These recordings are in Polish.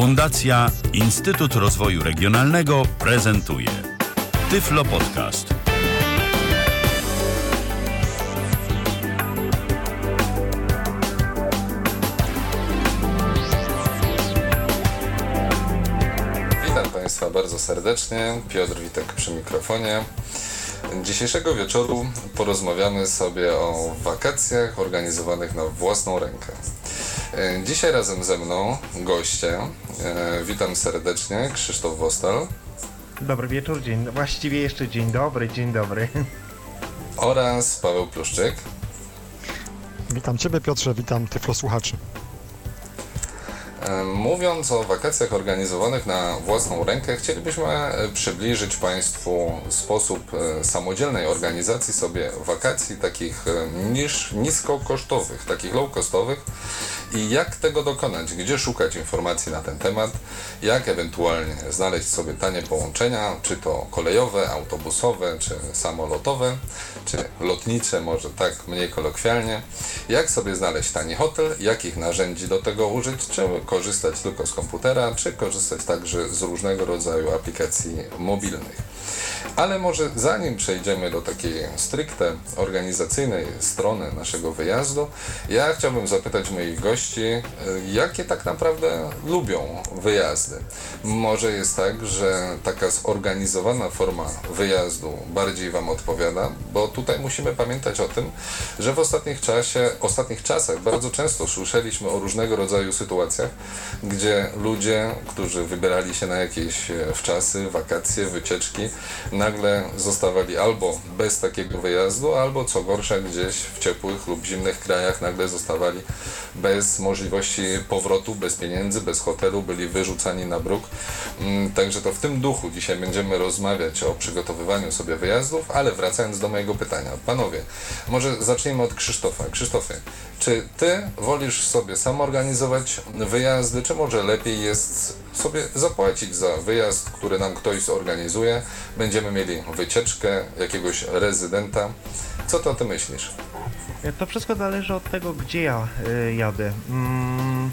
Fundacja Instytut Rozwoju Regionalnego prezentuje Tyflo Podcast. Witam Państwa bardzo serdecznie. Piotr Witek przy mikrofonie. Dzisiejszego wieczoru porozmawiamy sobie o wakacjach organizowanych na własną rękę. Dzisiaj razem ze mną goście. E, Witam serdecznie, Krzysztof Wostal Dobry wieczór, dzień, właściwie jeszcze dzień dobry, dzień dobry. oraz Paweł Pluszczyk. Witam Ciebie Piotrze, witam Tyflo słuchaczy. Mówiąc o wakacjach organizowanych na własną rękę, chcielibyśmy e, przybliżyć Państwu sposób e, samodzielnej organizacji sobie wakacji takich e, niż, niskokosztowych, takich low-costowych. I jak tego dokonać, gdzie szukać informacji na ten temat, jak ewentualnie znaleźć sobie tanie połączenia, czy to kolejowe, autobusowe, czy samolotowe, czy lotnicze, może tak mniej kolokwialnie, jak sobie znaleźć tani hotel, jakich narzędzi do tego użyć, czy korzystać tylko z komputera, czy korzystać także z różnego rodzaju aplikacji mobilnych. Ale może zanim przejdziemy do takiej stricte organizacyjnej strony naszego wyjazdu, ja chciałbym zapytać moich gości, y, jakie tak naprawdę lubią wyjazdy. Może jest tak, że taka zorganizowana forma wyjazdu bardziej Wam odpowiada, bo tutaj musimy pamiętać o tym, że w ostatnich, czasie, ostatnich czasach bardzo często słyszeliśmy o różnego rodzaju sytuacjach, gdzie ludzie, którzy wybierali się na jakieś e, wczasy, wakacje, wycieczki, nagle zostawali albo bez takiego wyjazdu, albo co gorsza gdzieś w ciepłych lub zimnych krajach nagle zostawali bez możliwości powrotu, bez pieniędzy, bez hotelu, byli wyrzucani na bruk. Mm, Także to w tym duchu dzisiaj będziemy rozmawiać o przygotowywaniu sobie wyjazdów, ale wracając do mojego pytania. Panowie, może zacznijmy od Krzysztofa. Krzysztofie, czy ty wolisz sobie sam organizować wyjazdy, czy może lepiej jest sobie zapłacić za wyjazd, który nam ktoś zorganizuje? Będziemy mieli wycieczkę jakiegoś rezydenta. Co ty o tym myślisz? To wszystko zależy od tego, gdzie ja y, jadę. Mm,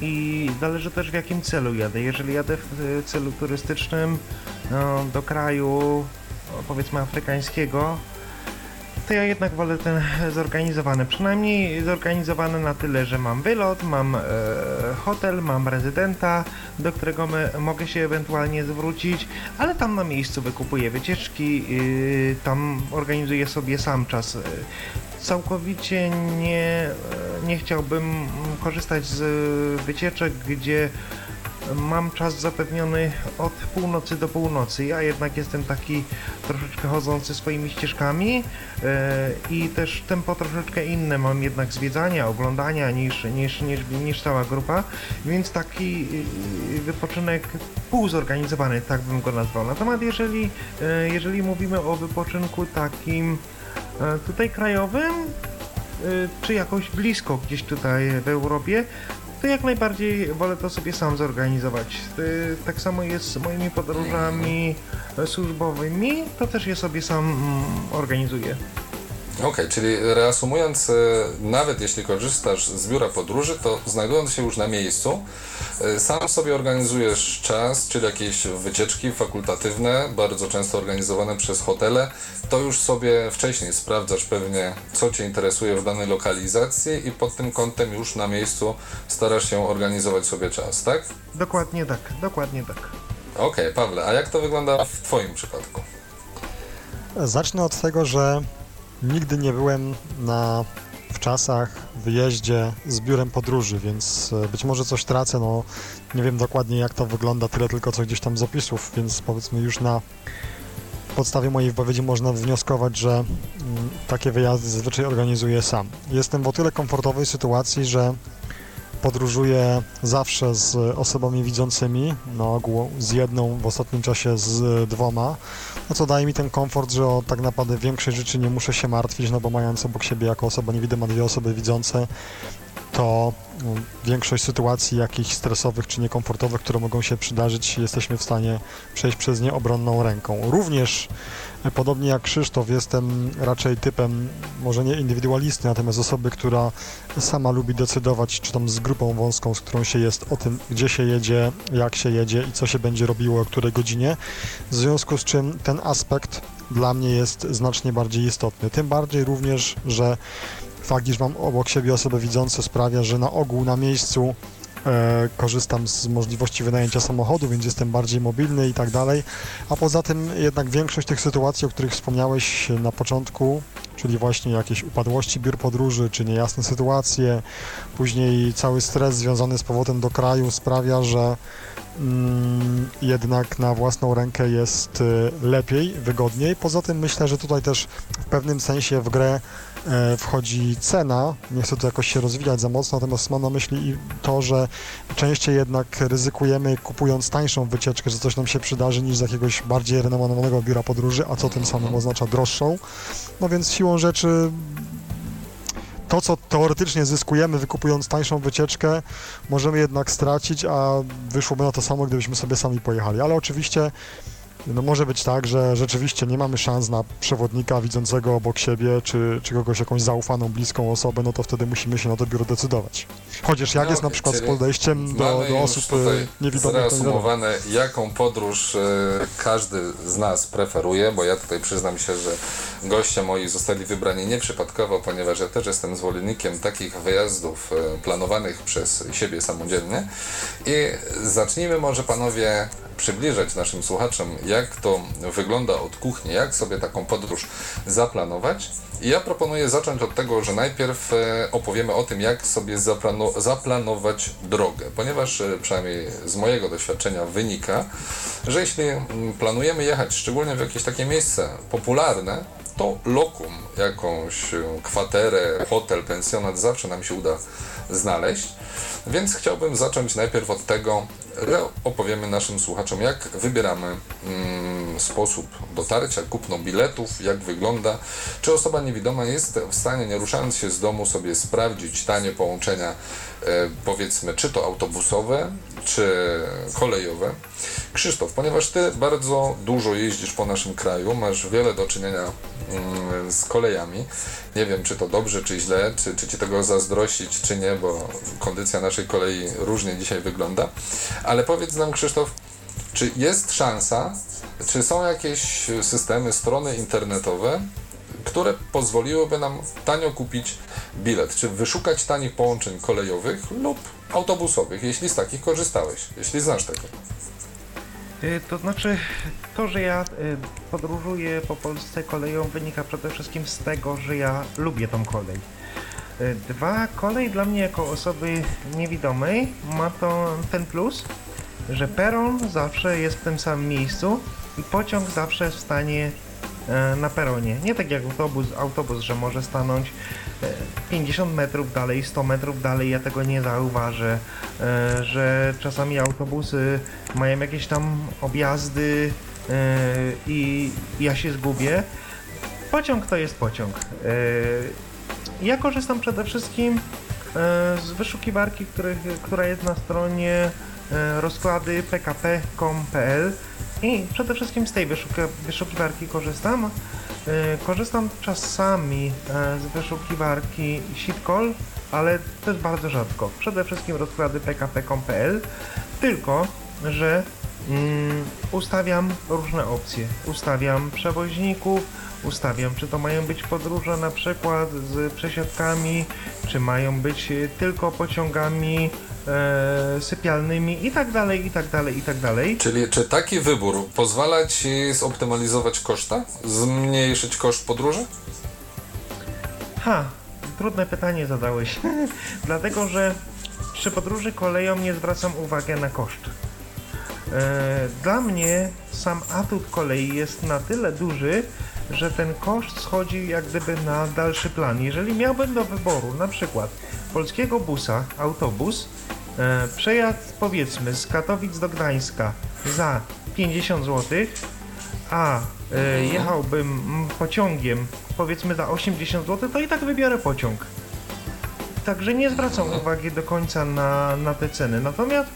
I zależy też w jakim celu jadę. Jeżeli jadę w y, celu turystycznym no, do kraju, no, powiedzmy afrykańskiego, to ja jednak wolę ten zorganizowany. Przynajmniej zorganizowany na tyle, że mam wylot, mam e, hotel, mam rezydenta, do którego my, mogę się ewentualnie zwrócić, ale tam na miejscu wykupuję wycieczki, y, tam organizuję sobie sam czas. Y, Całkowicie nie, nie chciałbym korzystać z wycieczek, gdzie mam czas zapewniony od północy do północy. Ja jednak jestem taki troszeczkę chodzący swoimi ścieżkami e, i też tempo troszeczkę inne mam jednak zwiedzania, oglądania niż, niż, niż, niż cała grupa, więc taki y, wypoczynek półzorganizowany, tak bym go nazwał. Natomiast jeżeli, e, jeżeli mówimy o wypoczynku takim e, tutaj krajowym, czy jakoś blisko gdzieś tutaj w Europie, to jak najbardziej wolę to sobie sam zorganizować. Y, Tak samo jest z moimi podróżami służbowymi, to też je sobie sam mm, organizuję. Okej, czyli reasumując, e, nawet jeśli korzystasz z biura podróży, to znajdując się już na miejscu, sam sobie organizujesz czas, czyli jakieś wycieczki fakultatywne, bardzo często organizowane przez hotele, to już sobie wcześniej sprawdzasz pewnie, co Cię interesuje w danej lokalizacji i pod tym kątem już na miejscu starasz się organizować sobie czas, tak? Dokładnie tak, dokładnie tak. Okej, Pawle, a jak to wygląda w Twoim przypadku? Zacznę od tego, że nigdy nie byłem na w czasach wyjeździe z biurem podróży, więc e, być może coś tracę, no nie wiem dokładnie jak to wygląda, tyle tylko co gdzieś tam z opisów, więc powiedzmy już na podstawie mojej wypowiedzi można wnioskować, że mm, takie wyjazdy zazwyczaj organizuję sam. Jestem w o tyle komfortowej sytuacji, że podróżuję zawsze z osobami widzącymi, na ogół z jedną, w ostatnim czasie z dwoma, no co daje mi ten komfort, że o tak naprawdę większej rzeczy nie muszę się martwić, no bo mając obok siebie jako osoba niewidoma dwie osoby widzące, to no, większość sytuacji jakichś stresowych czy niekomfortowych, które mogą się przydarzyć, jesteśmy w stanie przejść przez nie obronną ręką. Również e, podobnie jak Krzysztof, jestem raczej typem, może nie indywidualisty, natomiast osoby, która sama lubi decydować, czy tam z grupą wąską, z którą się jest, o tym, gdzie się jedzie, jak się jedzie i co się będzie robiło, o której godzinie. W związku z czym ten aspekt dla mnie jest znacznie bardziej istotny. Tym bardziej również, że fakt, iż mam obok siebie osoby widzące sprawia, że na ogół na miejscu e, korzystam z możliwości wynajęcia samochodu, więc jestem bardziej mobilny i tak dalej. A poza tym jednak większość tych sytuacji, o których wspomniałeś na początku, czyli właśnie jakieś upadłości biur podróży, czy niejasne sytuacje, później cały stres związany z powrotem do kraju sprawia, że mm, jednak na własną rękę jest y, lepiej, wygodniej. Poza tym myślę, że tutaj też w pewnym sensie w grę e, wchodzi cena. Nie chcę tu jakoś się rozwijać za mocno, natomiast mam na myśli i to, że częściej jednak ryzykujemy kupując tańszą wycieczkę, że coś nam się przydarzy niż z jakiegoś bardziej renomowanego biura podróży, a co tym samym oznacza droższą. No więc siłą rzeczy to, co teoretycznie zyskujemy wykupując tańszą wycieczkę, możemy jednak stracić, a wyszłoby na to samo, gdybyśmy sobie sami pojechali. Ale oczywiście no może być tak, że rzeczywiście nie mamy szans na przewodnika widzącego obok siebie, czy, czy kogoś jakąś zaufaną, bliską osobę, no to wtedy musimy się na to biuro decydować. Chociaż jak No jest na przykład z podejściem do, do osób e, niewidomych, zreasumowane, jaką podróż e, każdy z nas preferuje, bo ja tutaj przyznam się, że goście moi zostali wybrani nieprzypadkowo, ponieważ ja też jestem zwolennikiem takich wyjazdów e, planowanych przez siebie samodzielnie. I zacznijmy może panowie przybliżać naszym słuchaczom, jak to wygląda od kuchni, jak sobie taką podróż zaplanować. I ja proponuję zacząć od tego, że najpierw e, opowiemy o tym, jak sobie zaplano- zaplanować drogę, ponieważ e, przynajmniej z mojego doświadczenia wynika, że jeśli mm, planujemy jechać szczególnie w jakieś takie miejsce popularne, to lokum, jakąś e, kwaterę, hotel, pensjonat zawsze nam się uda znaleźć. Więc chciałbym zacząć najpierw od tego, że opowiemy naszym słuchaczom, jak wybieramy mm, sposób dotarcia, kupno biletów, jak wygląda, czy osoba niewidoma jest w stanie, nie ruszając się z domu, sobie sprawdzić tanie połączenia, powiedzmy, czy to autobusowe, czy kolejowe. Krzysztof, ponieważ Ty bardzo dużo jeździsz po naszym kraju, masz wiele do czynienia mm, z kolejami. Nie wiem, czy to dobrze, czy źle, czy, czy Ci tego zazdrościć, czy nie, bo kondycja naszej kolei różnie dzisiaj wygląda. Ale powiedz nam, Krzysztof, czy jest szansa, czy są jakieś systemy, strony internetowe, które pozwoliłyby nam tanio kupić bilet, czy wyszukać tanich połączeń kolejowych lub autobusowych, jeśli z takich korzystałeś, jeśli znasz tego. Y, To znaczy, to, że ja y, podróżuję po Polsce koleją wynika przede wszystkim z tego, że ja lubię tą kolej. Y, Dwa, kolej dla mnie jako osoby niewidomej ma to ten plus, że peron zawsze jest w tym samym miejscu i pociąg zawsze jest w stanie na peronie. Nie tak jak autobus, autobus, że może stanąć e, 50 metrów dalej, 100 metrów dalej, ja tego nie zauważę, e, że czasami autobusy mają jakieś tam objazdy e, i ja się zgubię. Pociąg to jest pociąg. E, ja korzystam przede wszystkim e, z wyszukiwarki, która jest na stronie e, rozkłady pkp.com.pl i przede wszystkim z tej wyszukiwarki korzystam. E, Korzystam czasami e, z wyszukiwarki Sitcall, ale też bardzo rzadko. Przede wszystkim rozkłady pkp.com.pl, tylko że mm, ustawiam różne opcje. Ustawiam przewoźników, ustawiam, czy to mają być podróże na przykład z przesiadkami, czy mają być tylko pociągami e, sypialnymi i tak dalej, i tak dalej, i tak dalej. Czyli czy taki wybór pozwala Ci zoptymalizować koszta, zmniejszyć koszt podróży? Ha, trudne pytanie zadałeś. Dlatego, że przy podróży koleją nie zwracam uwagi na koszt. E, Dla mnie sam atut kolei jest na tyle duży, że ten koszt schodzi jak gdyby na dalszy plan. Jeżeli miałbym do wyboru na przykład polskiego busa, autobus, e, przejazd powiedzmy z Katowic do Gdańska za 50 zł, a e, jechałbym pociągiem powiedzmy za 80 zł, to i tak wybiorę pociąg. także nie zwracam uwagi do końca na, na te ceny. Natomiast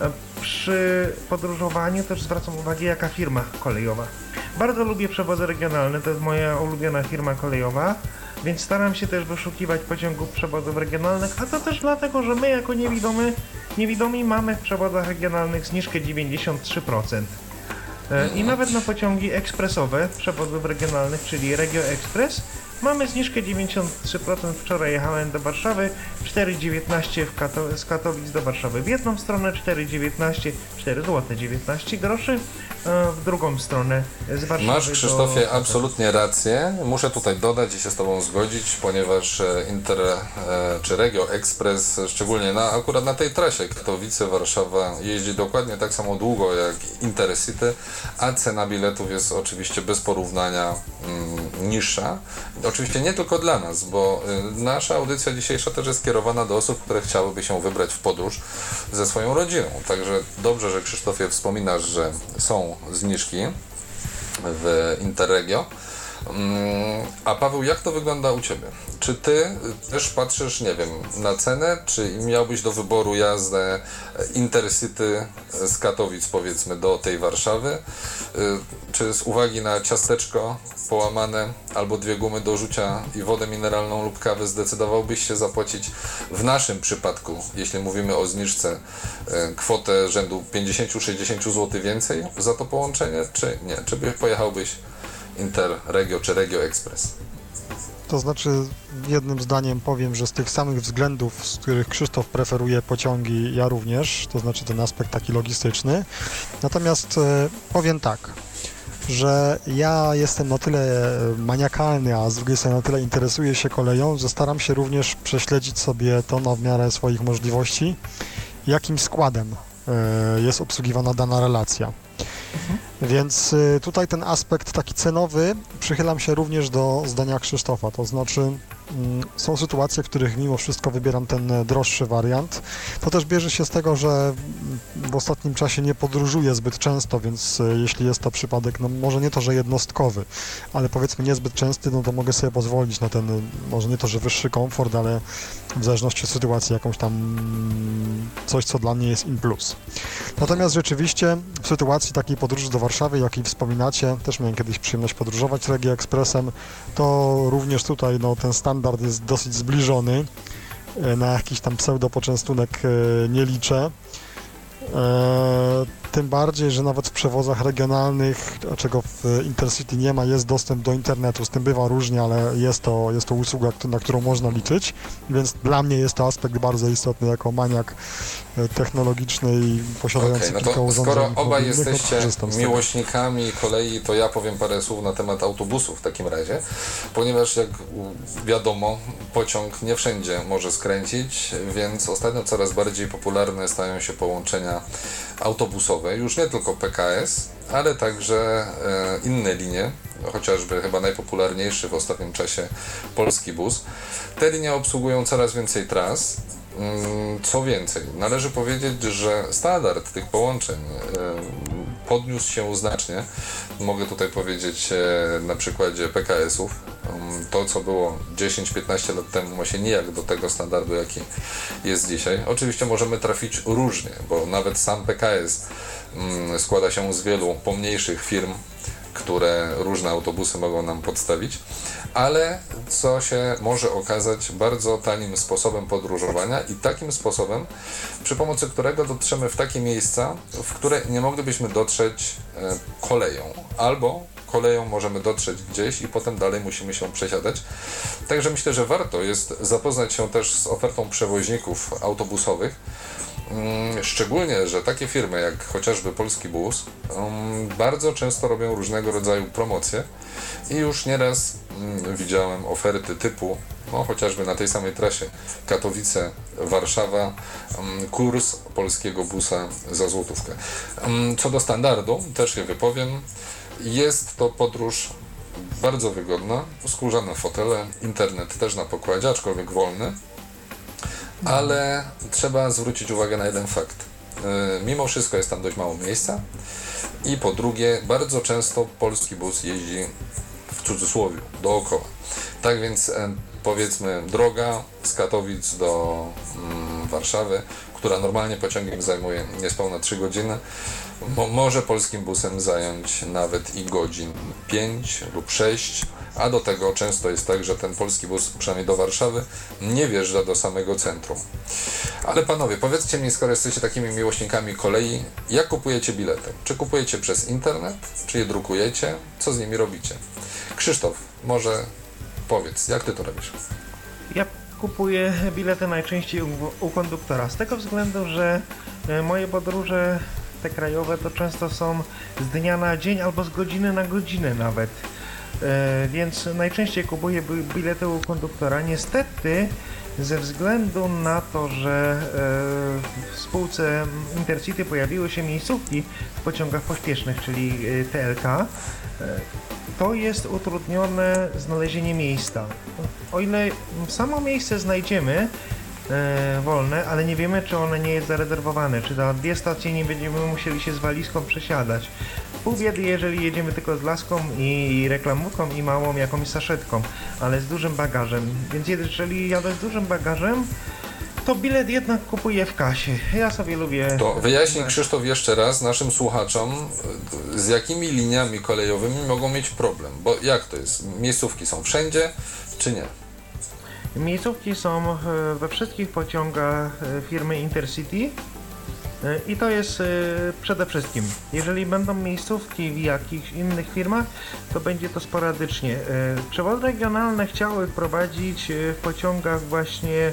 e, przy podróżowaniu też zwracam uwagę jaka firma kolejowa. Bardzo lubię przewozy regionalne, to jest moja ulubiona firma kolejowa, więc staram się też wyszukiwać pociągów przewozów regionalnych, a to też dlatego, że my jako niewidomy, niewidomi mamy w przewozach regionalnych zniżkę 93%. E, I nawet na pociągi ekspresowe przewozów regionalnych, czyli Regio Express, mamy zniżkę 93%. Wczoraj jechałem do Warszawy, 4,19 w Kato- z Katowic do Warszawy w jedną stronę, 4,19, 4 zł 19 groszy w drugą stronę z Warszawy Masz, do Krzysztofie, Katowic. absolutnie rację. Muszę tutaj dodać i się z Tobą zgodzić, ponieważ e, Inter e, czy Regio Express, e, szczególnie na, akurat na tej trasie Katowice-Warszawa, jeździ dokładnie tak samo długo jak Intercity, a cena biletów jest oczywiście bez porównania mm, niższa. Oczywiście nie tylko dla nas, bo nasza audycja dzisiejsza też jest kierowana do osób, które chciałyby się wybrać w podróż ze swoją rodziną. Także dobrze, że Krzysztofie wspominasz, że są zniżki w Interregio. Mm, A Paweł, jak to wygląda u Ciebie? Czy Ty też patrzysz, nie wiem, na cenę, czy miałbyś do wyboru jazdę Intercity z Katowic, powiedzmy, do tej Warszawy? Y, Czy z uwagi na ciasteczko połamane albo dwie gumy do rzucia i wodę mineralną lub kawę zdecydowałbyś się zapłacić w naszym przypadku, jeśli mówimy o zniżce, y, kwotę rzędu 50-60 zł więcej za to połączenie, czy nie? Czy by pojechałbyś Interregio czy Regio Express? To znaczy, jednym zdaniem powiem, że z tych samych względów, z których Krzysztof preferuje pociągi, ja również, to znaczy ten aspekt taki logistyczny. Natomiast e, powiem tak, że ja jestem na tyle maniakalny, a z drugiej strony na tyle interesuję się koleją, że staram się również prześledzić sobie to na w miarę swoich możliwości, jakim składem e, jest obsługiwana dana relacja. Więc y, tutaj ten aspekt taki cenowy. Przychylam się również do zdania Krzysztofa, to znaczy są sytuacje, w których mimo wszystko wybieram ten e, droższy wariant. To też bierze się z tego, że mm, w ostatnim czasie nie podróżuję zbyt często, więc e, jeśli jest to przypadek, no może nie to, że jednostkowy, ale powiedzmy niezbyt częsty, no to mogę sobie pozwolić na ten, może nie to, że wyższy komfort, ale w zależności od sytuacji jakąś tam mm, coś, co dla mnie jest in plus. Natomiast rzeczywiście w sytuacji takiej podróży do Warszawy, jakiej wspominacie, też miałem kiedyś przyjemność podróżować Regia Expressem, to również tutaj no, ten standard jest dosyć zbliżony. E, Na jakiś tam pseudopoczęstunek e, nie liczę. Tym bardziej, że nawet w przewozach regionalnych, czego w Intercity nie ma, jest dostęp do internetu. Z tym bywa różnie, ale jest to, jest to usługa, na którą można liczyć, więc dla mnie jest to aspekt bardzo istotny jako maniak e, technologiczny i posiadający Okej, no kilka urządzeń skoro obaj no jesteście miłośnikami kolei, to ja powiem parę słów na temat autobusów w takim razie, ponieważ jak wiadomo, pociąg nie wszędzie może skręcić, więc ostatnio coraz bardziej popularne stają się połączenia autobusowe, już nie tylko PKS, ale także e, inne linie, chociażby chyba najpopularniejszy w ostatnim czasie polski bus. Te linie obsługują coraz więcej tras, Co więcej, należy powiedzieć, że standard tych połączeń e, podniósł się znacznie. Mogę tutaj powiedzieć e, na przykładzie PKS-ów. Mm, To, co było 10-15 lat temu, ma się nijak do tego standardu, jaki jest dzisiaj. Oczywiście możemy trafić różnie, bo nawet sam PKS mm, składa się z wielu pomniejszych firm, które różne autobusy mogą nam podstawić, ale co się może okazać bardzo tanim sposobem podróżowania i takim sposobem, przy pomocy którego dotrzemy w takie miejsca, w które nie moglibyśmy dotrzeć e, koleją, albo koleją możemy dotrzeć gdzieś i potem dalej musimy się przesiadać. Także myślę, że warto jest zapoznać się też z ofertą przewoźników autobusowych, Szczególnie, że takie firmy jak chociażby Polski Bus um, bardzo często robią różnego rodzaju promocje i już nieraz mm, widziałem oferty typu, no chociażby na tej samej trasie Katowice-Warszawa, kurs polskiego busa za złotówkę. Co do standardu, też się wypowiem, jest to podróż bardzo wygodna, skórzane fotele, internet też na pokładzie, aczkolwiek wolny, ale trzeba zwrócić uwagę na jeden fakt. Yy, Mimo wszystko jest tam dość mało miejsca i po drugie, bardzo często polski bus jeździ w cudzysłowie, dookoła. Tak więc e, powiedzmy droga z Katowic do mm, Warszawy, która normalnie pociągiem zajmuje niespełna 3 godziny, mo może polskim busem zająć nawet i godzin 5 lub 6, a do tego często jest tak, że ten polski bus, przynajmniej do Warszawy, nie wjeżdża do samego centrum. Ale panowie, powiedzcie mi, skoro jesteście takimi miłośnikami kolei, jak kupujecie bilety? Czy kupujecie przez internet, czy je drukujecie? Co z nimi robicie? Krzysztof, może powiedz, jak ty to robisz? Ja kupuję bilety najczęściej u, u konduktora, z tego względu, że e, moje podróże te krajowe to często są z dnia na dzień albo z godziny na godzinę nawet. E, więc najczęściej kupuję bi- bilety u konduktora. Niestety, ze względu na to, że e, w spółce Intercity pojawiły się miejscówki w pociągach pośpiesznych, czyli e, TLK, to jest utrudnione znalezienie miejsca. O ile samo miejsce znajdziemy wolne, ale nie wiemy, czy one nie jest zarezerwowane, czy za dwie stacje nie będziemy musieli się z walizką przesiadać. Pół biedy, jeżeli jedziemy tylko z laską i reklamówką i małą jakąś saszetką, ale z dużym bagażem. Więc jeżeli jadę z dużym bagażem, to bilet jednak kupuję w kasie. Ja sobie lubię... To wyjaśnij Krzysztof jeszcze raz naszym słuchaczom, z jakimi liniami kolejowymi mogą mieć problem, bo jak to jest? Miejscówki są wszędzie, czy nie? Miejscówki są e, we wszystkich pociągach e, firmy Intercity i to jest e, przede wszystkim. Jeżeli będą miejscówki w jakichś innych firmach, to będzie to sporadycznie. E, Przewozy regionalne chciały wprowadzić e, w pociągach właśnie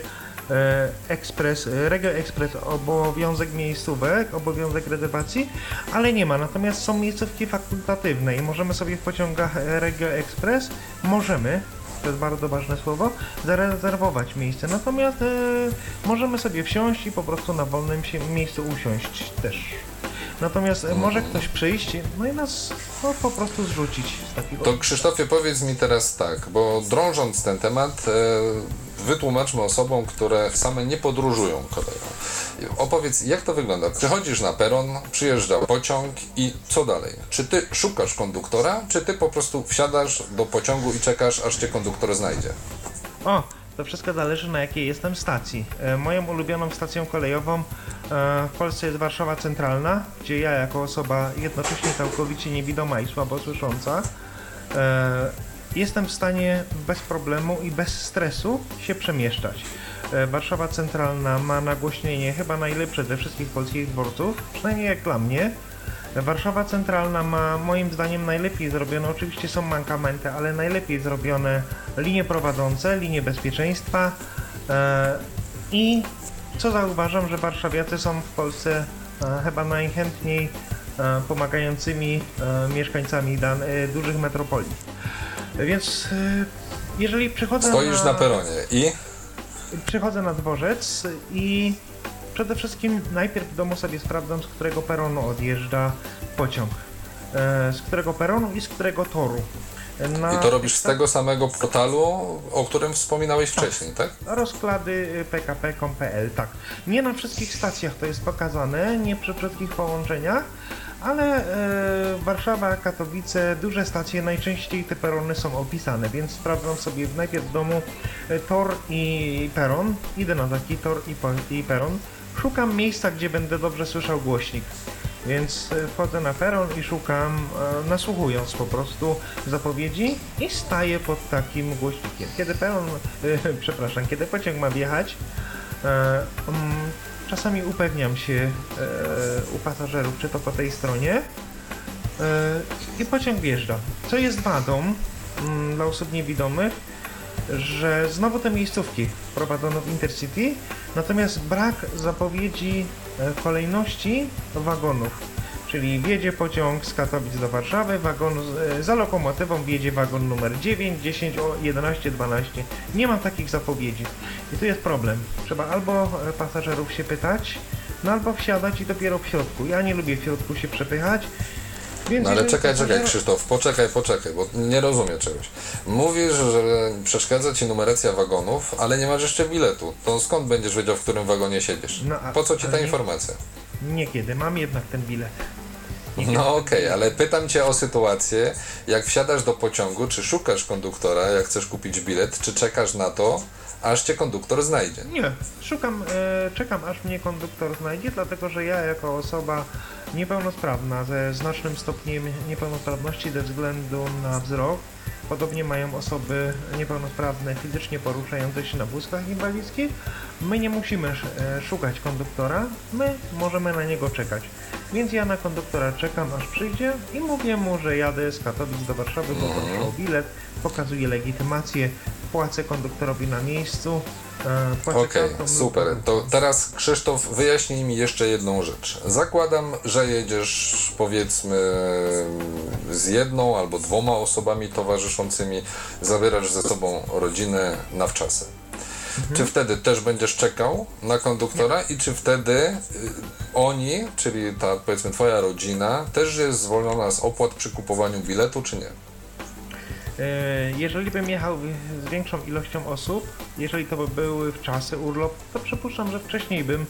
e, ekspres, e, Regio Express obowiązek miejscówek, obowiązek rezerwacji, ale nie ma. Natomiast są miejscówki fakultatywne i możemy sobie w pociągach e, Regio Express, możemy, to jest bardzo ważne słowo, zarezerwować miejsce. Natomiast e, możemy sobie wsiąść i po prostu na wolnym miejscu usiąść też. Natomiast e, może ktoś przyjść, no i nas no, po prostu zrzucić z takiego... To Krzysztofie powiedz mi teraz tak, bo drążąc ten temat, e, wytłumaczmy osobom, które same nie podróżują koleją. Opowiedz, jak to wygląda? Przychodzisz na peron, przyjeżdża pociąg i co dalej? Czy ty szukasz konduktora, czy ty po prostu wsiadasz do pociągu i czekasz, aż cię konduktor znajdzie? O, to wszystko zależy na jakiej jestem stacji. E, moją ulubioną stacją kolejową e, w Polsce jest Warszawa Centralna, gdzie ja jako osoba jednocześnie całkowicie niewidoma i słabo słysząca e, jestem w stanie bez problemu i bez stresu się przemieszczać. Warszawa Centralna ma nagłośnienie chyba najlepsze ze wszystkich polskich dworców, przynajmniej jak dla mnie. Warszawa Centralna ma moim zdaniem najlepiej zrobione, oczywiście są mankamenty, ale najlepiej zrobione linie prowadzące, linie bezpieczeństwa e, i co zauważam, że warszawiacy są w Polsce e, chyba najchętniej e, pomagającymi mieszkańcami dan, dużych metropolii. Więc jeżeli przychodzę Stoisz na peronie i przychodzę na dworzec i przede wszystkim najpierw w domu sobie sprawdzam, z którego peronu odjeżdża pociąg. E, z którego peronu i z którego toru. Na I to robisz z tego samego portalu, o którym wspominałeś wcześniej, tak? Rozkłady pkp.com.pl, tak. Nie na wszystkich stacjach to jest pokazane, nie przy wszystkich połączeniach, ale e, Warszawa, Katowice, duże stacje, najczęściej te perony są opisane, więc sprawdzam sobie najpierw w domu e, tor i peron, idę na taki tor i, i peron, szukam miejsca, gdzie będę dobrze słyszał głośnik. Więc e, wchodzę na peron i szukam, e, nasłuchując po prostu zapowiedzi i staję pod takim głośnikiem. Kiedy peron, e, przepraszam, kiedy pociąg ma wjechać, mm, czasami upewniam się u pasażerów, czy to po tej stronie i pociąg wjeżdża. Co jest wadą mm, dla osób niewidomych, że znowu te miejscówki prowadzono w Intercity, natomiast brak zapowiedzi e, kolejności wagonów. Czyli wjedzie pociąg z Katowic do Warszawy, wagon z, e, za lokomotywą wjedzie wagon numer 9, 10, o 11, 12. Nie ma takich zapowiedzi. I tu jest problem. Trzeba albo e, pasażerów się pytać, no albo wsiadać i dopiero w środku. Ja nie lubię w środku się przepychać. No ale czekaj, czekaj Krzysztof, poczekaj, poczekaj, bo nie rozumiem czegoś. Mówisz, że przeszkadza Ci numeracja wagonów, ale nie masz jeszcze biletu. To skąd będziesz wiedział, w którym wagonie siedzisz? No, a- Po co Ci ta nie- informacja? Niekiedy, mam jednak ten bilet. No okej, ale pytam Cię o sytuację, jak wsiadasz do pociągu, czy szukasz konduktora, jak chcesz kupić bilet, czy czekasz na to, aż Cię konduktor znajdzie? Nie, szukam, e, czekam aż mnie konduktor znajdzie, dlatego że ja jako osoba niepełnosprawna ze znacznym stopniem niepełnosprawności ze względu na wzrok, podobnie mają osoby niepełnosprawne fizycznie poruszające się na wózkach inwalidzkich, my nie musimy e, szukać konduktora, my możemy na niego czekać. Więc ja na konduktora czekam aż przyjdzie i mówię mu, że jadę z Katowic do Warszawy, poproszę o bilet, pokazuję legitymację, płacę konduktorowi na miejscu, Okej, kartą lub- super. To teraz Krzysztof, wyjaśnij mi jeszcze jedną rzecz. Zakładam, że jedziesz powiedzmy z jedną albo dwoma osobami towarzyszącymi, zabierasz ze sobą rodzinę na wczasy. Czy wtedy też będziesz czekał na konduktora i czy wtedy y, oni, czyli ta powiedzmy twoja rodzina, też jest zwolniona z opłat przy kupowaniu biletu, czy nie? E, Jeżeli bym jechał z większą ilością osób, jeżeli to by były w czasy urlop, to przypuszczam, że wcześniej bym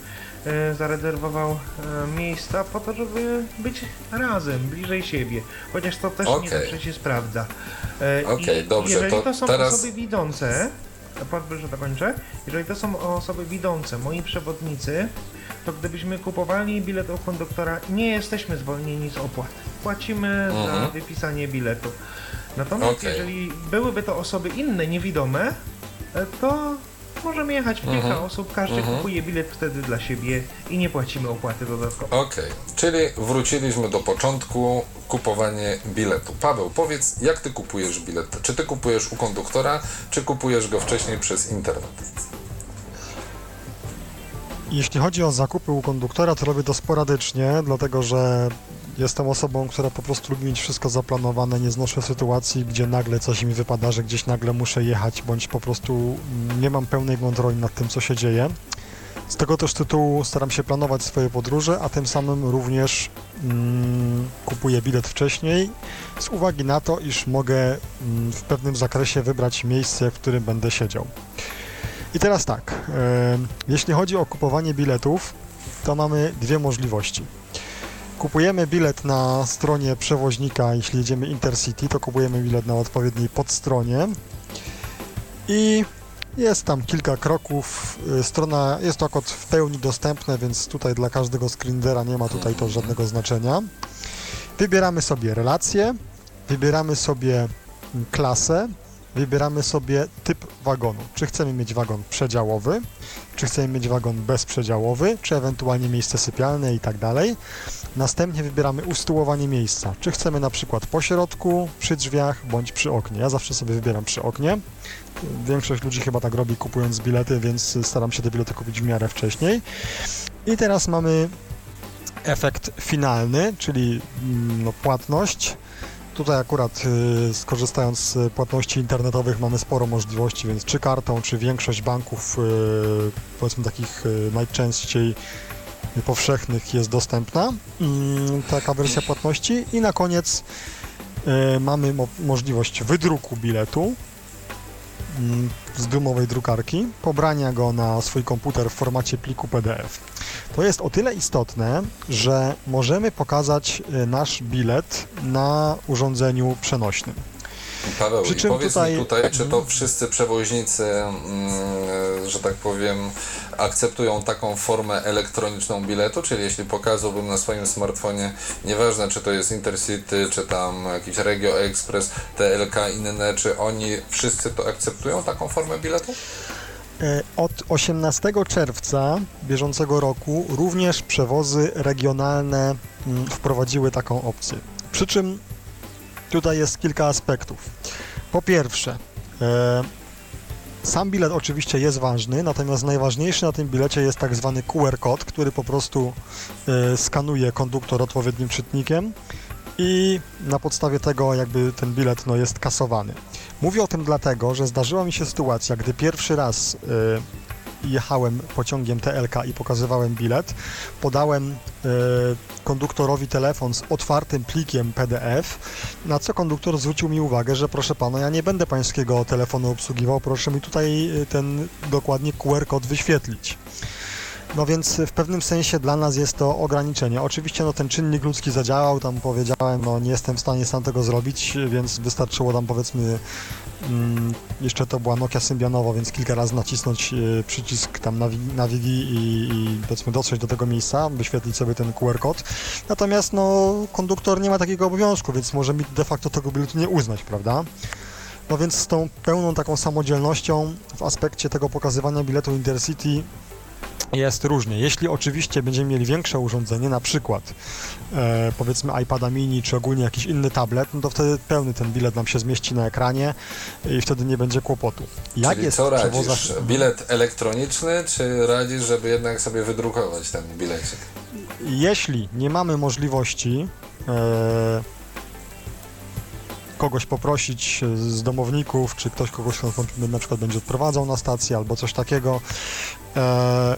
e, zarezerwował e, miejsca po to, żeby być razem, bliżej siebie. Chociaż to też nie Okej. zawsze się sprawdza. Okej, i dobrze, Jeżeli to to, są teraz- osoby widzące, pozwól, że dokończę, jeżeli to są osoby widzące, moi przewodnicy, to gdybyśmy kupowali bilet u konduktora, nie jesteśmy zwolnieni z opłat. Płacimy za Mhm. wypisanie biletu. Natomiast Okej. jeżeli byłyby to osoby inne, niewidome, e, to możemy jechać w kilka Mhm. osób, każdy Mhm. kupuje bilet wtedy dla siebie i nie płacimy opłaty dodatkowo. Okej, czyli wróciliśmy do początku, kupowanie biletu. Paweł, powiedz, jak ty kupujesz bilet? Czy ty kupujesz u konduktora, czy kupujesz go wcześniej przez internet? Jeśli chodzi o zakupy u konduktora, to robię to sporadycznie, dlatego że jestem osobą, która po prostu lubi mieć wszystko zaplanowane. Nie znoszę sytuacji, gdzie nagle coś mi wypada, że gdzieś nagle muszę jechać, bądź po prostu nie mam pełnej kontroli nad tym, co się dzieje. Z tego też tytułu staram się planować swoje podróże, a tym samym również mm, kupuję bilet wcześniej, z uwagi na to, iż mogę mm, w pewnym zakresie wybrać miejsce, w którym będę siedział. I teraz tak, e, jeśli chodzi o kupowanie biletów, to mamy dwie możliwości. Kupujemy bilet na stronie przewoźnika, jeśli jedziemy Intercity, to kupujemy bilet na odpowiedniej podstronie i jest tam kilka kroków. y, Strona jest to akurat w pełni dostępne, więc tutaj dla każdego screenera nie ma tutaj to żadnego znaczenia. Wybieramy sobie relacje, wybieramy sobie mm, klasę, wybieramy sobie typ wagonu. Czy chcemy mieć wagon przedziałowy, czy chcemy mieć wagon bezprzedziałowy, czy ewentualnie miejsce sypialne i tak dalej. Następnie wybieramy usytuowanie miejsca. Czy chcemy na przykład po środku, przy drzwiach, bądź przy oknie. Ja zawsze sobie wybieram przy oknie. Większość ludzi chyba tak robi kupując bilety, więc staram się te bilety kupić w miarę wcześniej. I teraz mamy efekt finalny, czyli mm, no, płatność. Tutaj akurat y, skorzystając z płatności internetowych mamy sporo możliwości, więc czy kartą, czy większość banków, y, powiedzmy takich y, najczęściej powszechnych jest dostępna, mm, taka wersja płatności. I na koniec y, mamy mo możliwość wydruku biletu mm, z dumowej drukarki, pobrania go na swój komputer w formacie pliku PDF. To jest o tyle istotne, że możemy pokazać y, nasz bilet na urządzeniu przenośnym. Paweł, Przy i czym powiedz tutaj- mi tutaj, czy to wszyscy przewoźnicy, mm, że tak powiem, akceptują taką formę elektroniczną biletu, czyli jeśli pokazałbym na swoim smartfonie, nieważne czy to jest Intercity, czy tam jakiś Regio Express, TLK, inne, czy oni wszyscy to akceptują, taką formę biletu? E, Od 18 czerwca bieżącego roku również przewozy regionalne mm, wprowadziły taką opcję. Przy czym tutaj jest kilka aspektów. Po pierwsze, e, sam bilet oczywiście jest ważny, natomiast najważniejszy na tym bilecie jest tak zwany QR kod, który po prostu e, skanuje konduktor odpowiednim czytnikiem i na podstawie tego jakby ten bilet no, jest kasowany. Mówię o tym dlatego, że zdarzyła mi się sytuacja, gdy pierwszy raz y, jechałem pociągiem TLK i pokazywałem bilet, podałem y, konduktorowi telefon z otwartym plikiem PDF, na co konduktor zwrócił mi uwagę, że proszę pana, ja nie będę pańskiego telefonu obsługiwał, proszę mi tutaj y, ten dokładnie QR kod wyświetlić. No więc w pewnym sensie dla nas jest to ograniczenie. Oczywiście no, ten czynnik ludzki zadziałał, tam powiedziałem, no nie jestem w stanie sam tego zrobić, więc wystarczyło tam powiedzmy, mm, jeszcze to była Nokia Symbianowa, więc kilka razy nacisnąć e, przycisk tam nawi- nawigi i, i powiedzmy dotrzeć do tego miejsca, wyświetlić sobie ten QR kod. Natomiast no konduktor nie ma takiego obowiązku, więc może mi de facto tego biletu nie uznać, prawda? No więc z tą pełną taką samodzielnością w aspekcie tego pokazywania biletu Intercity jest różnie. Jeśli oczywiście będziemy mieli większe urządzenie, na przykład e, powiedzmy iPada mini czy ogólnie jakiś inny tablet, no to wtedy pełny ten bilet nam się zmieści na ekranie i wtedy nie będzie kłopotu. Jak Czyli jest co w przewozach... radzisz? Bilet elektroniczny, czy radzisz, żeby jednak sobie wydrukować ten bilecik? Jeśli nie mamy możliwości e, kogoś poprosić z domowników, czy ktoś kogoś na przykład będzie odprowadzał na stację albo coś takiego,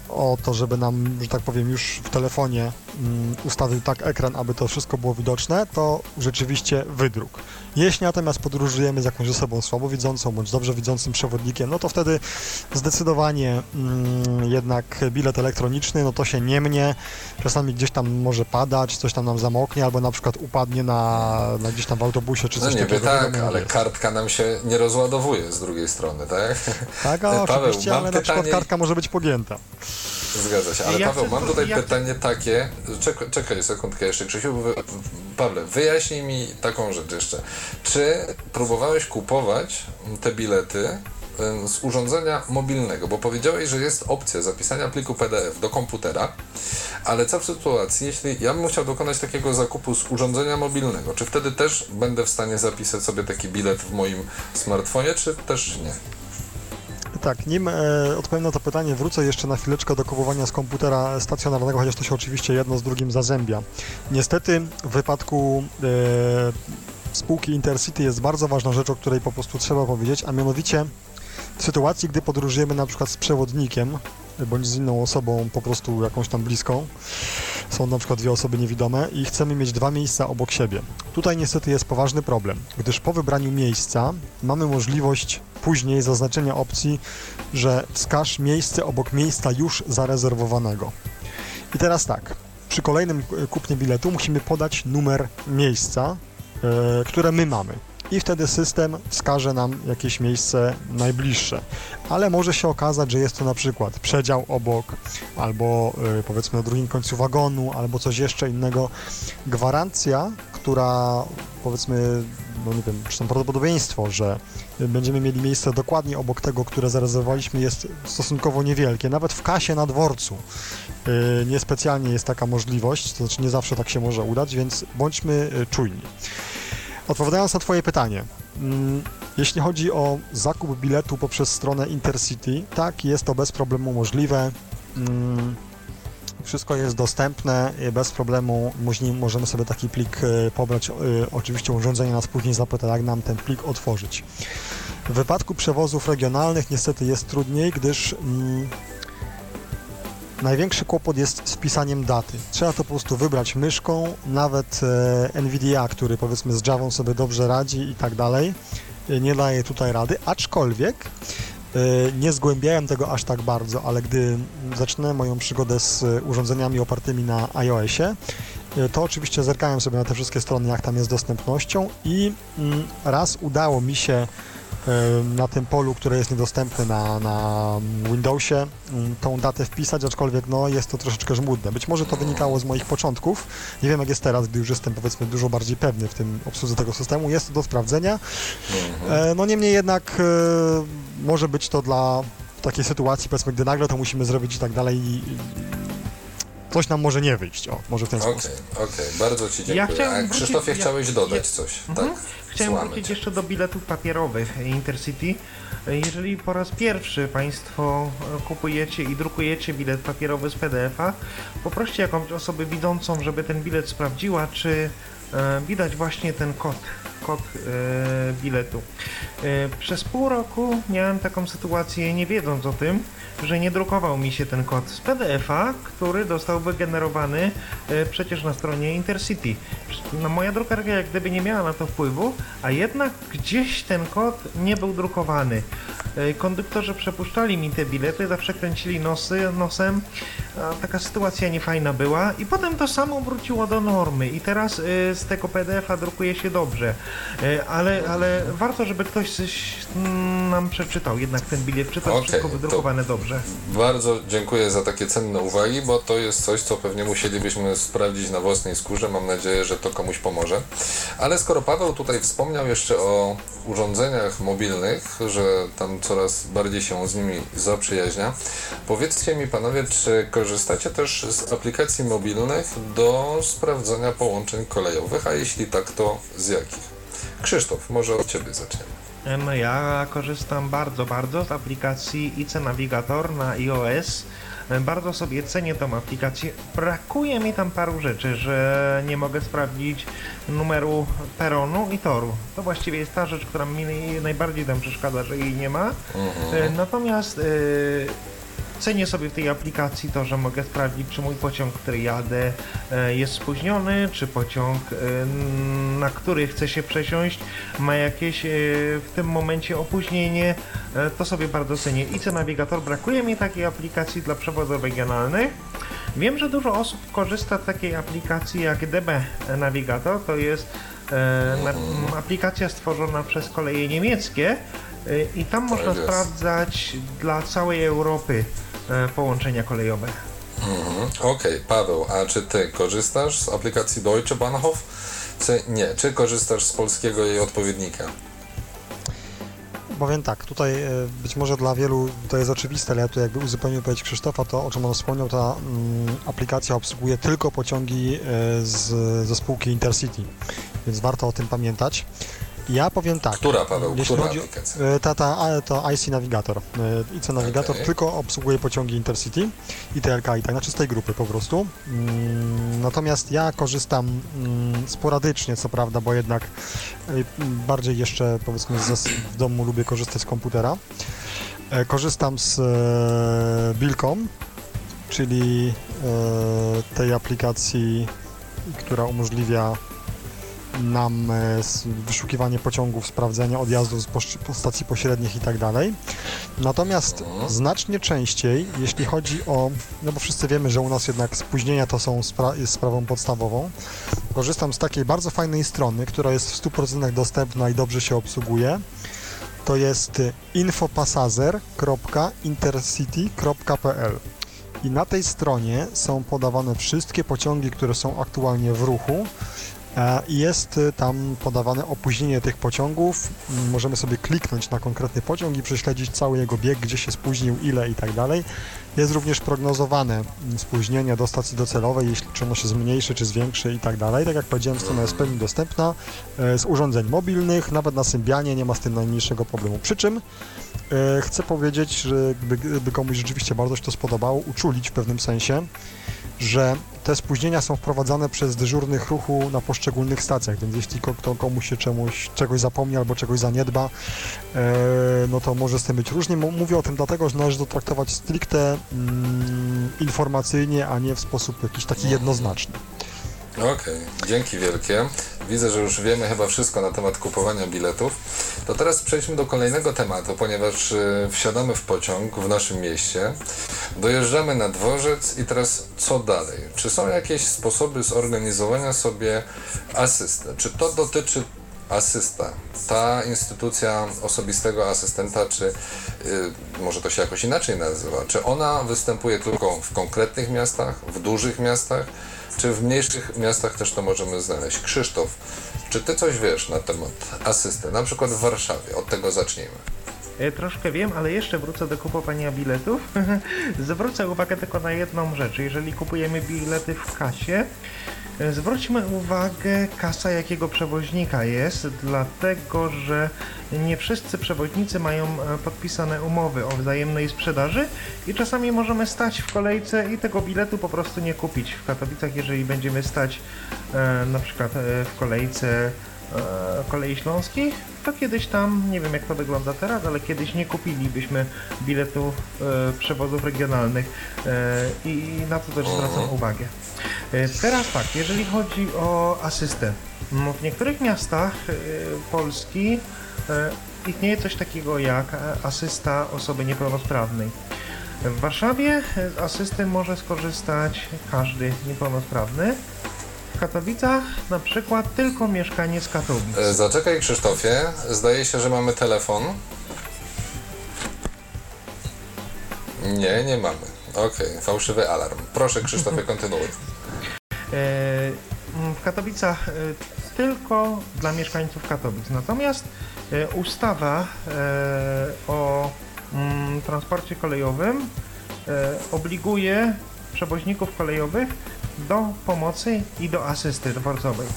o to, żeby nam, że tak powiem, już w telefonie mm, ustawił tak ekran, aby to wszystko było widoczne, to rzeczywiście wydruk. Jeśli natomiast podróżujemy z jakąś osobą słabowidzącą bądź dobrze widzącym przewodnikiem, no to wtedy zdecydowanie mm, jednak bilet elektroniczny, no to się nie mnie. Czasami gdzieś tam może padać, coś tam nam zamoknie, albo na przykład upadnie na, na gdzieś tam w autobusie, czy No coś niby takiego. tak, wiadomo, jak ale jest. kartka nam się nie rozładowuje z drugiej strony, tak? Tak, a Paweł, oczywiście, ale na przykład pytanie- kartka może być pogięta. Zgadza się, ale Ja Paweł, mam tutaj ja- pytanie takie, czekaj, czekaj sekundkę jeszcze, Krzysiu, wy, Pawle, wyjaśnij mi taką rzecz jeszcze. Czy próbowałeś kupować te bilety z urządzenia mobilnego, bo powiedziałeś, że jest opcja zapisania pliku PDF do komputera, ale co w sytuacji, jeśli ja bym chciał dokonać takiego zakupu z urządzenia mobilnego, czy wtedy też będę w stanie zapisać sobie taki bilet w moim smartfonie, czy też nie? Tak, nim e, odpowiem na to pytanie, wrócę jeszcze na chwileczkę do kupowania z komputera stacjonarnego, chociaż to się oczywiście jedno z drugim zazębia. Niestety w wypadku e, spółki Intercity jest bardzo ważna rzecz, o której po prostu trzeba powiedzieć, a mianowicie w sytuacji, gdy podróżujemy na przykład z przewodnikiem bądź z inną osobą po prostu jakąś tam bliską, są na przykład dwie osoby niewidome i chcemy mieć dwa miejsca obok siebie. Tutaj niestety jest poważny problem, gdyż po wybraniu miejsca mamy możliwość później zaznaczenia opcji, że wskaż miejsce obok miejsca już zarezerwowanego. I teraz tak, przy kolejnym e, kupnie biletu musimy podać numer miejsca, e, które my mamy. I wtedy system wskaże nam jakieś miejsce najbliższe. Ale może się okazać, że jest to na przykład przedział obok, albo e, powiedzmy na drugim końcu wagonu, albo coś jeszcze innego. Gwarancja, która powiedzmy, no nie wiem, czy tam prawdopodobieństwo, że będziemy mieli miejsce dokładnie obok tego, które zarezerwowaliśmy, jest stosunkowo niewielkie. Nawet w kasie na dworcu yy, niespecjalnie jest taka możliwość, to znaczy nie zawsze tak się może udać, więc bądźmy yy, czujni. Odpowiadając na Twoje pytanie, mm, jeśli chodzi o zakup biletu poprzez stronę Intercity, tak, jest to bez problemu możliwe. Mm, Wszystko jest dostępne, bez problemu możemy sobie taki plik e, pobrać. e, Oczywiście urządzenie nas później zapyta, jak nam ten plik otworzyć. W wypadku przewozów regionalnych niestety jest trudniej, gdyż mm, największy kłopot jest z wpisaniem daty. Trzeba to po prostu wybrać myszką, nawet e, NVIDIA, który powiedzmy z Java sobie dobrze radzi i tak dalej, e, nie daje tutaj rady, aczkolwiek e, nie zgłębiałem tego aż tak bardzo, ale gdy zaczynałem moją przygodę z urządzeniami opartymi na iOSie, e, to oczywiście zerkałem sobie na te wszystkie strony, jak tam jest dostępnością i mm, raz udało mi się na tym polu, które jest niedostępne na, na Windowsie, tą datę wpisać, aczkolwiek no, jest to troszeczkę żmudne. Być może to wynikało z moich początków. Nie wiem jak jest teraz, gdy już jestem powiedzmy dużo bardziej pewny w tym obsłudze tego systemu. Jest to do sprawdzenia. E, No niemniej jednak e, może być to dla takiej sytuacji, powiedzmy, gdy nagle to musimy zrobić i tak dalej coś nam może nie wyjść. O, może w ten Okej, sposób. okej, bardzo Ci dziękuję. chciałem A wrócić- Krzysztofie, ja- chciałeś dodać ja- coś, Mhm. tak? Chciałem wrócić cię. jeszcze do biletów papierowych Intercity. Jeżeli po raz pierwszy Państwo e, kupujecie i drukujecie bilet papierowy z PDF-a, poproście jakąś osobę widzącą, żeby ten bilet sprawdziła, czy e, widać właśnie ten kod, kod e, biletu. E, przez pół roku miałem taką sytuację, nie wiedząc o tym, że nie drukował mi się ten kod z PDF-a, który dostał wygenerowany e, przecież na stronie Intercity. No, moja drukarka jak gdyby nie miała na to wpływu, a jednak gdzieś ten kod nie był drukowany. Konduktorzy przepuszczali mi te bilety, zawsze kręcili nosy, nosem. Taka sytuacja niefajna była i potem to samo wróciło do normy i teraz z tego PDF-a drukuje się dobrze. E, Ale, ale warto, żeby ktoś coś mm, nam przeczytał jednak ten bilet, czy to jest wszystko wydrukowane dobrze. Bardzo dziękuję za takie cenne uwagi, bo to jest coś, co pewnie musielibyśmy sprawdzić na własnej skórze. Mam nadzieję, że to komuś pomoże. Ale skoro Paweł tutaj wspomniał jeszcze o urządzeniach mobilnych, że tam coraz bardziej się z nimi zaprzyjaźnia, powiedzcie mi panowie, czy korzystacie też z aplikacji mobilnych do sprawdzania połączeń kolejowych, a jeśli tak, to z jakich? Krzysztof, może od Ciebie zaczniemy. No ja korzystam bardzo, bardzo z aplikacji IC Navigator na iOS. Bardzo sobie cenię tą aplikację. Brakuje mi tam paru rzeczy, że nie mogę sprawdzić numeru peronu i toru. To właściwie jest ta rzecz, która mi naj- najbardziej tam przeszkadza, że jej nie ma. E, Natomiast e, Cenię sobie w tej aplikacji to, że mogę sprawdzić, czy mój pociąg, który jadę, e, jest spóźniony, czy pociąg, e, na który chcę się przesiąść, ma jakieś e, w tym momencie opóźnienie. To sobie bardzo cenię. IC Navigator brakuje mi takiej aplikacji dla przewodów regionalnych. Wiem, że dużo osób korzysta z takiej aplikacji jak DB Navigator. To jest aplikacja stworzona przez koleje niemieckie i tam można sprawdzać dla całej Europy połączenia kolejowe. Mhm. Okej, Paweł, a czy ty korzystasz z aplikacji Deutsche Bahnhof? Czy nie? Czy korzystasz z polskiego jej odpowiednika? Powiem tak, tutaj e, być może dla wielu to jest oczywiste, ale ja tu jakby uzupełnię wypowiedź Krzysztofa, to o czym on wspomniał, ta mm, aplikacja obsługuje tylko pociągi e, z, ze spółki Intercity, więc warto o tym pamiętać. Ja powiem tak. Która, Paweł? Jeśli Która chodzi aplikacja? e, Ta, ta, to IC Navigator. E, IC Navigator Okej. tylko obsługuje pociągi Intercity i TLK i tak, znaczy z tej grupy po prostu. Mm, Natomiast ja korzystam mm, sporadycznie, co prawda, bo jednak e, bardziej jeszcze powiedzmy w domu lubię korzystać z komputera. Korzystam z Bilcom, czyli tej aplikacji, która umożliwia nam e, wyszukiwanie pociągów, sprawdzenie odjazdów z stacji pośrednich i tak dalej. Natomiast znacznie częściej, jeśli chodzi o, no bo wszyscy wiemy, że u nas jednak spóźnienia to są spra- jest sprawą podstawową, korzystam z takiej bardzo fajnej strony, która jest w 100% dostępna i dobrze się obsługuje. To jest y, infopassager.intercity.pl i na tej stronie są podawane wszystkie pociągi, które są aktualnie w ruchu. E, Jest y, tam podawane opóźnienie tych pociągów. Mm, Możemy sobie kliknąć na konkretny pociąg i prześledzić cały jego bieg, gdzie się spóźnił, ile i tak dalej. Jest również prognozowane mm, spóźnienie do stacji docelowej, jeśli czy ono się zmniejszy, czy zwiększy i tak dalej. Tak jak powiedziałem, strona jest w pełni dostępna e, z urządzeń mobilnych, nawet na Symbianie nie ma z tym najmniejszego problemu. Przy czym e, chcę powiedzieć, że gdyby, gdyby komuś rzeczywiście bardzo się to spodobało, uczulić w pewnym sensie, że te spóźnienia są wprowadzane przez dyżurnych ruchu na poszczególnych stacjach, więc jeśli kto komuś się czemuś, czegoś zapomni albo czegoś zaniedba, e, no to może z tym być różnie. Mówię o tym dlatego, że należy to traktować stricte mm, informacyjnie, a nie w sposób jakiś taki jednoznaczny. Okej, dzięki wielkie. Widzę, że już wiemy chyba wszystko na temat kupowania biletów. To teraz przejdźmy do kolejnego tematu, ponieważ y, wsiadamy w pociąg w naszym mieście, dojeżdżamy na dworzec i teraz co dalej? Czy są jakieś sposoby zorganizowania sobie asysty? Czy to dotyczy asysta, ta instytucja osobistego asystenta, czy y, może to się jakoś inaczej nazywa, czy ona występuje tylko w konkretnych miastach, w dużych miastach, czy w mniejszych miastach też to możemy znaleźć? Krzysztof, czy ty coś wiesz na temat asysty, na przykład w Warszawie? Od tego zacznijmy. E, Troszkę wiem, ale jeszcze wrócę do kupowania biletów. Zwrócę uwagę tylko na jedną rzecz. Jeżeli kupujemy bilety w kasie, zwróćmy uwagę kasa jakiego przewoźnika jest, dlatego że nie wszyscy przewoźnicy mają e, podpisane umowy o wzajemnej sprzedaży i czasami możemy stać w kolejce i tego biletu po prostu nie kupić. W Katowicach, jeżeli będziemy stać e, na przykład e, w kolejce e, kolei śląskich, to kiedyś tam, nie wiem jak to wygląda teraz, ale kiedyś nie kupilibyśmy biletów e, przewozów regionalnych e, i na to też zwracam uwagę. E, teraz tak, jeżeli chodzi o asystę, no w niektórych miastach e, Polski e, istnieje coś takiego jak e, asysta osoby niepełnosprawnej. W Warszawie z asysty może skorzystać każdy niepełnosprawny. W Katowicach na przykład tylko mieszkanie z Katowic. E, Zaczekaj Krzysztofie, zdaje się, że mamy telefon. Nie, nie mamy. Okej, fałszywy alarm. Proszę Krzysztofie, kontynuuj. E, mm, W Katowicach e, tylko dla mieszkańców Katowic. Natomiast ustawa o mm, transporcie kolejowym obliguje przewoźników kolejowych do pomocy i do asysty dworcowej.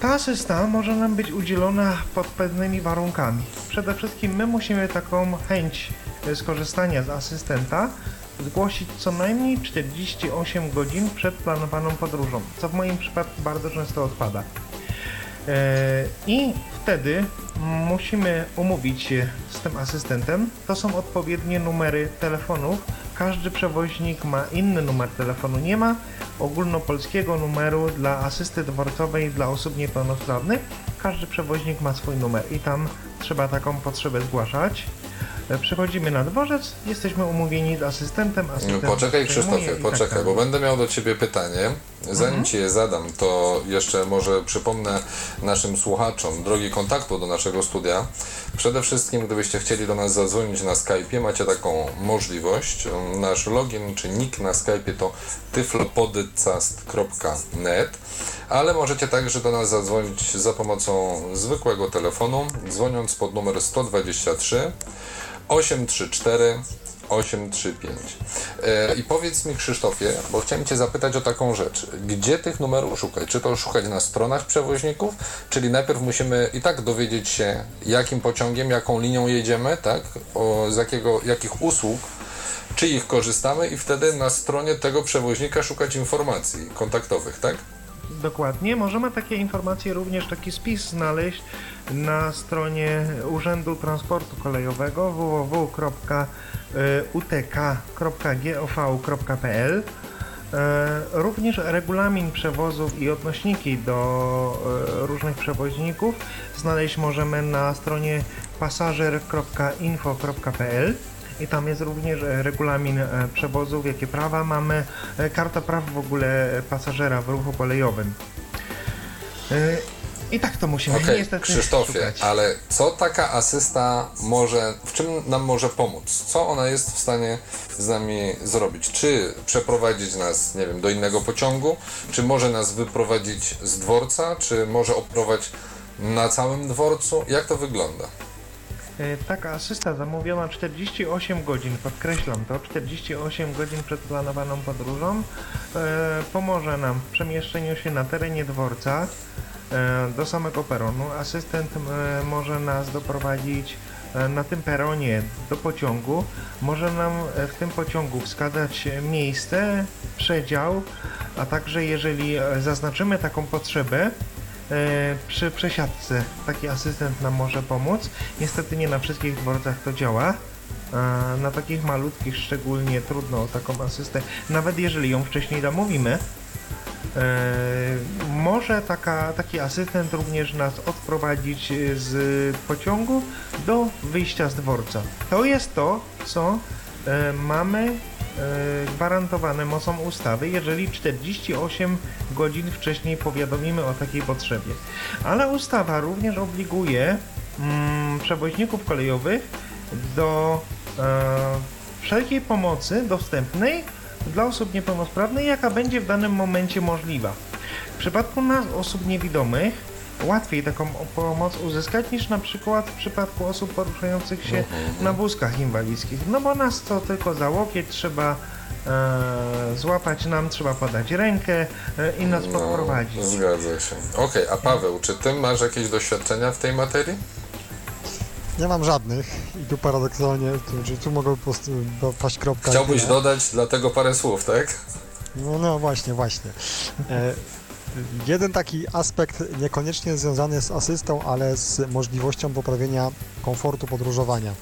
Ta asysta może nam być udzielona pod pewnymi warunkami. Przede wszystkim my musimy taką chęć e, skorzystania z asystenta zgłosić co najmniej 48 godzin przed planowaną podróżą, co w moim przypadku bardzo często odpada. E, I wtedy musimy umówić się z tym asystentem. To są odpowiednie numery telefonów. Każdy przewoźnik ma inny numer telefonu. Nie ma ogólnopolskiego numeru dla asysty dworcowej dla osób niepełnosprawnych. Każdy przewoźnik ma swój numer i tam trzeba taką potrzebę zgłaszać. E, Przychodzimy na dworzec, jesteśmy umówieni z asystentem. asystent Poczekaj przyjmuje Krzysztofie, tak poczekaj, dalej. bo będę miał do Ciebie pytanie. Zanim Ci je zadam, to jeszcze może przypomnę naszym słuchaczom drogi kontaktu do naszego studia. Przede wszystkim, gdybyście chcieli do nas zadzwonić na Skype'ie, macie taką możliwość. Nasz login czy nick na Skype'ie to tyflopodcast.net, ale możecie także do nas zadzwonić za pomocą zwykłego telefonu, dzwoniąc pod numer 123 834 835. E, I powiedz mi, Krzysztofie, bo chciałem Cię zapytać o taką rzecz. Gdzie tych numerów szukać? Czy to szukać na stronach przewoźników? Czyli najpierw musimy i tak dowiedzieć się, jakim pociągiem, jaką linią jedziemy, tak? O, z jakiego, jakich usług, czyich korzystamy i wtedy na stronie tego przewoźnika szukać informacji kontaktowych, tak? Dokładnie. Możemy takie informacje, również taki spis znaleźć na stronie Urzędu Transportu Kolejowego www.utk.gov.pl E, Również regulamin przewozów i odnośniki do e, różnych przewoźników znaleźć możemy na stronie pasażer.info.pl i tam jest również e, regulamin e, przewozów, jakie prawa mamy, e, karta praw w ogóle pasażera w ruchu kolejowym. I tak to musimy Okej, niestety Krzysztofie, szukać. ale co taka asysta może, w czym nam może pomóc? Co ona jest w stanie z nami zrobić? Czy przeprowadzić nas, nie wiem, do innego pociągu? Czy może nas wyprowadzić z dworca? Czy może oprowadzić na całym dworcu? Jak to wygląda? E, Taka asysta zamówiona 48 godzin, podkreślam to, 48 godzin przed planowaną podróżą e, pomoże nam w przemieszczeniu się na terenie dworca e, do samego peronu. Asystent może nas doprowadzić na tym peronie do pociągu, może nam w tym pociągu wskazać miejsce, przedział, a także jeżeli zaznaczymy taką potrzebę, przy przesiadce taki asystent nam może pomóc. Niestety nie na wszystkich dworcach to działa. A Na takich malutkich szczególnie trudno o taką asystę, nawet jeżeli ją wcześniej zamówimy. E, może taka, taki asystent również nas odprowadzić z pociągu do wyjścia z dworca. To jest to, co e, mamy e, gwarantowane mocą ustawy, jeżeli 48 godzin wcześniej powiadomimy o takiej potrzebie. Ale ustawa również obliguje mm, przewoźników kolejowych do e, wszelkiej pomocy dostępnej dla osób niepełnosprawnych, jaka będzie w danym momencie możliwa. W przypadku nas, osób niewidomych, łatwiej taką pomoc uzyskać niż na przykład w przypadku osób poruszających się na wózkach inwalidzkich. No bo nas to tylko za łokieć trzeba e, złapać nam, trzeba podać rękę e, i nas podprowadzić. zgadza się. Okej, a Paweł, czy Ty masz jakieś doświadczenia w tej materii? Nie mam żadnych i tu paradoksalnie, tu, że tu mogę po prostu paść kropka. i Chciałbyś tyle. dodać dlatego parę słów, tak? No, no właśnie, właśnie. E, Jeden taki aspekt niekoniecznie związany z asystą, ale z możliwością poprawienia komfortu podróżowania.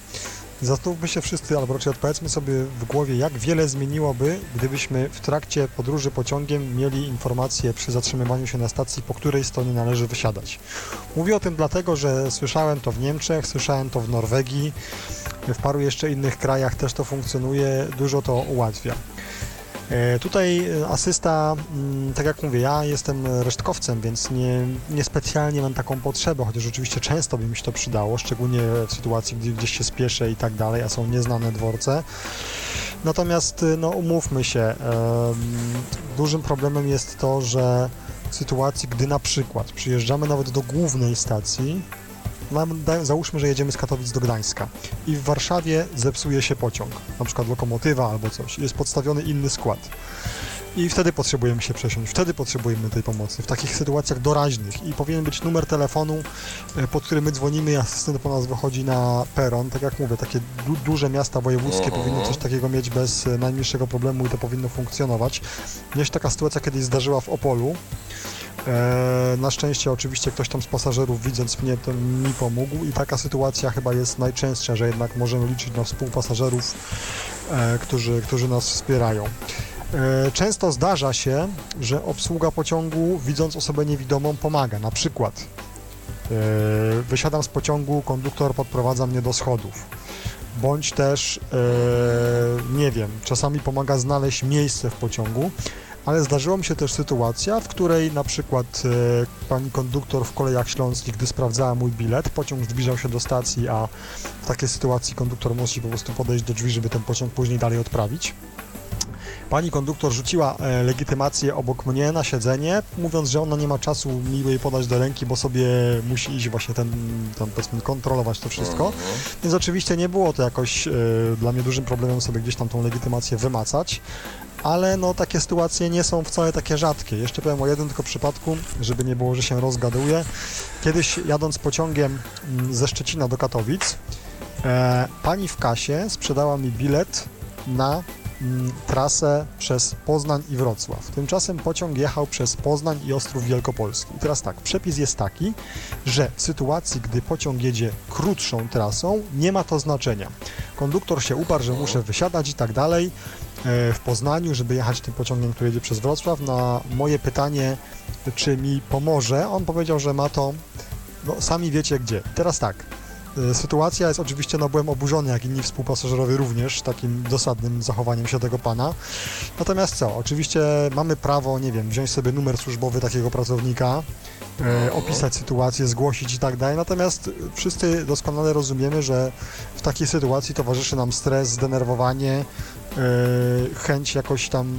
Zastanówmy się wszyscy, albo raczej odpowiedzmy sobie w głowie, jak wiele zmieniłoby, gdybyśmy w trakcie podróży pociągiem mieli informacje przy zatrzymywaniu się na stacji, po której stronie należy wysiadać. Mówię o tym dlatego, że słyszałem to w Niemczech, słyszałem to w Norwegii, w paru jeszcze innych krajach też to funkcjonuje, dużo to ułatwia. E, Tutaj e, asysta, mm, tak jak mówię, ja jestem resztkowcem, więc nie, nie specjalnie mam taką potrzebę, chociaż oczywiście często by mi się to przydało, szczególnie w sytuacji, gdy gdzieś się spieszę i tak dalej, a są nieznane dworce. Natomiast, y, no umówmy się, dużym problemem jest to, że w sytuacji, gdy na przykład przyjeżdżamy nawet do głównej stacji, nam, da- załóżmy, że jedziemy z Katowic do Gdańska i w Warszawie zepsuje się pociąg, na przykład lokomotywa albo coś, jest podstawiony inny skład. I wtedy potrzebujemy się przesiąść, wtedy potrzebujemy tej pomocy, w takich sytuacjach doraźnych i powinien być numer telefonu, e, pod który my dzwonimy i asystent po nas wychodzi na peron. Tak jak mówię, takie du duże miasta wojewódzkie Mhm. powinny coś takiego mieć bez e, najmniejszego problemu i to powinno funkcjonować. Mnie się taka sytuacja kiedyś zdarzyła w Opolu. E, na szczęście oczywiście ktoś tam z pasażerów widząc mnie to mi pomógł i taka sytuacja chyba jest najczęstsza, że jednak możemy liczyć na współpasażerów, e, którzy, którzy nas wspierają. E, Często zdarza się, że obsługa pociągu widząc osobę niewidomą pomaga. Na przykład wysiadam z pociągu, konduktor podprowadza mnie do schodów. Bądź też, nie wiem, czasami pomaga znaleźć miejsce w pociągu, ale zdarzyła mi się też sytuacja, w której na przykład e, pani konduktor w kolejach śląskich, gdy sprawdzała mój bilet, pociąg zbliżał się do stacji, a w takiej sytuacji konduktor musi po prostu podejść do drzwi, żeby ten pociąg później dalej odprawić. Pani konduktor rzuciła e, legitymację obok mnie na siedzenie, mówiąc, że ona nie ma czasu mi jej podać do ręki, bo sobie musi iść właśnie ten, ten powiedzmy, kontrolować to wszystko. Mhm. Więc oczywiście nie było to jakoś e, dla mnie dużym problemem sobie gdzieś tam tą legitymację wymacać, ale no takie sytuacje nie są wcale takie rzadkie. Jeszcze powiem o jednym tylko przypadku, żeby nie było, że się rozgaduję. Kiedyś jadąc pociągiem mm, ze Szczecina do Katowic, e, pani w kasie sprzedała mi bilet na trasę przez Poznań i Wrocław. Tymczasem pociąg jechał przez Poznań i Ostrów Wielkopolski. I teraz tak, przepis jest taki, że w sytuacji, gdy pociąg jedzie krótszą trasą, nie ma to znaczenia. Konduktor się uparł, że muszę wysiadać i tak dalej e, w Poznaniu, żeby jechać tym pociągiem, który jedzie przez Wrocław. Na moje pytanie, czy mi pomoże, on powiedział, że ma to, no sami wiecie gdzie. Teraz tak, sytuacja jest oczywiście, no byłem oburzony, jak inni współpasażerowie również, takim dosadnym zachowaniem się tego pana. Natomiast co, oczywiście mamy prawo, nie wiem, wziąć sobie numer służbowy takiego pracownika, e, opisać sytuację, zgłosić i tak dalej. Natomiast wszyscy doskonale rozumiemy, że w takiej sytuacji towarzyszy nam stres, zdenerwowanie, e, chęć jakoś tam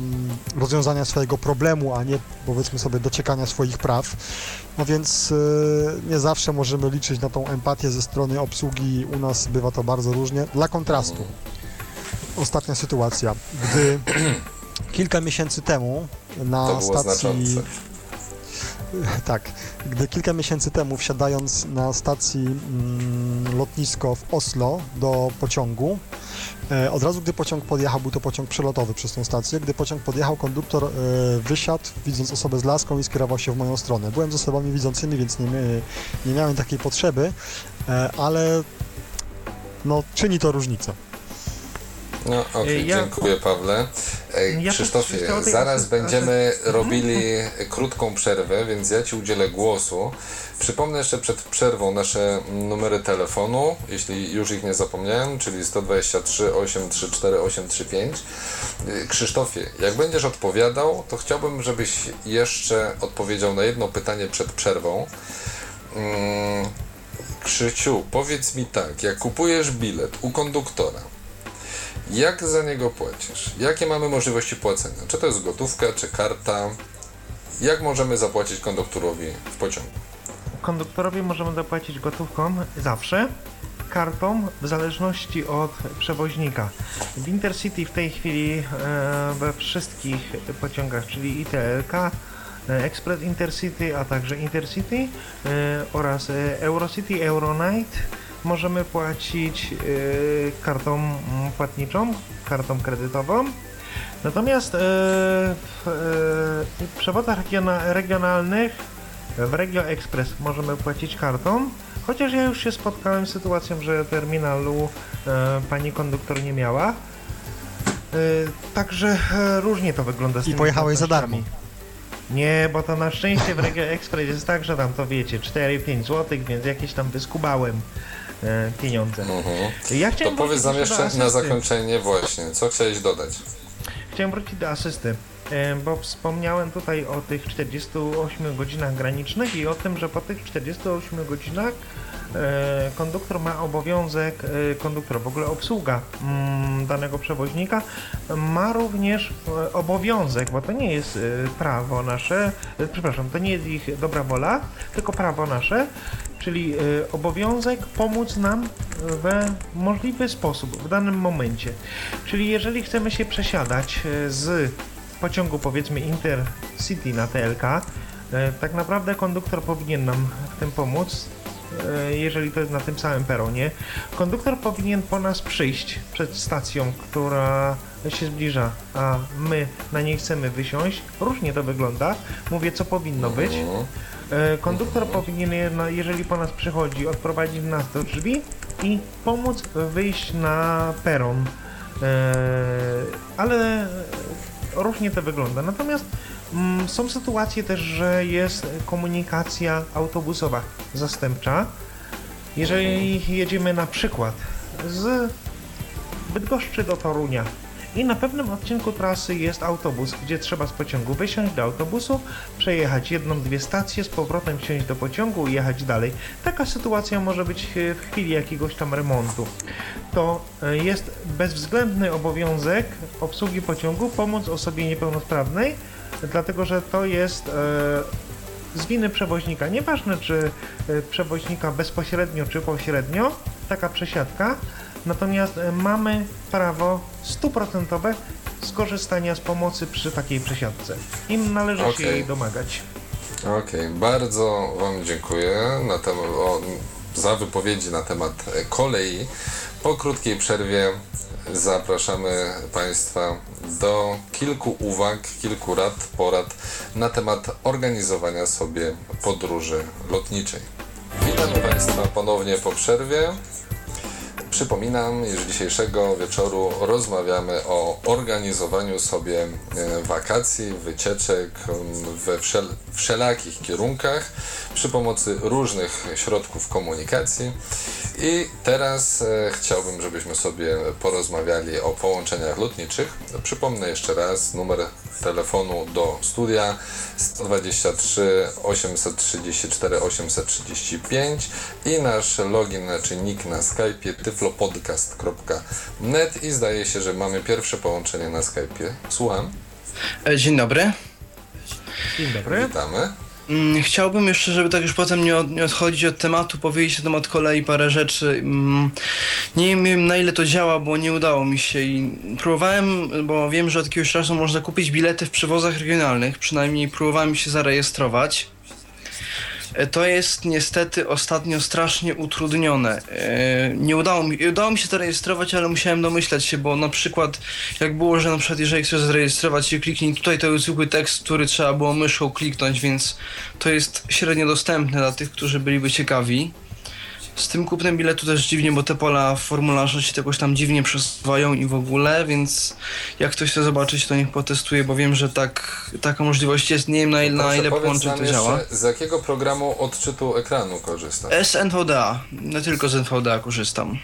rozwiązania swojego problemu, a nie powiedzmy sobie dociekania swoich praw. No więc e, nie zawsze możemy liczyć na tą empatię ze strony obsługi. U nas bywa to bardzo różnie. Dla kontrastu, ostatnia sytuacja, gdy kilka miesięcy temu na stacji znaczące. tak, gdy kilka miesięcy temu wsiadając na stacji mm, lotnisko w Oslo do pociągu, e, od razu gdy pociąg podjechał, był to pociąg przelotowy przez tą stację, gdy pociąg podjechał, konduktor e, wysiadł, widząc osobę z laską i skierował się w moją stronę. Byłem z osobami widzącymi, więc nie, nie miałem takiej potrzeby, e, ale no, czyni to różnicę. No, okej, Ja- dziękuję Pawle. E, Ja Krzysztofie, zaraz będziemy asy- robili krótką przerwę, więc ja Ci udzielę głosu. Przypomnę jeszcze przed przerwą nasze numery telefonu, jeśli już ich nie zapomniałem, czyli 123 834 835. E, Krzysztofie, jak będziesz odpowiadał, to chciałbym, żebyś jeszcze odpowiedział na jedno pytanie przed przerwą. Mm, Krzyciu, powiedz mi tak, jak kupujesz bilet u konduktora, jak za niego płacisz? Jakie mamy możliwości płacenia? Czy to jest gotówka, czy karta? Jak możemy zapłacić konduktorowi w pociągu? Konduktorowi możemy zapłacić gotówką zawsze, kartą w zależności od przewoźnika. W Intercity w tej chwili e, we wszystkich pociągach, czyli ITLK, e, Express Intercity, a także Intercity e, oraz Eurocity, Euronight możemy płacić kartą mm, płatniczą, kartą kredytową. Natomiast w przewodach regiona, regionalnych w Regio Express możemy płacić kartą, chociaż ja już się spotkałem z sytuacją, że terminalu e, pani konduktor nie miała. E, także e, różnie to wygląda z I tymi pojechałeś za płatnościami. Nie, bo to na szczęście w Regio Express jest tak, że tam to wiecie, 4-5 zł, więc jakieś tam wyskubałem e, pieniądze. Mhm. Ja To chciałem powiedz nam do jeszcze na asysty. zakończenie właśnie, co chciałeś dodać? Chciałem wrócić do asysty, bo wspomniałem tutaj o tych 48 godzinach granicznych i o tym, że po tych 48 godzinach e, konduktor ma obowiązek, e, konduktor, w ogóle obsługa mm, danego przewoźnika ma również e, obowiązek, bo to nie jest prawo nasze, przepraszam, to nie jest ich dobra wola, tylko prawo nasze, czyli obowiązek pomóc nam we możliwy sposób w danym momencie. Czyli jeżeli chcemy się przesiadać z pociągu powiedzmy Intercity na TLK, e, tak naprawdę konduktor powinien nam w tym pomóc, e, jeżeli to jest na tym samym peronie. Konduktor powinien po nas przyjść przed stacją, która się zbliża, a my na niej chcemy wysiąść. Różnie to wygląda. Mówię, co powinno być. Mhm. E, Konduktor powinien, jeżeli po nas przychodzi, odprowadzić nas do drzwi i pomóc wyjść na peron. Ale różnie to wygląda. Natomiast mm, są sytuacje też, że jest komunikacja autobusowa zastępcza. Jeżeli jedziemy na przykład z Bydgoszczy do Torunia i na pewnym odcinku trasy jest autobus, gdzie trzeba z pociągu wysiąść do autobusu, przejechać jedną, dwie stacje, z powrotem wsiąść do pociągu i jechać dalej. Taka sytuacja może być e, w chwili jakiegoś tam remontu. To e, jest bezwzględny obowiązek obsługi pociągu pomóc osobie niepełnosprawnej, dlatego że to jest e, z winy przewoźnika. Nieważne czy przewoźnika bezpośrednio czy pośrednio, taka przesiadka. Natomiast e, mamy prawo stuprocentowe skorzystania z pomocy przy takiej przesiadce. Im należy się Okej. jej domagać. Okej, bardzo Wam dziękuję na temat, o, za wypowiedzi na temat e, kolei. Po krótkiej przerwie zapraszamy Państwa do kilku uwag, kilku rad, porad na temat organizowania sobie podróży lotniczej. Witamy Państwa ponownie po przerwie. Przypominam, iż dzisiejszego wieczoru rozmawiamy o organizowaniu sobie e, wakacji, wycieczek m, we wszel wszelakich kierunkach przy pomocy różnych środków komunikacji. I teraz e, chciałbym, żebyśmy sobie porozmawiali o połączeniach lotniczych. Przypomnę jeszcze raz numer telefonu do studia 123 834 835 i nasz login czy nick na Skype'ie tyflopodcast.net i zdaje się, że mamy pierwsze połączenie na Skype'ie. Słucham, E, Dzień dobry. Dzień dobry. witamy. Mm, Chciałbym jeszcze, żeby tak już potem nie, od, nie odchodzić od tematu, powiedzieć na temat kolei parę rzeczy. Mm, Nie wiem na ile to działa, bo nie udało mi się i próbowałem, bo wiem, że od jakiegoś czasu można kupić bilety w przewozach regionalnych, przynajmniej próbowałem się zarejestrować. E, To jest niestety ostatnio strasznie utrudnione. E, Nie udało mi, udało mi się ale musiałem domyślać się, bo na przykład jak było, że na przykład jeżeli chcesz zarejestrować się, kliknij tutaj, to jest zwykły tekst, który trzeba było myszką kliknąć, więc to jest średnio dostępne dla tych, którzy byliby ciekawi. Z tym kupnem biletu też dziwnie, bo te pola w formularzu się jakoś tam dziwnie przesuwają i w ogóle, więc jak ktoś chce zobaczyć, to niech potestuje, bo wiem, że tak, taka możliwość jest. Nie wiem na, na ile połączeń to działa. z jakiego programu odczytu ekranu korzystasz? Z NVDA, nie tylko z NVDA korzystam.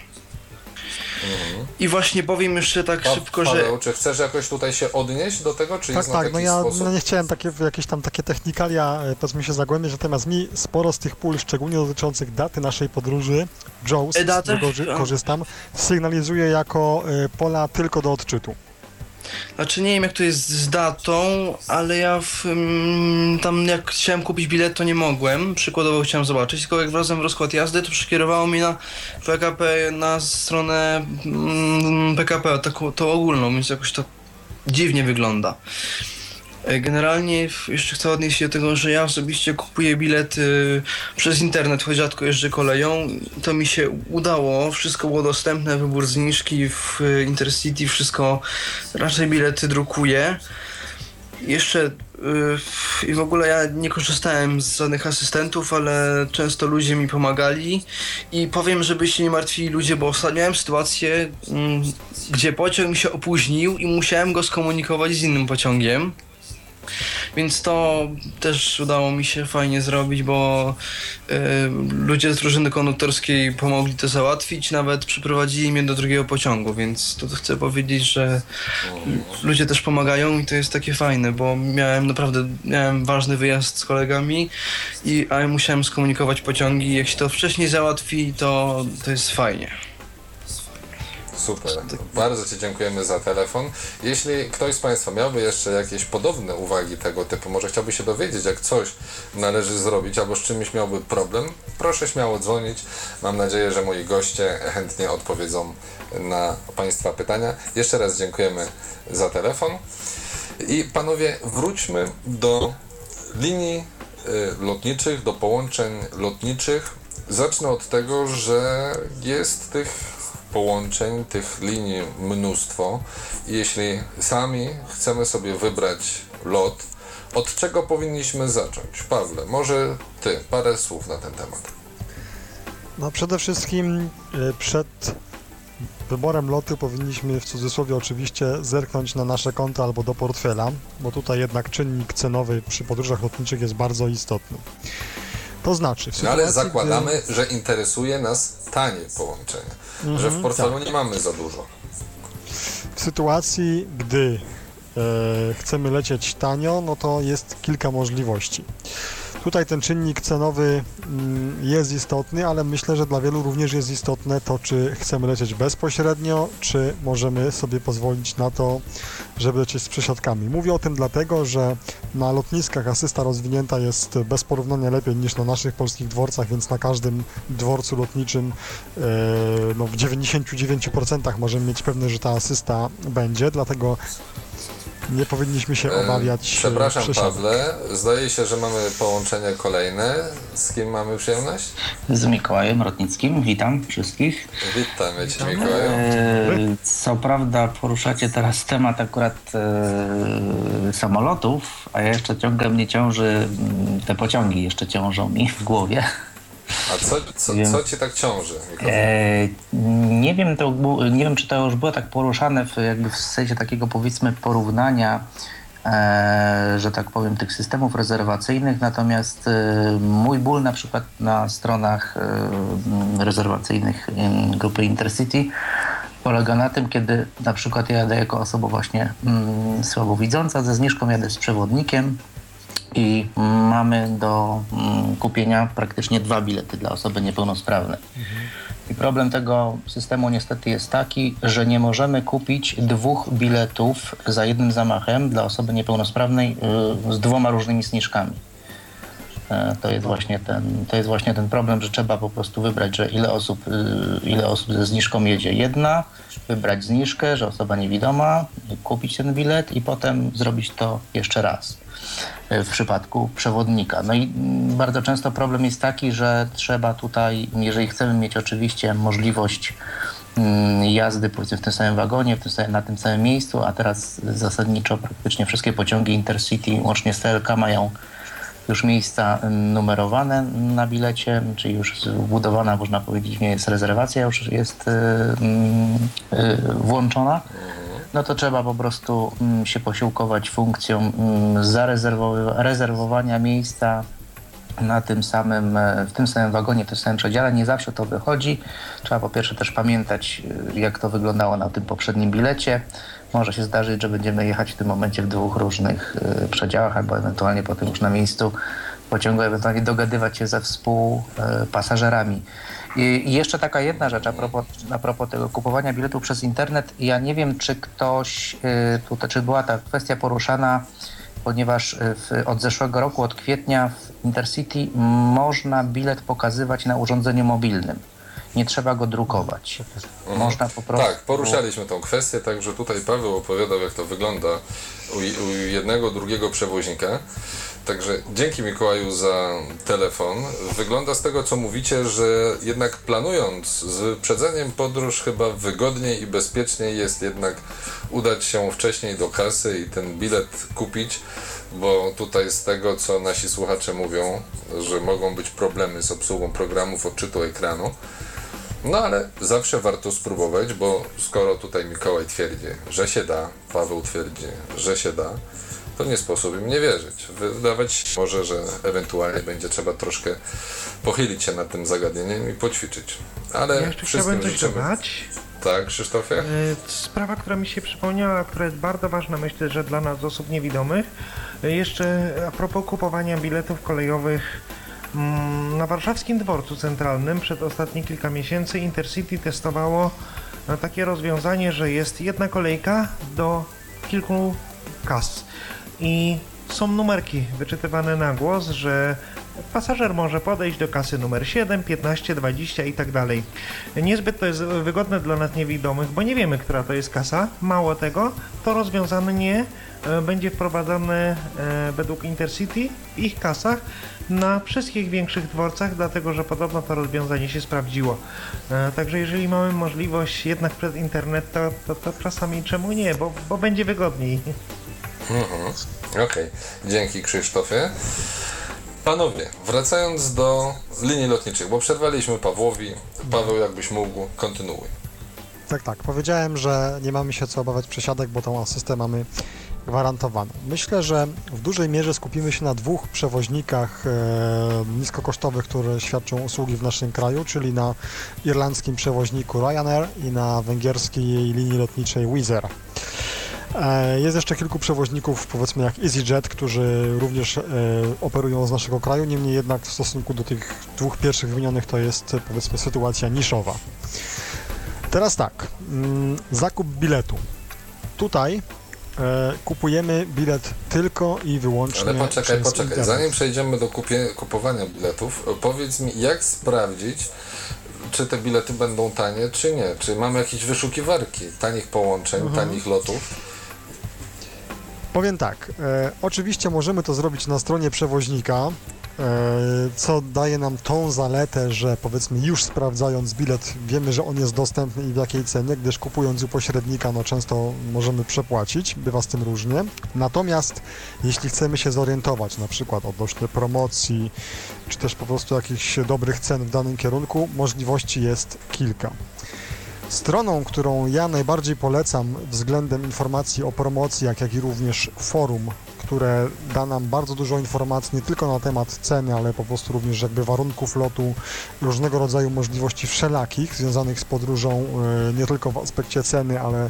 I właśnie powiem jeszcze tak Pa- szybko, że Paweł, czy chcesz jakoś tutaj się odnieść do tego, czy Tak, jest na tak, taki no ja sposób? no nie chciałem takie, w jakieś tam takie technikalia, e, powiedzmy się zagłębiać, natomiast mi sporo z tych pól, szczególnie dotyczących daty naszej podróży, JAWS, E, z którego korzystam, sygnalizuje jako e, pola tylko do odczytu. Znaczy nie wiem jak to jest z datą, ale ja w, mm, tam jak chciałem kupić bilet to nie mogłem, przykładowo chciałem zobaczyć, tylko jak wlazłem w rozkład jazdy to przekierowało mnie na PKP, na stronę mm, PKP, taką tą ogólną, więc jakoś to dziwnie wygląda. E, Generalnie jeszcze chcę odnieść się do tego, że ja osobiście kupuję bilety przez internet, choć rzadko jeżdżę koleją. To mi się udało, wszystko było dostępne, wybór zniżki w e, Intercity, wszystko, raczej bilety drukuję. Jeszcze yy, i w ogóle ja nie korzystałem z żadnych asystentów, ale często ludzie mi pomagali i powiem, żeby się nie martwili ludzie, bo ostatnio miałem sytuację, mm, gdzie pociąg mi się opóźnił i musiałem go skomunikować z innym pociągiem. Więc to też udało mi się fajnie zrobić, bo y, ludzie z drużyny konduktorskiej pomogli to załatwić, nawet przyprowadzili mnie do drugiego pociągu, więc to chcę powiedzieć, że ludzie też pomagają i to jest takie fajne, bo miałem naprawdę miałem ważny wyjazd z kolegami i a ja musiałem skomunikować pociągi. Jak się to wcześniej załatwi, to, to jest fajnie. Super. Bardzo Ci dziękujemy za telefon. Jeśli ktoś z Państwa miałby jeszcze jakieś podobne uwagi tego typu, może chciałby się dowiedzieć, jak coś należy zrobić, albo z czymś miałby problem, proszę śmiało dzwonić. Mam nadzieję, że moi goście chętnie odpowiedzą na Państwa pytania. Jeszcze raz dziękujemy za telefon. I panowie, wróćmy do linii y, lotniczych, do połączeń lotniczych. Zacznę od tego, że jest tych połączeń, tych linii mnóstwo. I Jeśli sami chcemy sobie wybrać lot, od czego powinniśmy zacząć? Pawle, może ty, parę słów na ten temat. No przede wszystkim y, przed wyborem lotu powinniśmy w cudzysłowie oczywiście zerknąć na nasze konta albo do portfela, bo tutaj jednak czynnik cenowy przy podróżach lotniczych jest bardzo istotny. To znaczy, No ale zakładamy, że interesuje nas tanie połączenie, że w portfelu nie mamy za dużo. gdy, w sytuacji, gdy e, chcemy lecieć tanio, no to jest kilka możliwości. Tutaj ten czynnik cenowy mm, jest istotny, ale myślę, że dla wielu również jest istotne to, czy chcemy lecieć bezpośrednio, czy możemy sobie pozwolić na to, żeby lecieć z przesiadkami. Mówię o tym dlatego, że na lotniskach asysta rozwinięta jest bez porównania lepiej niż na naszych polskich dworcach, więc na każdym dworcu lotniczym e, no, w 99% możemy mieć pewność, że ta asysta będzie, dlatego nie powinniśmy się obawiać e, Przepraszam, przesiadek. Pawle, zdaje się, że mamy połączenie kolejne. Z kim mamy przyjemność? Z Mikołajem Rotnickim. Witam wszystkich. Witamy Cię, Mikołaju. E, Co prawda poruszacie teraz temat akurat e, samolotów, a ja jeszcze ciągle mnie ciąży, mm, te pociągi jeszcze ciążą mi w głowie. A co, co, Wiem. co Ci tak ciąży? E, nie, wiem, to, nie wiem, czy to już było tak poruszane w, jakby w sensie takiego powiedzmy porównania, e, że tak powiem, tych systemów rezerwacyjnych, natomiast e, mój ból na przykład na stronach e, rezerwacyjnych em, grupy Intercity polega na tym, kiedy na przykład ja jadę jako osoba właśnie mm, słabowidząca, ze zniżką jadę z przewodnikiem, i mamy do mm, kupienia praktycznie dwa bilety dla osoby niepełnosprawnej. I problem tego systemu niestety jest taki, że nie możemy kupić dwóch biletów za jednym zamachem dla osoby niepełnosprawnej y, z dwoma różnymi zniżkami. E, To jest, właśnie ten, to jest właśnie ten problem, że trzeba po prostu wybrać, że ile osób, y, ile osób ze zniżką jedzie. Jedna, wybrać zniżkę, że osoba niewidoma, kupić ten bilet i potem zrobić to jeszcze raz w przypadku przewodnika. No i mm, bardzo często problem jest taki, że trzeba tutaj, jeżeli chcemy mieć oczywiście możliwość mm, jazdy powiedzmy w tym samym wagonie, w tym samym, na tym samym miejscu, a teraz zasadniczo praktycznie wszystkie pociągi Intercity łącznie z TLK mają już miejsca mm, numerowane na bilecie, czyli już wbudowana, można powiedzieć, nie jest rezerwacja, już jest y, mm, y, włączona, no to trzeba po prostu mm, się posiłkować funkcją mm, zarezerwowy- rezerwowania miejsca na tym samym, e, w tym samym wagonie, w tym samym przedziale. Nie zawsze to wychodzi. Trzeba po pierwsze też pamiętać, e, jak to wyglądało na tym poprzednim bilecie. Może się zdarzyć, że będziemy jechać w tym momencie w dwóch różnych e, przedziałach, albo ewentualnie potem już na miejscu pociągu, ewentualnie dogadywać się ze współpasażerami. I jeszcze taka jedna rzecz a propos, a propos tego kupowania biletów przez internet. Ja nie wiem, czy ktoś, e, tutaj, czy była ta kwestia poruszana ponieważ y, w, od zeszłego roku, od kwietnia w Intercity można bilet pokazywać na urządzeniu mobilnym. Nie trzeba go drukować. Można po prostu... Tak, poruszaliśmy tą kwestię, także tutaj Paweł opowiadał, jak to wygląda u, u jednego, drugiego przewoźnika. Także dzięki Mikołaju za telefon. Wygląda z tego, co mówicie, że jednak planując z wyprzedzeniem podróż, chyba wygodniej i bezpieczniej jest jednak udać się wcześniej do kasy i ten bilet kupić, bo tutaj z tego, co nasi słuchacze mówią, że mogą być problemy z obsługą programów odczytu ekranu. No ale zawsze warto spróbować, bo skoro tutaj Mikołaj twierdzi, że się da, Paweł twierdzi, że się da, to nie sposób im nie wierzyć. Wydawać się może, że ewentualnie będzie trzeba troszkę pochylić się nad tym zagadnieniem i poćwiczyć. Ale Ja jeszcze chciałbym coś życzymy. dodać. Tak, Krzysztofie? E, Sprawa, która mi się przypomniała, która jest bardzo ważna, myślę, że dla nas osób niewidomych. E, Jeszcze a propos kupowania biletów kolejowych na warszawskim dworcu centralnym przed ostatnie kilka miesięcy Intercity testowało e, takie rozwiązanie, że jest jedna kolejka do kilku kas i są numerki wyczytywane na głos, że pasażer może podejść do kasy numer 7, 15, 20 i tak dalej. Niezbyt to jest wygodne dla nas niewidomych, bo nie wiemy, która to jest kasa. Mało tego, to rozwiązanie e, będzie wprowadzane e, według Intercity w ich kasach na wszystkich większych dworcach, dlatego że podobno to rozwiązanie się sprawdziło. E, Także jeżeli mamy możliwość jednak przez internet, to, to, to czasami czemu nie, bo, bo będzie wygodniej. Mhm. Okej, dzięki Krzysztofie. Panowie, wracając do linii lotniczych, bo przerwaliśmy Pawłowi. Paweł, jakbyś mógł, kontynuuj. Tak, tak. Powiedziałem, że nie mamy się co obawiać przesiadek, bo tą asystę mamy gwarantowaną. Myślę, że w dużej mierze skupimy się na dwóch przewoźnikach e, niskokosztowych, które świadczą usługi w naszym kraju, czyli na irlandzkim przewoźniku Ryanair i na węgierskiej linii lotniczej Wizz Air. E, Jest jeszcze kilku przewoźników, powiedzmy jak EasyJet, którzy również e, operują z naszego kraju, niemniej jednak w stosunku do tych dwóch pierwszych wymienionych to jest powiedzmy sytuacja niszowa. Teraz tak, mm, zakup biletu. Tutaj e, kupujemy bilet tylko i wyłącznie Ale poczekaj, poczekaj. internet. Zanim przejdziemy do kupie, kupowania biletów, powiedz mi, jak sprawdzić, czy te bilety będą tanie, czy nie? Czy mamy jakieś wyszukiwarki tanich połączeń, Mhm. tanich lotów? Powiem tak, e, oczywiście możemy to zrobić na stronie przewoźnika, e, co daje nam tą zaletę, że powiedzmy już sprawdzając bilet wiemy, że on jest dostępny i w jakiej cenie, gdyż kupując u pośrednika no często możemy przepłacić, bywa z tym różnie. Natomiast jeśli chcemy się zorientować na przykład odnośnie promocji, czy też po prostu jakichś dobrych cen w danym kierunku, możliwości jest kilka. Stroną, którą ja najbardziej polecam względem informacji o promocji, jak i również forum, które da nam bardzo dużo informacji nie tylko na temat ceny, ale po prostu również jakby warunków lotu, różnego rodzaju możliwości wszelakich związanych z podróżą, e, nie tylko w aspekcie ceny, ale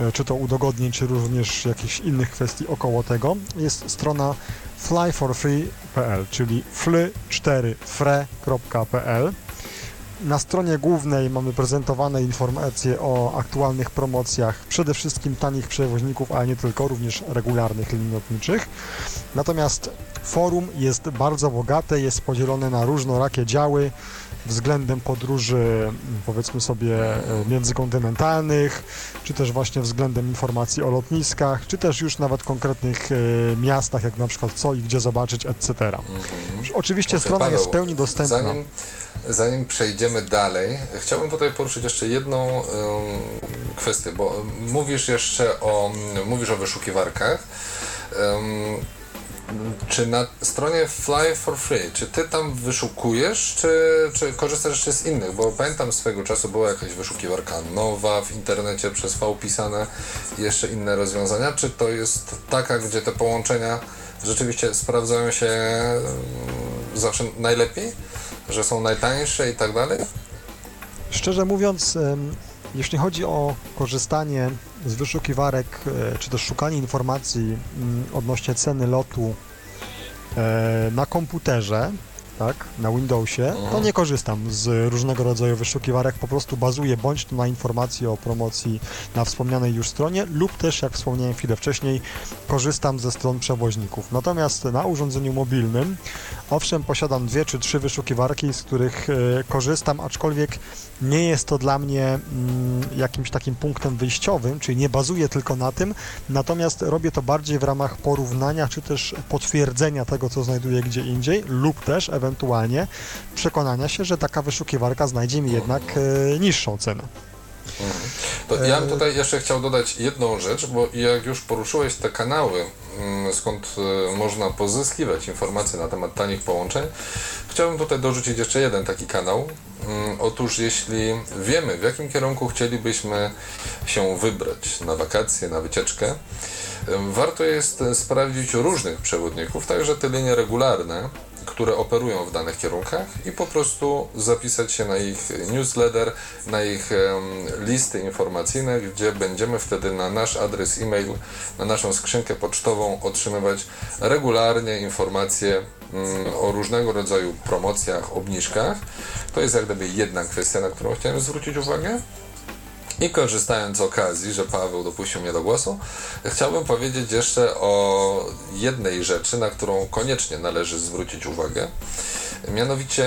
e, czy to udogodnień, czy również jakichś innych kwestii około tego, jest strona flyforfree.pl, czyli fly4fre.pl. Na stronie głównej mamy prezentowane informacje o aktualnych promocjach, przede wszystkim tanich przewoźników, ale nie tylko, również regularnych linii lotniczych. Natomiast forum jest bardzo bogate, jest podzielone na różnorakie działy względem podróży, powiedzmy sobie, e, międzykontynentalnych, czy też właśnie względem informacji o lotniskach, czy też już nawet konkretnych e, miastach, jak na przykład co i gdzie zobaczyć, etc. Oczywiście Okej, strona jest w Paweł, pełni dostępna. Zanim, zanim przejdziemy dalej, chciałbym tutaj poruszyć jeszcze jedną em, kwestię, bo mówisz jeszcze o, mówisz o wyszukiwarkach. Em, czy na stronie Fly for Free, czy ty tam wyszukujesz, czy, czy korzystasz jeszcze z innych? Bo pamiętam swego czasu była jakaś wyszukiwarka nowa w internecie przez V pisane jeszcze inne rozwiązania. Czy to jest taka, gdzie te połączenia rzeczywiście sprawdzają się em, zawsze najlepiej? Że są najtańsze i tak dalej? Szczerze mówiąc, jeśli chodzi o korzystanie z wyszukiwarek, e, czy też szukanie informacji mm, odnośnie ceny lotu e, na komputerze, tak, na Windowsie, to nie korzystam z różnego rodzaju wyszukiwarek, po prostu bazuję bądź to na informacji o promocji na wspomnianej już stronie, lub też, jak wspomniałem chwilę wcześniej, korzystam ze stron przewoźników. Natomiast na urządzeniu mobilnym Owszem, posiadam dwie czy trzy wyszukiwarki, z których e, korzystam, aczkolwiek nie jest to dla mnie mm, jakimś takim punktem wyjściowym, czyli nie bazuję tylko na tym, natomiast robię to bardziej w ramach porównania czy też potwierdzenia tego, co znajduję gdzie indziej, lub też ewentualnie przekonania się, że taka wyszukiwarka znajdzie mi jednak e, niższą cenę. To ja bym tutaj jeszcze chciał dodać jedną rzecz, bo jak już poruszyłeś te kanały, mm, skąd y, można pozyskiwać informacje na temat tanich połączeń, chciałbym tutaj dorzucić jeszcze jeden taki kanał. Mm, Otóż jeśli wiemy, w jakim kierunku chcielibyśmy się wybrać na wakacje, na wycieczkę, y, warto jest sprawdzić różnych przewodników, także te linie regularne, które operują w danych kierunkach i po prostu zapisać się na ich newsletter, na ich listy informacyjne, gdzie będziemy wtedy na nasz adres e-mail, na naszą skrzynkę pocztową otrzymywać regularnie informacje mm, o różnego rodzaju promocjach, obniżkach. To jest jak gdyby jedna kwestia, na którą chciałem zwrócić uwagę. I korzystając z okazji, że Paweł dopuścił mnie do głosu, chciałbym powiedzieć jeszcze o jednej rzeczy, na którą koniecznie należy zwrócić uwagę. Mianowicie,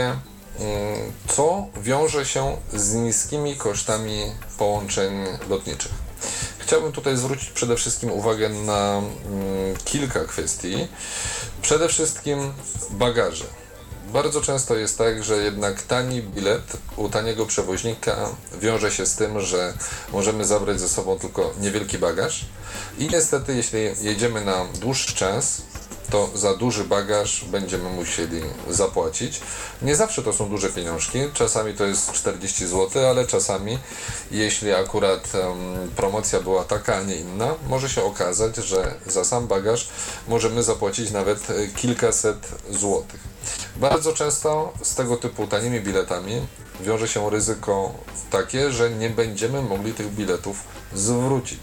mm, co wiąże się z niskimi kosztami połączeń lotniczych. Chciałbym tutaj zwrócić przede wszystkim uwagę na mm, kilka kwestii. Przede wszystkim bagaże. Bardzo często jest tak, że jednak tani bilet u taniego przewoźnika wiąże się z tym, że możemy zabrać ze sobą tylko niewielki bagaż. I niestety jeśli jedziemy na dłuższy czas, to za duży bagaż będziemy musieli zapłacić. Nie zawsze to są duże pieniążki, czasami to jest 40 zł, ale czasami, jeśli akurat em, promocja była taka, a nie inna, może się okazać, że za sam bagaż możemy zapłacić nawet e, kilkaset złotych. Bardzo często z tego typu tanimi biletami wiąże się ryzyko takie, że nie będziemy mogli tych biletów zwrócić.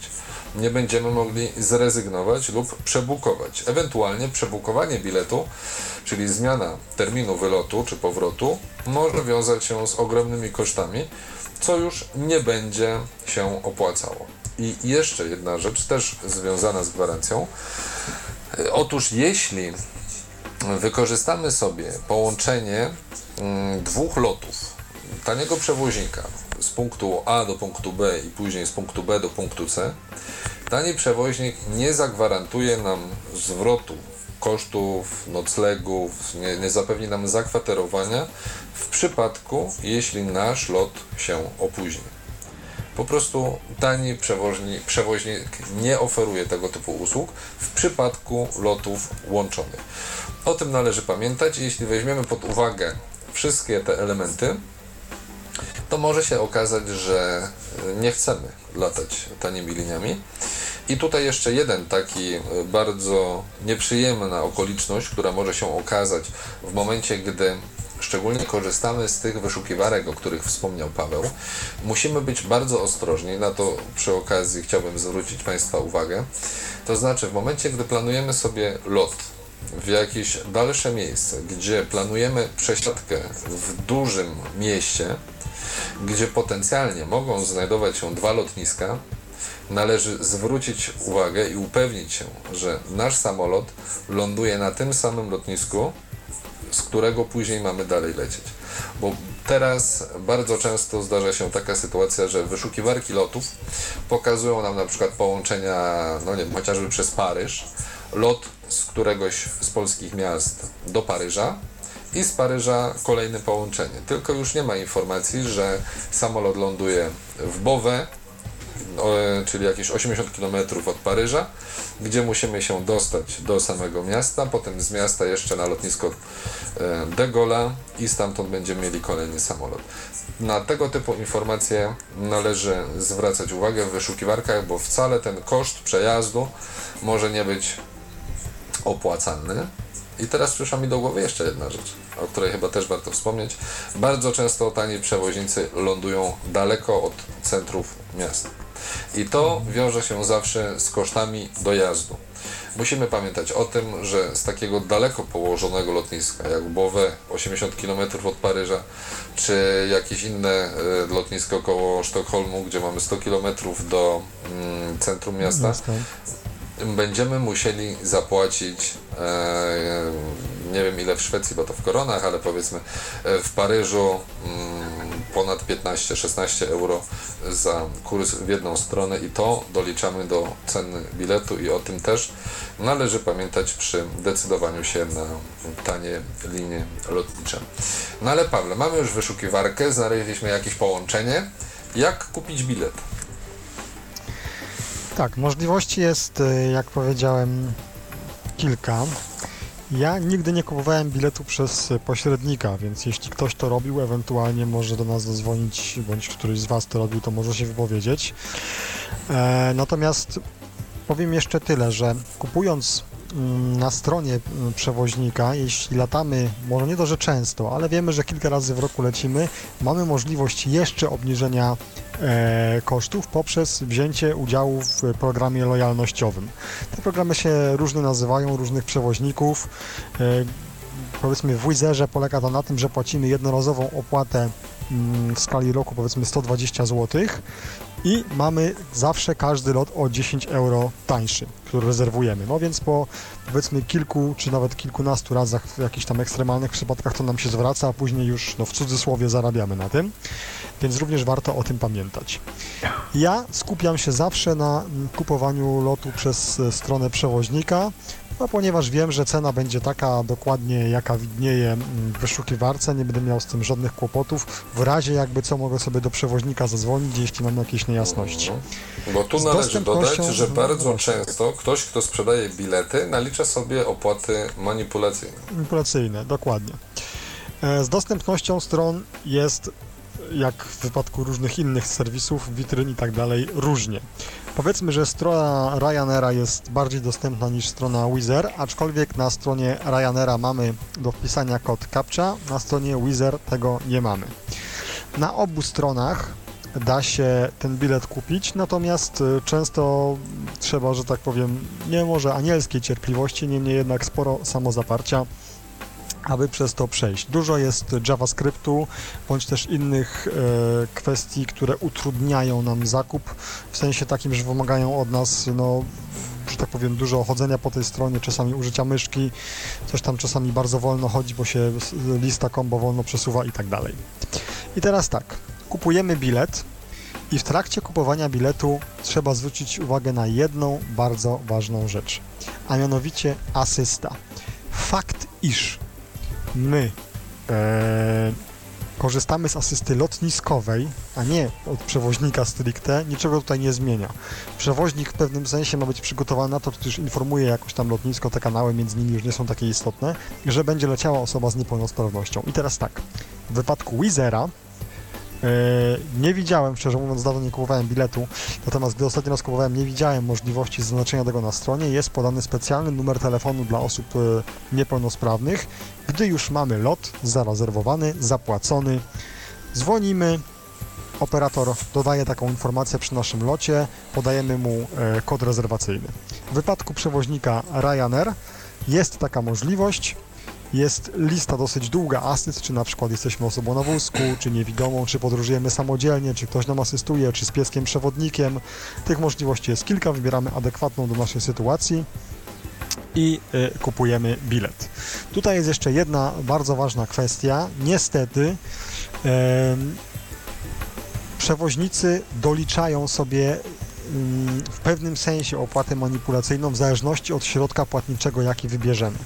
Nie będziemy mogli zrezygnować lub przebukować. Ewentualnie przebukowanie biletu, czyli zmiana terminu wylotu czy powrotu, może wiązać się z ogromnymi kosztami, co już nie będzie się opłacało. I jeszcze jedna rzecz, też związana z gwarancją. Otóż jeśli wykorzystamy sobie połączenie mm, dwóch lotów taniego przewoźnika z punktu A do punktu B i później z punktu B do punktu C, tani przewoźnik nie zagwarantuje nam zwrotu kosztów, noclegów, nie, nie zapewni nam zakwaterowania w przypadku, jeśli nasz lot się opóźni. Po prostu tani przewoźnik, przewoźnik nie oferuje tego typu usług w przypadku lotów łączonych. O tym należy pamiętać. Jeśli weźmiemy pod uwagę wszystkie te elementy, to może się okazać, że nie chcemy latać tanimi liniami. I tutaj jeszcze jeden taki e, bardzo nieprzyjemna okoliczność, która może się okazać w momencie, gdy szczególnie korzystamy z tych wyszukiwarek, o których wspomniał Paweł. Musimy być bardzo ostrożni, na to przy okazji chciałbym zwrócić Państwa uwagę. To znaczy, w momencie, gdy planujemy sobie lot w jakieś dalsze miejsce, gdzie planujemy przesiadkę w dużym mieście, gdzie potencjalnie mogą znajdować się dwa lotniska, należy zwrócić uwagę i upewnić się, że nasz samolot ląduje na tym samym lotnisku, z którego później mamy dalej lecieć. Bo teraz bardzo często zdarza się taka sytuacja, że wyszukiwarki lotów pokazują nam na przykład połączenia, no nie wiem, chociażby przez Paryż, lot z któregoś z polskich miast do Paryża i z Paryża kolejne połączenie. Tylko już nie ma informacji, że samolot ląduje w Bowe, czyli jakieś 80 km od Paryża, gdzie musimy się dostać do samego miasta, potem z miasta jeszcze na lotnisko e, de Gaulle'a i stamtąd będziemy mieli kolejny samolot. Na tego typu informacje należy zwracać uwagę w wyszukiwarkach, bo wcale ten koszt przejazdu może nie być opłacalny. I teraz przyszła mi do głowy jeszcze jedna rzecz, o której chyba też warto wspomnieć. Bardzo często tani przewoźnicy lądują daleko od centrów miast. I to wiąże się zawsze z kosztami dojazdu. Musimy pamiętać o tym, że z takiego daleko położonego lotniska, jak Bowe, 80 km od Paryża, czy jakieś inne e, lotnisko koło Sztokholmu, gdzie mamy 100 km do mm, centrum miasta, Miasta. Będziemy musieli zapłacić, e, nie wiem ile w Szwecji, bo to w koronach, ale powiedzmy e, w Paryżu mm, ponad 15-16 euro za kurs w jedną stronę i to doliczamy do ceny biletu i o tym też należy pamiętać przy decydowaniu się na tanie linie lotnicze. No ale Pawle, mamy już wyszukiwarkę, znaleźliśmy jakieś połączenie. Jak kupić bilet? Tak, możliwości jest, y, jak powiedziałem, kilka. Ja nigdy nie kupowałem biletu przez pośrednika, więc jeśli ktoś to robił, ewentualnie może do nas zadzwonić, bądź któryś z Was to robił, to może się wypowiedzieć. E, natomiast powiem jeszcze tyle, że kupując mm, na stronie mm, przewoźnika, jeśli latamy, może nie to, że często, ale wiemy, że kilka razy w roku lecimy, mamy możliwość jeszcze obniżenia kosztów poprzez wzięcie udziału w programie lojalnościowym. Te programy się różnie nazywają, różnych przewoźników. E, powiedzmy w Wizerze polega to na tym, że płacimy jednorazową opłatę w skali roku powiedzmy 120 zł i mamy zawsze każdy lot o 10 euro tańszy, który rezerwujemy. No więc po powiedzmy kilku czy nawet kilkunastu razach w jakichś tam ekstremalnych przypadkach to nam się zwraca, a później już no, w cudzysłowie zarabiamy na tym, więc również warto o tym pamiętać. Ja skupiam się zawsze na mm, kupowaniu lotu przez e, stronę przewoźnika, no ponieważ wiem, że cena będzie taka dokładnie jaka widnieje mm, w wyszukiwarce, nie będę miał z tym żadnych kłopotów. W razie jakby co mogę sobie do przewoźnika zadzwonić, jeśli mam jakieś niejasności. Bo tu Z należy dodać, że no bardzo często ktoś, kto sprzedaje bilety, nalicza sobie opłaty manipulacyjne. Manipulacyjne, dokładnie. E, Z dostępnością stron jest, jak w wypadku różnych innych serwisów, witryn i tak dalej, różnie. Powiedzmy, że strona Ryanaira jest bardziej dostępna niż strona Wizer, aczkolwiek na stronie Ryanaira mamy do wpisania kod CAPTCHA, na stronie Wizer tego nie mamy. Na obu stronach da się ten bilet kupić, natomiast y, często trzeba, że tak powiem, nie może anielskiej cierpliwości, niemniej jednak sporo samozaparcia, aby przez to przejść. Dużo jest JavaScriptu, bądź też innych e, kwestii, które utrudniają nam zakup, w sensie takim, że wymagają od nas, no, że tak powiem, dużo chodzenia po tej stronie, czasami użycia myszki, coś tam czasami bardzo wolno chodzi, bo się lista kombo wolno przesuwa i tak dalej. I teraz tak, kupujemy bilet i w trakcie kupowania biletu trzeba zwrócić uwagę na jedną bardzo ważną rzecz, a mianowicie asysta. Fakt, iż my e, korzystamy z asysty lotniskowej, a nie od przewoźnika stricte, niczego tutaj nie zmienia. Przewoźnik w pewnym sensie ma być przygotowany na to, już informuje jakoś tam lotnisko, te kanały między nimi już nie są takie istotne, że będzie leciała osoba z niepełnosprawnością. I teraz tak, w wypadku Wizera nie widziałem, szczerze mówiąc, dawno nie kupowałem biletu, natomiast gdy ostatni raz kupowałem, nie widziałem możliwości zaznaczenia tego na stronie. Jest podany specjalny numer telefonu dla osób e, niepełnosprawnych. Gdy już mamy lot zarezerwowany, zapłacony, dzwonimy, operator dodaje taką informację przy naszym locie, podajemy mu e, kod rezerwacyjny. W wypadku przewoźnika Ryanair jest taka możliwość. Jest lista dosyć długa asyst, czy na przykład jesteśmy osobą na wózku, czy niewidomą, czy podróżujemy samodzielnie, czy ktoś nam asystuje, czy z pieskiem przewodnikiem. Tych możliwości jest kilka, wybieramy adekwatną do naszej sytuacji i y, kupujemy bilet. Tutaj jest jeszcze jedna bardzo ważna kwestia. Niestety em, przewoźnicy doliczają sobie w pewnym sensie opłatę manipulacyjną w zależności od środka płatniczego, jaki wybierzemy.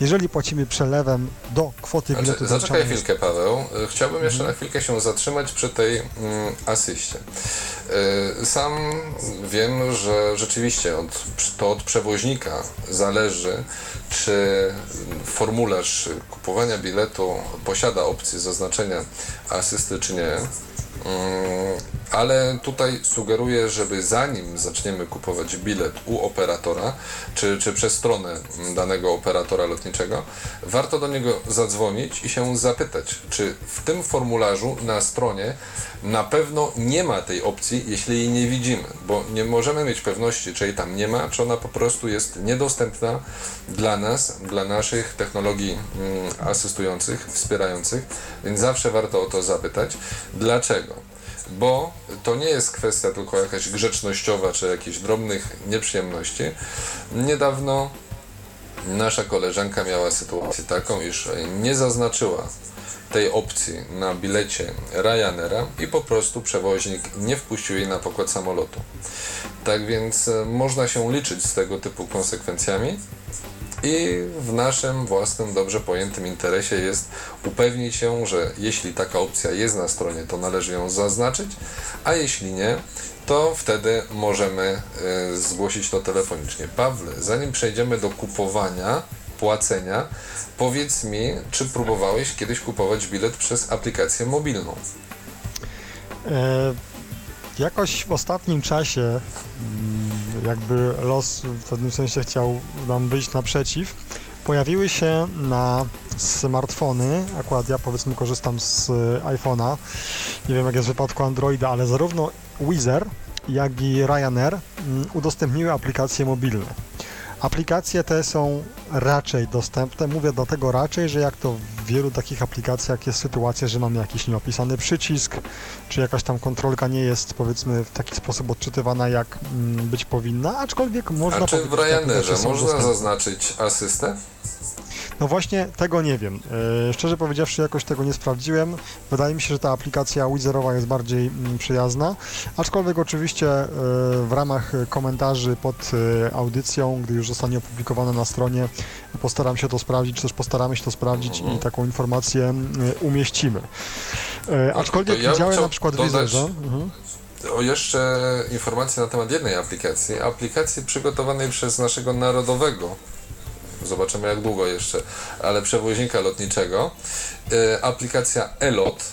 Jeżeli płacimy przelewem do kwoty biletu Znaczy, zaczekaj chwilkę, Paweł. Chciałbym jeszcze Mhm. na chwilkę się zatrzymać przy tej mm, asyście. Y, Sam wiem, że rzeczywiście od, to od przewoźnika zależy, czy formularz kupowania biletu posiada opcję zaznaczenia asysty, czy nie. Mm, Ale tutaj sugeruję, żeby zanim zaczniemy kupować bilet u operatora, czy, czy przez stronę danego operatora lotniczego, warto do niego zadzwonić i się zapytać, czy w tym formularzu na stronie na pewno nie ma tej opcji, jeśli jej nie widzimy, bo nie możemy mieć pewności, czy jej tam nie ma, czy ona po prostu jest niedostępna dla nas, dla naszych technologii mm, asystujących, wspierających, więc zawsze warto o to zapytać. Dlaczego? Bo to nie jest kwestia tylko jakaś grzecznościowa czy jakichś drobnych nieprzyjemności. Niedawno nasza koleżanka miała sytuację taką, iż nie zaznaczyła tej opcji na bilecie Ryanaira i po prostu przewoźnik nie wpuścił jej na pokład samolotu. Tak więc e, można się liczyć z tego typu konsekwencjami i w naszym własnym, dobrze pojętym interesie jest upewnić się, że jeśli taka opcja jest na stronie, to należy ją zaznaczyć, a jeśli nie, to wtedy możemy y, zgłosić to telefonicznie. Pawle, zanim przejdziemy do kupowania, płacenia, powiedz mi, czy próbowałeś kiedyś kupować bilet przez aplikację mobilną? E, jakoś w ostatnim czasie mm, jakby los w pewnym sensie chciał nam wyjść naprzeciw. Pojawiły się na smartfony, akurat ja powiedzmy korzystam z iPhone'a, nie wiem jak jest w wypadku Androida, ale zarówno Wizer, jak i Ryanair mm, udostępniły aplikacje mobilne. Aplikacje te są raczej dostępne. Mówię dlatego raczej, że jak to w wielu takich aplikacjach jest sytuacja, że mamy jakiś nieopisany przycisk, czy jakaś tam kontrolka nie jest powiedzmy w taki sposób odczytywana, jak mm, być powinna, aczkolwiek można A czy w Ryanerze można dostępne. zaznaczyć asystę? No właśnie, tego nie wiem. E, szczerze powiedziawszy, jakoś tego nie sprawdziłem. Wydaje mi się, że ta aplikacja Wizerowa jest bardziej mm, przyjazna, aczkolwiek oczywiście e, w ramach komentarzy pod e, audycją, gdy już zostanie opublikowana na stronie, postaram się to sprawdzić, czy też postaramy się to sprawdzić i taką informację mm, umieścimy. Aczkolwiek ja widziałem na przykład dodać- Wizerze. Mhm. O jeszcze informacje na temat jednej aplikacji. Aplikacji przygotowanej przez naszego narodowego, zobaczymy jak długo jeszcze, ale przewoźnika lotniczego. E, aplikacja ELOT.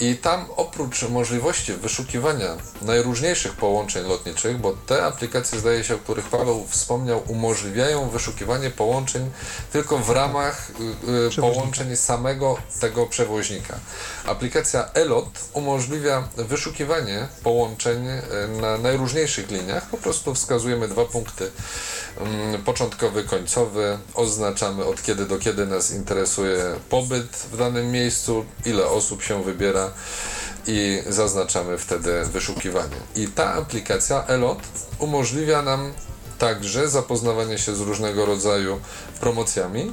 I tam oprócz możliwości wyszukiwania najróżniejszych połączeń lotniczych, bo te aplikacje, zdaje się, o których Paweł wspomniał, umożliwiają wyszukiwanie połączeń tylko w ramach y, y, połączeń samego tego przewoźnika. Aplikacja ELOT umożliwia wyszukiwanie połączeń y, na najróżniejszych liniach. Po prostu wskazujemy dwa punkty mm, początkowy, końcowy, oznaczamy od kiedy do kiedy nas interesuje pobyt w danym miejscu, ile osób się wybiera i zaznaczamy wtedy wyszukiwanie. I ta aplikacja ELOT umożliwia nam także zapoznawanie się z różnego rodzaju promocjami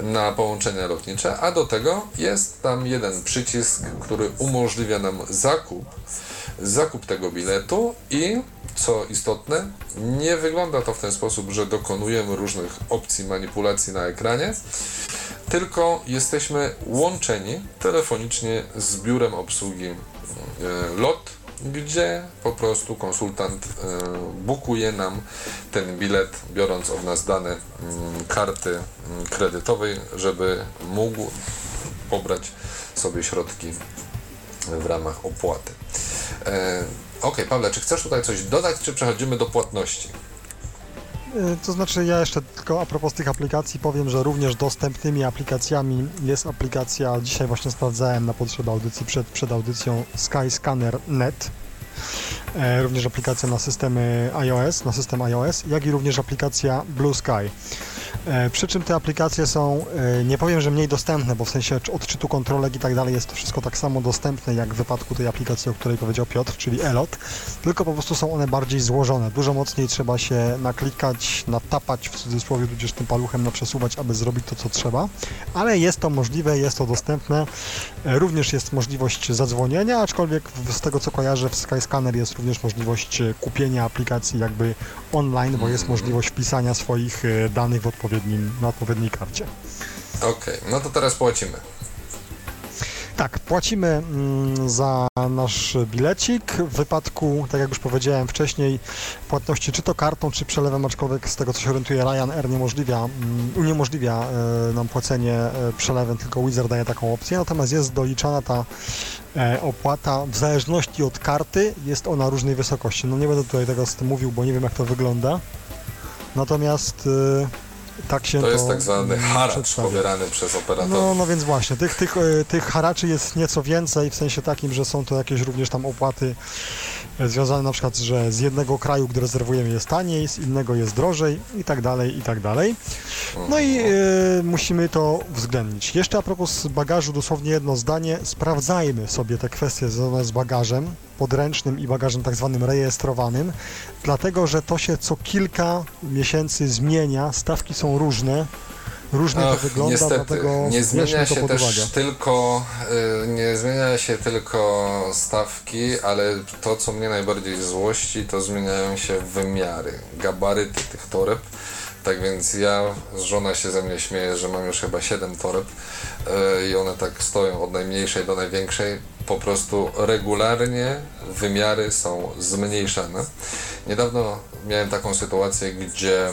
na połączenia lotnicze, a do tego jest tam jeden przycisk, który umożliwia nam zakup zakup tego biletu i co istotne, nie wygląda to w ten sposób, że dokonujemy różnych opcji manipulacji na ekranie, tylko jesteśmy łączeni telefonicznie z biurem obsługi e, LOT, gdzie po prostu konsultant e, bukuje nam ten bilet, biorąc od nas dane mm, karty mm, kredytowej, żeby mógł pobrać sobie środki w ramach opłaty. E, ok, Pawle, czy chcesz tutaj coś dodać, czy przechodzimy do płatności? Y, To znaczy ja jeszcze tylko a propos tych aplikacji powiem, że również dostępnymi aplikacjami jest aplikacja, dzisiaj właśnie sprawdzałem na potrzeby audycji, przed, przed audycją Skyscanner Net. E, również aplikacja na systemy iOS, na system iOS, jak i również aplikacja Blue Sky. E, przy czym te aplikacje są, e, nie powiem, że mniej dostępne, bo w sensie czy- odczytu kontrolek i tak dalej jest to wszystko tak samo dostępne jak w wypadku tej aplikacji, o której powiedział Piotr, czyli Elot, tylko po prostu są one bardziej złożone. Dużo mocniej trzeba się naklikać, natapać w cudzysłowie, tudzież tym paluchem naprzesuwać, aby zrobić to, co trzeba, ale jest to możliwe, jest to dostępne. E, Również jest możliwość zadzwonienia, aczkolwiek z tego, co kojarzę, w Skyscanner jest również możliwość kupienia aplikacji jakby online, bo jest możliwość wpisania swoich e, danych w odpowiednim, na odpowiedniej karcie. Ok, no to teraz płacimy. Tak, płacimy mm, za nasz bilecik. W wypadku, tak jak już powiedziałem wcześniej, płatności czy to kartą, czy przelewem, aczkolwiek z tego co się orientuje Ryanair niemożliwia, mm, uniemożliwia e, nam płacenie e, przelewem, tylko Wizard daje taką opcję, natomiast jest doliczana ta opłata w zależności od karty, jest ona różnej wysokości. No nie będę tutaj tego z tym mówił, bo nie wiem jak to wygląda. Natomiast e, Tak się To to jest tak zwany haracz pobierany przez operatorów. No, no więc właśnie, tych, tych, e, tych haraczy jest nieco więcej, w sensie takim, że są to jakieś również tam opłaty e, związane na przykład, że z jednego kraju, gdy rezerwujemy jest taniej, z innego jest drożej i tak dalej, i tak dalej. No i e, musimy to uwzględnić. Jeszcze a propos bagażu, dosłownie jedno zdanie. Sprawdzajmy sobie te kwestie związane z bagażem podręcznym i bagażem tak zwanym rejestrowanym, dlatego że to się co kilka miesięcy zmienia, stawki są różne, różnie to Ach, wygląda, niestety, dlatego nie zmienia to się też uwagę. tylko y, nie zmienia się tylko stawki, ale to co mnie najbardziej złości, to zmieniają się wymiary, gabaryty tych toreb. Tak więc ja, żona się ze mnie śmieje, że mam już chyba 7 toreb y, i one tak stoją od najmniejszej do największej. Po prostu regularnie wymiary są zmniejszane. Niedawno miałem taką sytuację, gdzie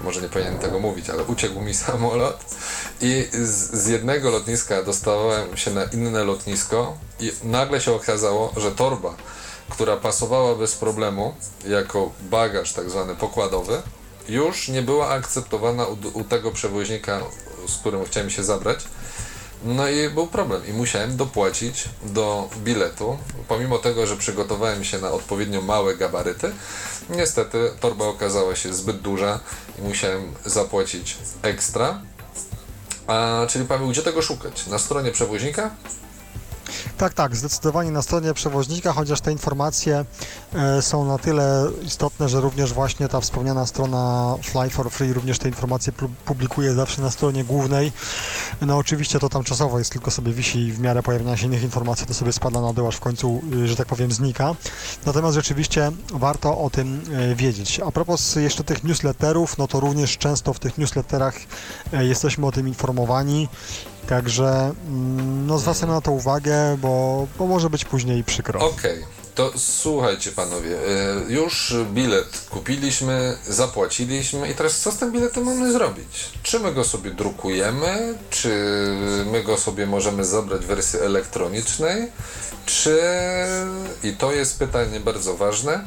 może nie powinienem tego mówić, ale uciekł mi samolot i z, z jednego lotniska dostałem się na inne lotnisko i nagle się okazało, że torba, która pasowała bez problemu jako bagaż tak zwany pokładowy, już nie była akceptowana u, u tego przewoźnika, z którym chciałem się zabrać. No i był problem i musiałem dopłacić do biletu, pomimo tego, że przygotowałem się na odpowiednio małe gabaryty. Niestety torba okazała się zbyt duża i musiałem zapłacić ekstra. A, czyli Paweł, gdzie tego szukać? Na stronie przewoźnika? Tak, tak, zdecydowanie na stronie przewoźnika, chociaż te informacje e, są na tyle istotne, że również właśnie ta wspomniana strona Fly for Free również te informacje pu- publikuje zawsze na stronie głównej. No oczywiście to tam czasowo jest, tylko sobie wisi i w miarę pojawienia się innych informacji to sobie spada na dół, aż w końcu, y, że tak powiem, znika. Natomiast rzeczywiście warto o tym e, wiedzieć. A propos jeszcze tych newsletterów, no to również często w tych newsletterach e, jesteśmy o tym informowani. Także mm, no, zwracamy na to uwagę, bo, bo może być później przykro. Okej, to słuchajcie panowie, y, już bilet kupiliśmy, zapłaciliśmy i teraz co z tym biletem mamy zrobić? Czy my go sobie drukujemy, czy my go sobie możemy zabrać w wersji elektronicznej, czy, i to jest pytanie bardzo ważne,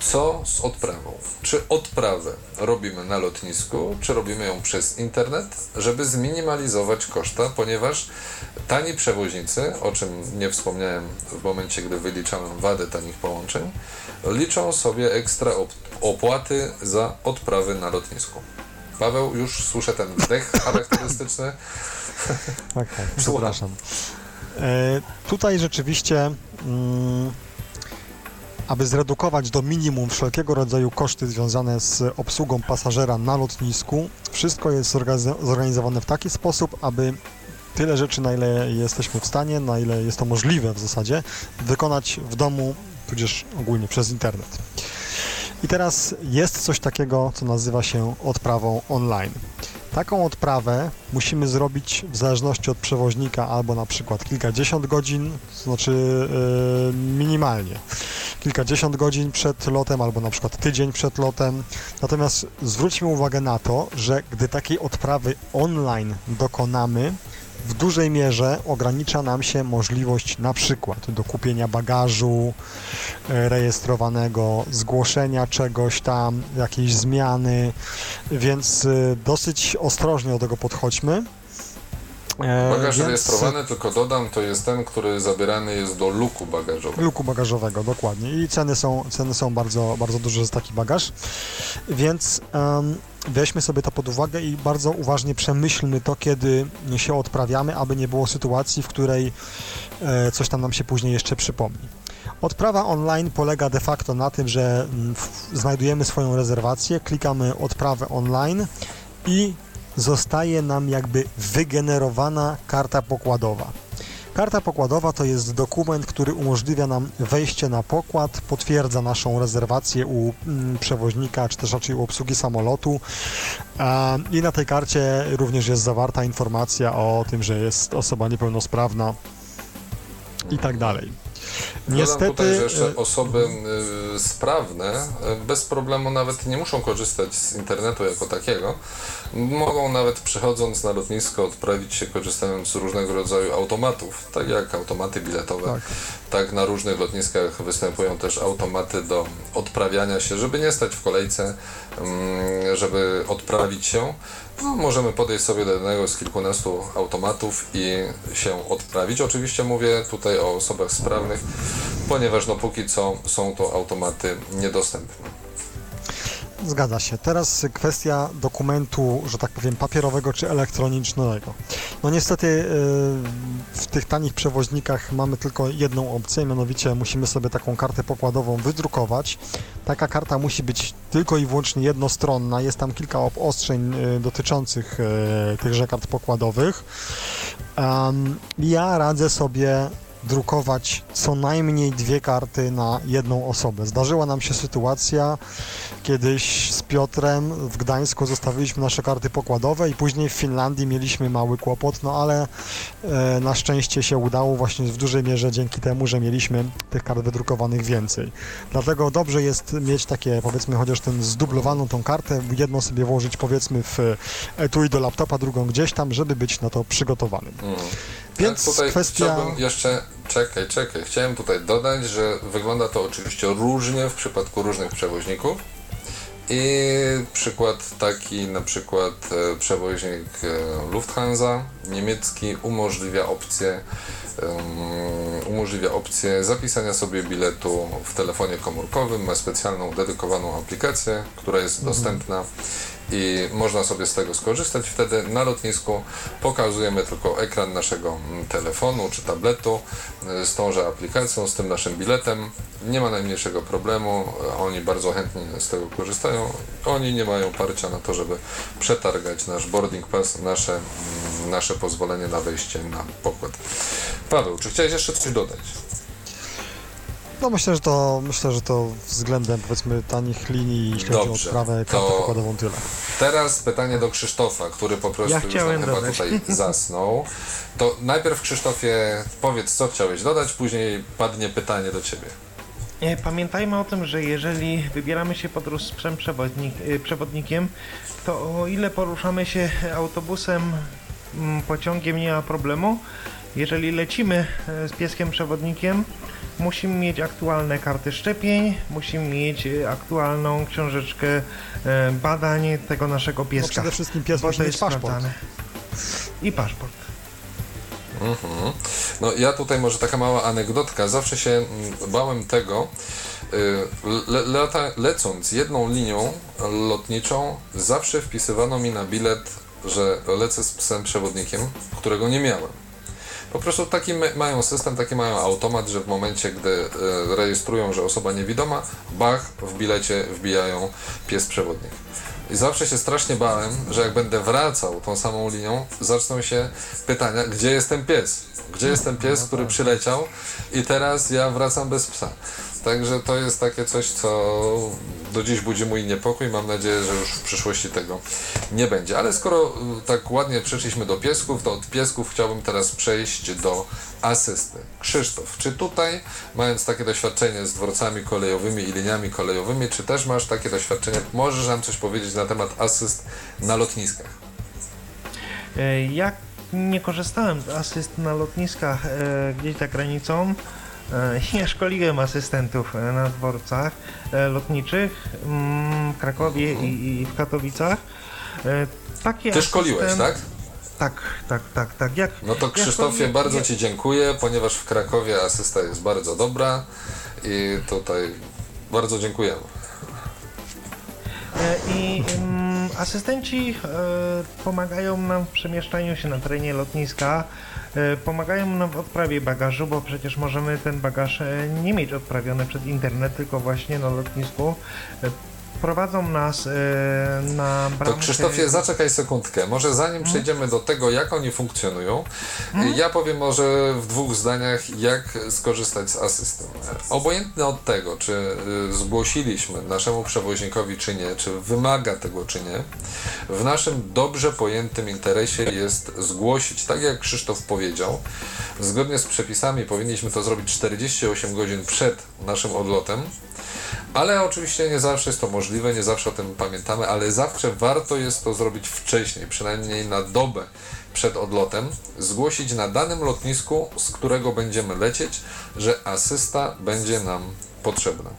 co z odprawą? Czy odprawę robimy na lotnisku, czy robimy ją przez internet, żeby zminimalizować koszta, ponieważ tani przewoźnicy, o czym nie wspomniałem w momencie, gdy wyliczałem wadę tanich połączeń, liczą sobie ekstra op- opłaty za odprawy na lotnisku. Paweł, już słyszę ten wdech charakterystyczny. Tak, tak, przepraszam. E, tutaj rzeczywiście, mm, aby zredukować do minimum wszelkiego rodzaju koszty związane z obsługą pasażera na lotnisku, wszystko jest zorganiz- zorganizowane w taki sposób, aby tyle rzeczy, na ile jesteśmy w stanie, na ile jest to możliwe w zasadzie, wykonać w domu, tudzież ogólnie przez internet. I teraz jest coś takiego, co nazywa się odprawą online. Taką odprawę musimy zrobić w zależności od przewoźnika albo na przykład kilkadziesiąt godzin, to znaczy yy, minimalnie kilkadziesiąt godzin przed lotem albo na przykład tydzień przed lotem. Natomiast zwróćmy uwagę na to, że gdy takiej odprawy online dokonamy, w dużej mierze ogranicza nam się możliwość na przykład do kupienia bagażu e, rejestrowanego, zgłoszenia czegoś tam, jakiejś zmiany, więc e, dosyć ostrożnie do tego podchodźmy. E, Bagaż więc- rejestrowany, tylko dodam, to jest ten, który zabierany jest do luku bagażowego. luku bagażowego, dokładnie. I ceny są, ceny są bardzo, bardzo duże za taki bagaż. Więc em, weźmy sobie to pod uwagę i bardzo uważnie przemyślmy to, kiedy się odprawiamy, aby nie było sytuacji, w której e, coś tam nam się później jeszcze przypomni. Odprawa online polega de facto na tym, że mm, w- znajdujemy swoją rezerwację, klikamy odprawę online i zostaje nam jakby wygenerowana karta pokładowa. Karta pokładowa to jest dokument, który umożliwia nam wejście na pokład, potwierdza naszą rezerwację u mm, przewoźnika, czy też raczej u obsługi samolotu. I na tej karcie również jest zawarta informacja o tym, że jest osoba niepełnosprawna i tak dalej. Niestety, Dodam tutaj, że e, jeszcze osoby y, sprawne y, bez problemu nawet nie muszą korzystać z internetu jako takiego. Mogą nawet przychodząc na lotnisko odprawić się korzystając z różnego rodzaju automatów, tak jak automaty biletowe. Tak. tak na różnych lotniskach występują też automaty do odprawiania się, żeby nie stać w kolejce, mm, żeby odprawić się. No, możemy podejść sobie do jednego z kilkunastu automatów i się odprawić. Oczywiście mówię tutaj o osobach sprawnych, ponieważ no póki co są to automaty niedostępne. Zgadza się. Teraz kwestia dokumentu, że tak powiem, papierowego czy elektronicznego. No niestety y, w tych tanich przewoźnikach mamy tylko jedną opcję, mianowicie musimy sobie taką kartę pokładową wydrukować. Taka karta musi być tylko i wyłącznie jednostronna. Jest tam kilka obostrzeń y, dotyczących y, tychże kart pokładowych. Ja radzę sobie drukować co najmniej dwie karty na jedną osobę. Zdarzyła nam się sytuacja kiedyś z Piotrem w Gdańsku zostawiliśmy nasze karty pokładowe i później w Finlandii mieliśmy mały kłopot, no ale e, na szczęście się udało właśnie w dużej mierze dzięki temu, że mieliśmy tych kart wydrukowanych więcej. Dlatego dobrze jest mieć takie powiedzmy chociaż ten zdublowaną tą kartę, jedną sobie włożyć powiedzmy w etui do laptopa, drugą gdzieś tam, żeby być na to przygotowanym. Mm. Więc tak, tutaj kwestia... chciałbym jeszcze, czekaj, czekaj, chciałem tutaj dodać, że wygląda to oczywiście różnie w przypadku różnych przewoźników. I przykład taki, na przykład e, przewoźnik e, Lufthansa niemiecki umożliwia opcję umożliwia opcję zapisania sobie biletu w telefonie komórkowym, ma specjalną dedykowaną aplikację, która jest mhm. dostępna i można sobie z tego skorzystać. Wtedy na lotnisku pokazujemy tylko ekran naszego mm, telefonu czy tabletu y, z tąże aplikacją, z tym naszym biletem. Nie ma najmniejszego problemu, oni bardzo chętnie z tego korzystają. Oni nie mają parcia na to, żeby przetargać nasz boarding pass, nasze, mm, nasze pozwolenie na wejście na pokład. Paweł, czy chciałeś jeszcze coś dodać? No myślę, że to myślę, że to względem powiedzmy tanich linii, jeśli chodzi o odprawę kartę pokładową tyle. Teraz pytanie do Krzysztofa, który po prostu ja już nam chyba tutaj zasnął. To najpierw Krzysztofie powiedz co chciałeś dodać, później padnie pytanie do ciebie. Pamiętajmy o tym, że jeżeli wybieramy się podróż z psem przewodnik, y, przewodnikiem, to o ile poruszamy się autobusem, mm, pociągiem nie ma problemu. Jeżeli lecimy e, z pieskiem przewodnikiem, musimy mieć aktualne karty szczepień, musimy mieć e, aktualną książeczkę e, badań tego naszego no pieska. No przede wszystkim pies musi mieć paszport. Sprawdzane. I paszport. Mhm. No ja tutaj może taka mała anegdotka. Zawsze się mm, bałem tego, y, le, lata, lecąc jedną linią lotniczą, zawsze wpisywano mi na bilet, że lecę z psem przewodnikiem, którego nie miałem. Po prostu taki mają system, taki mają automat, że w momencie, gdy e, rejestrują, że osoba niewidoma, bach, w bilecie wbijają pies przewodnik. I zawsze się strasznie bałem, że jak będę wracał tą samą linią, zaczną się pytania, gdzie jest ten pies? Gdzie jest ten pies, który przyleciał i teraz ja wracam bez psa? Także to jest takie coś, co do dziś budzi mój niepokój. Mam nadzieję, że już w przyszłości tego nie będzie. Ale skoro y, tak ładnie przeszliśmy do piesków, to od piesków chciałbym teraz przejść do asysty. Krzysztof, czy tutaj, mając takie doświadczenie z dworcami kolejowymi i liniami kolejowymi, czy też masz takie doświadczenie? Możesz nam coś powiedzieć na temat asyst na lotniskach? E, ja nie korzystałem z asyst na lotniskach e, gdzieś za granicą. E, ja szkoliłem asystentów e, na dworcach e, lotniczych mm, w Krakowie i, i w Katowicach. Takie Ty szkoliłeś, asystent... tak? Tak, tak, tak, tak. Jak, no to Krzysztofie, ja bardzo Ci dziękuję, ponieważ w Krakowie asysta jest bardzo dobra i tutaj bardzo dziękujemy. I um, asystenci e, pomagają nam w przemieszczaniu się na terenie lotniska. E, pomagają nam w odprawie bagażu, bo przecież możemy ten bagaż e, nie mieć odprawiony przez internet, tylko właśnie na lotnisku. Prowadzą nas e, na To bramkę... Krzysztofie, zaczekaj sekundkę. Może zanim przejdziemy do tego, jak oni funkcjonują, ja powiem może w dwóch zdaniach, jak skorzystać z asystem. Obojętnie od tego, czy y, zgłosiliśmy naszemu przewoźnikowi, czy nie, czy wymaga tego, czy nie, w naszym dobrze pojętym interesie jest zgłosić, tak jak Krzysztof powiedział, zgodnie z przepisami powinniśmy to zrobić 48 godzin przed naszym odlotem, ale oczywiście nie zawsze jest to możliwe, nie zawsze o tym pamiętamy, ale zawsze warto jest to zrobić wcześniej, przynajmniej na dobę przed odlotem, zgłosić na danym lotnisku, z którego będziemy lecieć, że asysta będzie nam potrzebna.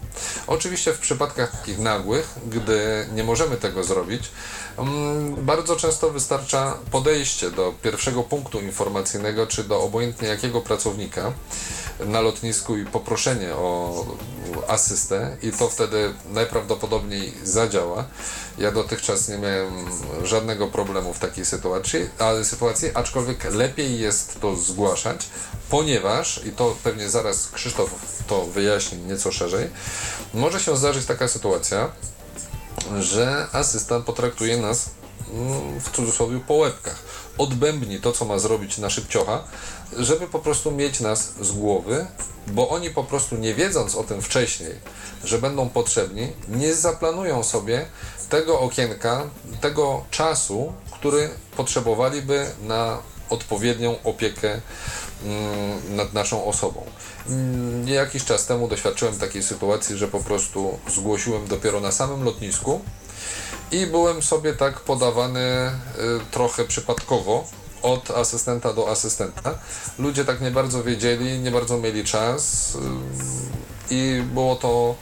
Oczywiście w przypadkach takich nagłych, gdy nie możemy tego zrobić, bardzo często wystarcza podejście do pierwszego punktu informacyjnego, czy do obojętnie jakiego pracownika na lotnisku i poproszenie o asystę i to wtedy najprawdopodobniej zadziała. Ja dotychczas nie miałem żadnego problemu w takiej sytuacji, ale sytuacji, aczkolwiek lepiej jest to zgłaszać, ponieważ, i to pewnie zaraz Krzysztof to wyjaśni nieco szerzej, może się zdarzyć taka sytuacja, że asystent potraktuje nas mm, w cudzysłowie po łebkach. Odbębni to, co ma zrobić na szybciocha, żeby po prostu mieć nas z głowy, bo oni po prostu nie wiedząc o tym wcześniej, że będą potrzebni, nie zaplanują sobie tego okienka, tego czasu, który potrzebowaliby na odpowiednią opiekę nad naszą osobą. Mm, Jakiś czas temu doświadczyłem takiej sytuacji, że po prostu zgłosiłem dopiero na samym lotnisku i byłem sobie tak podawany y, trochę przypadkowo od asystenta do asystenta. Ludzie tak nie bardzo wiedzieli, nie bardzo mieli czas y, i było to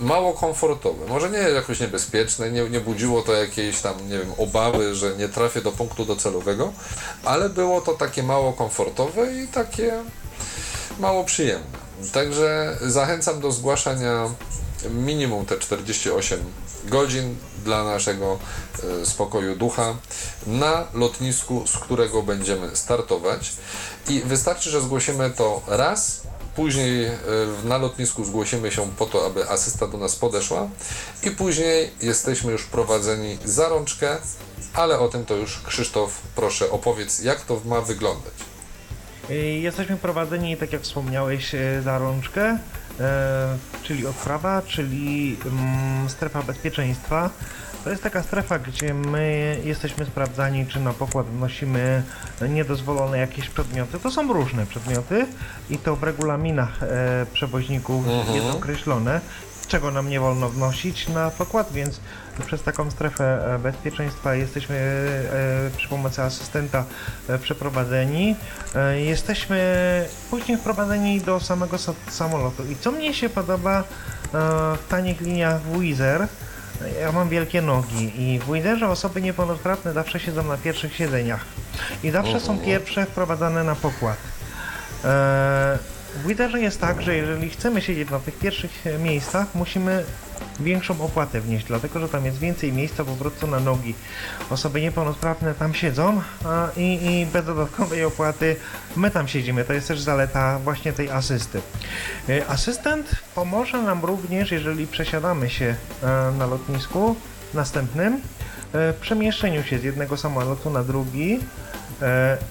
mało komfortowe. Może nie jakoś niebezpieczne, nie, nie budziło to jakiejś tam, nie wiem, obawy, że nie trafię do punktu docelowego, ale było to takie mało komfortowe i takie mało przyjemne. Także zachęcam do zgłaszania minimum te 48 godzin dla naszego e, spokoju ducha na lotnisku, z którego będziemy startować. I wystarczy, że zgłosimy to raz, później e, na lotnisku zgłosimy się po to, aby asysta do nas podeszła i później jesteśmy już prowadzeni za rączkę, ale o tym to już Krzysztof, proszę opowiedz, jak to ma wyglądać. Y, Jesteśmy prowadzeni, tak jak wspomniałeś, y, za rączkę, e, czyli odprawa, czyli mm, strefa bezpieczeństwa. To jest taka strefa, gdzie my jesteśmy sprawdzani, czy na pokład wnosimy niedozwolone jakieś przedmioty. To są różne przedmioty i to w regulaminach e, przewoźników jest określone, czego nam nie wolno wnosić na pokład, więc przez taką strefę e, bezpieczeństwa jesteśmy e, przy pomocy asystenta e, przeprowadzeni. E, Jesteśmy później wprowadzeni do samego sa- samolotu. I co mnie się podoba e, w tanich liniach Wizz Air, ja mam wielkie nogi i w Wizerze osoby niepełnosprawne zawsze siedzą na pierwszych siedzeniach i zawsze są pierwsze wprowadzane na pokład. E, W Wizerze jest tak, że jeżeli chcemy siedzieć na tych pierwszych miejscach, musimy większą opłatę wnieść, dlatego że tam jest więcej miejsca po prostu na nogi. Osoby niepełnosprawne tam siedzą a, i, i bez dodatkowej opłaty my tam siedzimy. To jest też zaleta właśnie tej asysty. E, Asystent pomoże nam również, jeżeli przesiadamy się e, na lotnisku następnym, e, w przemieszczeniu się z jednego samolotu na drugi.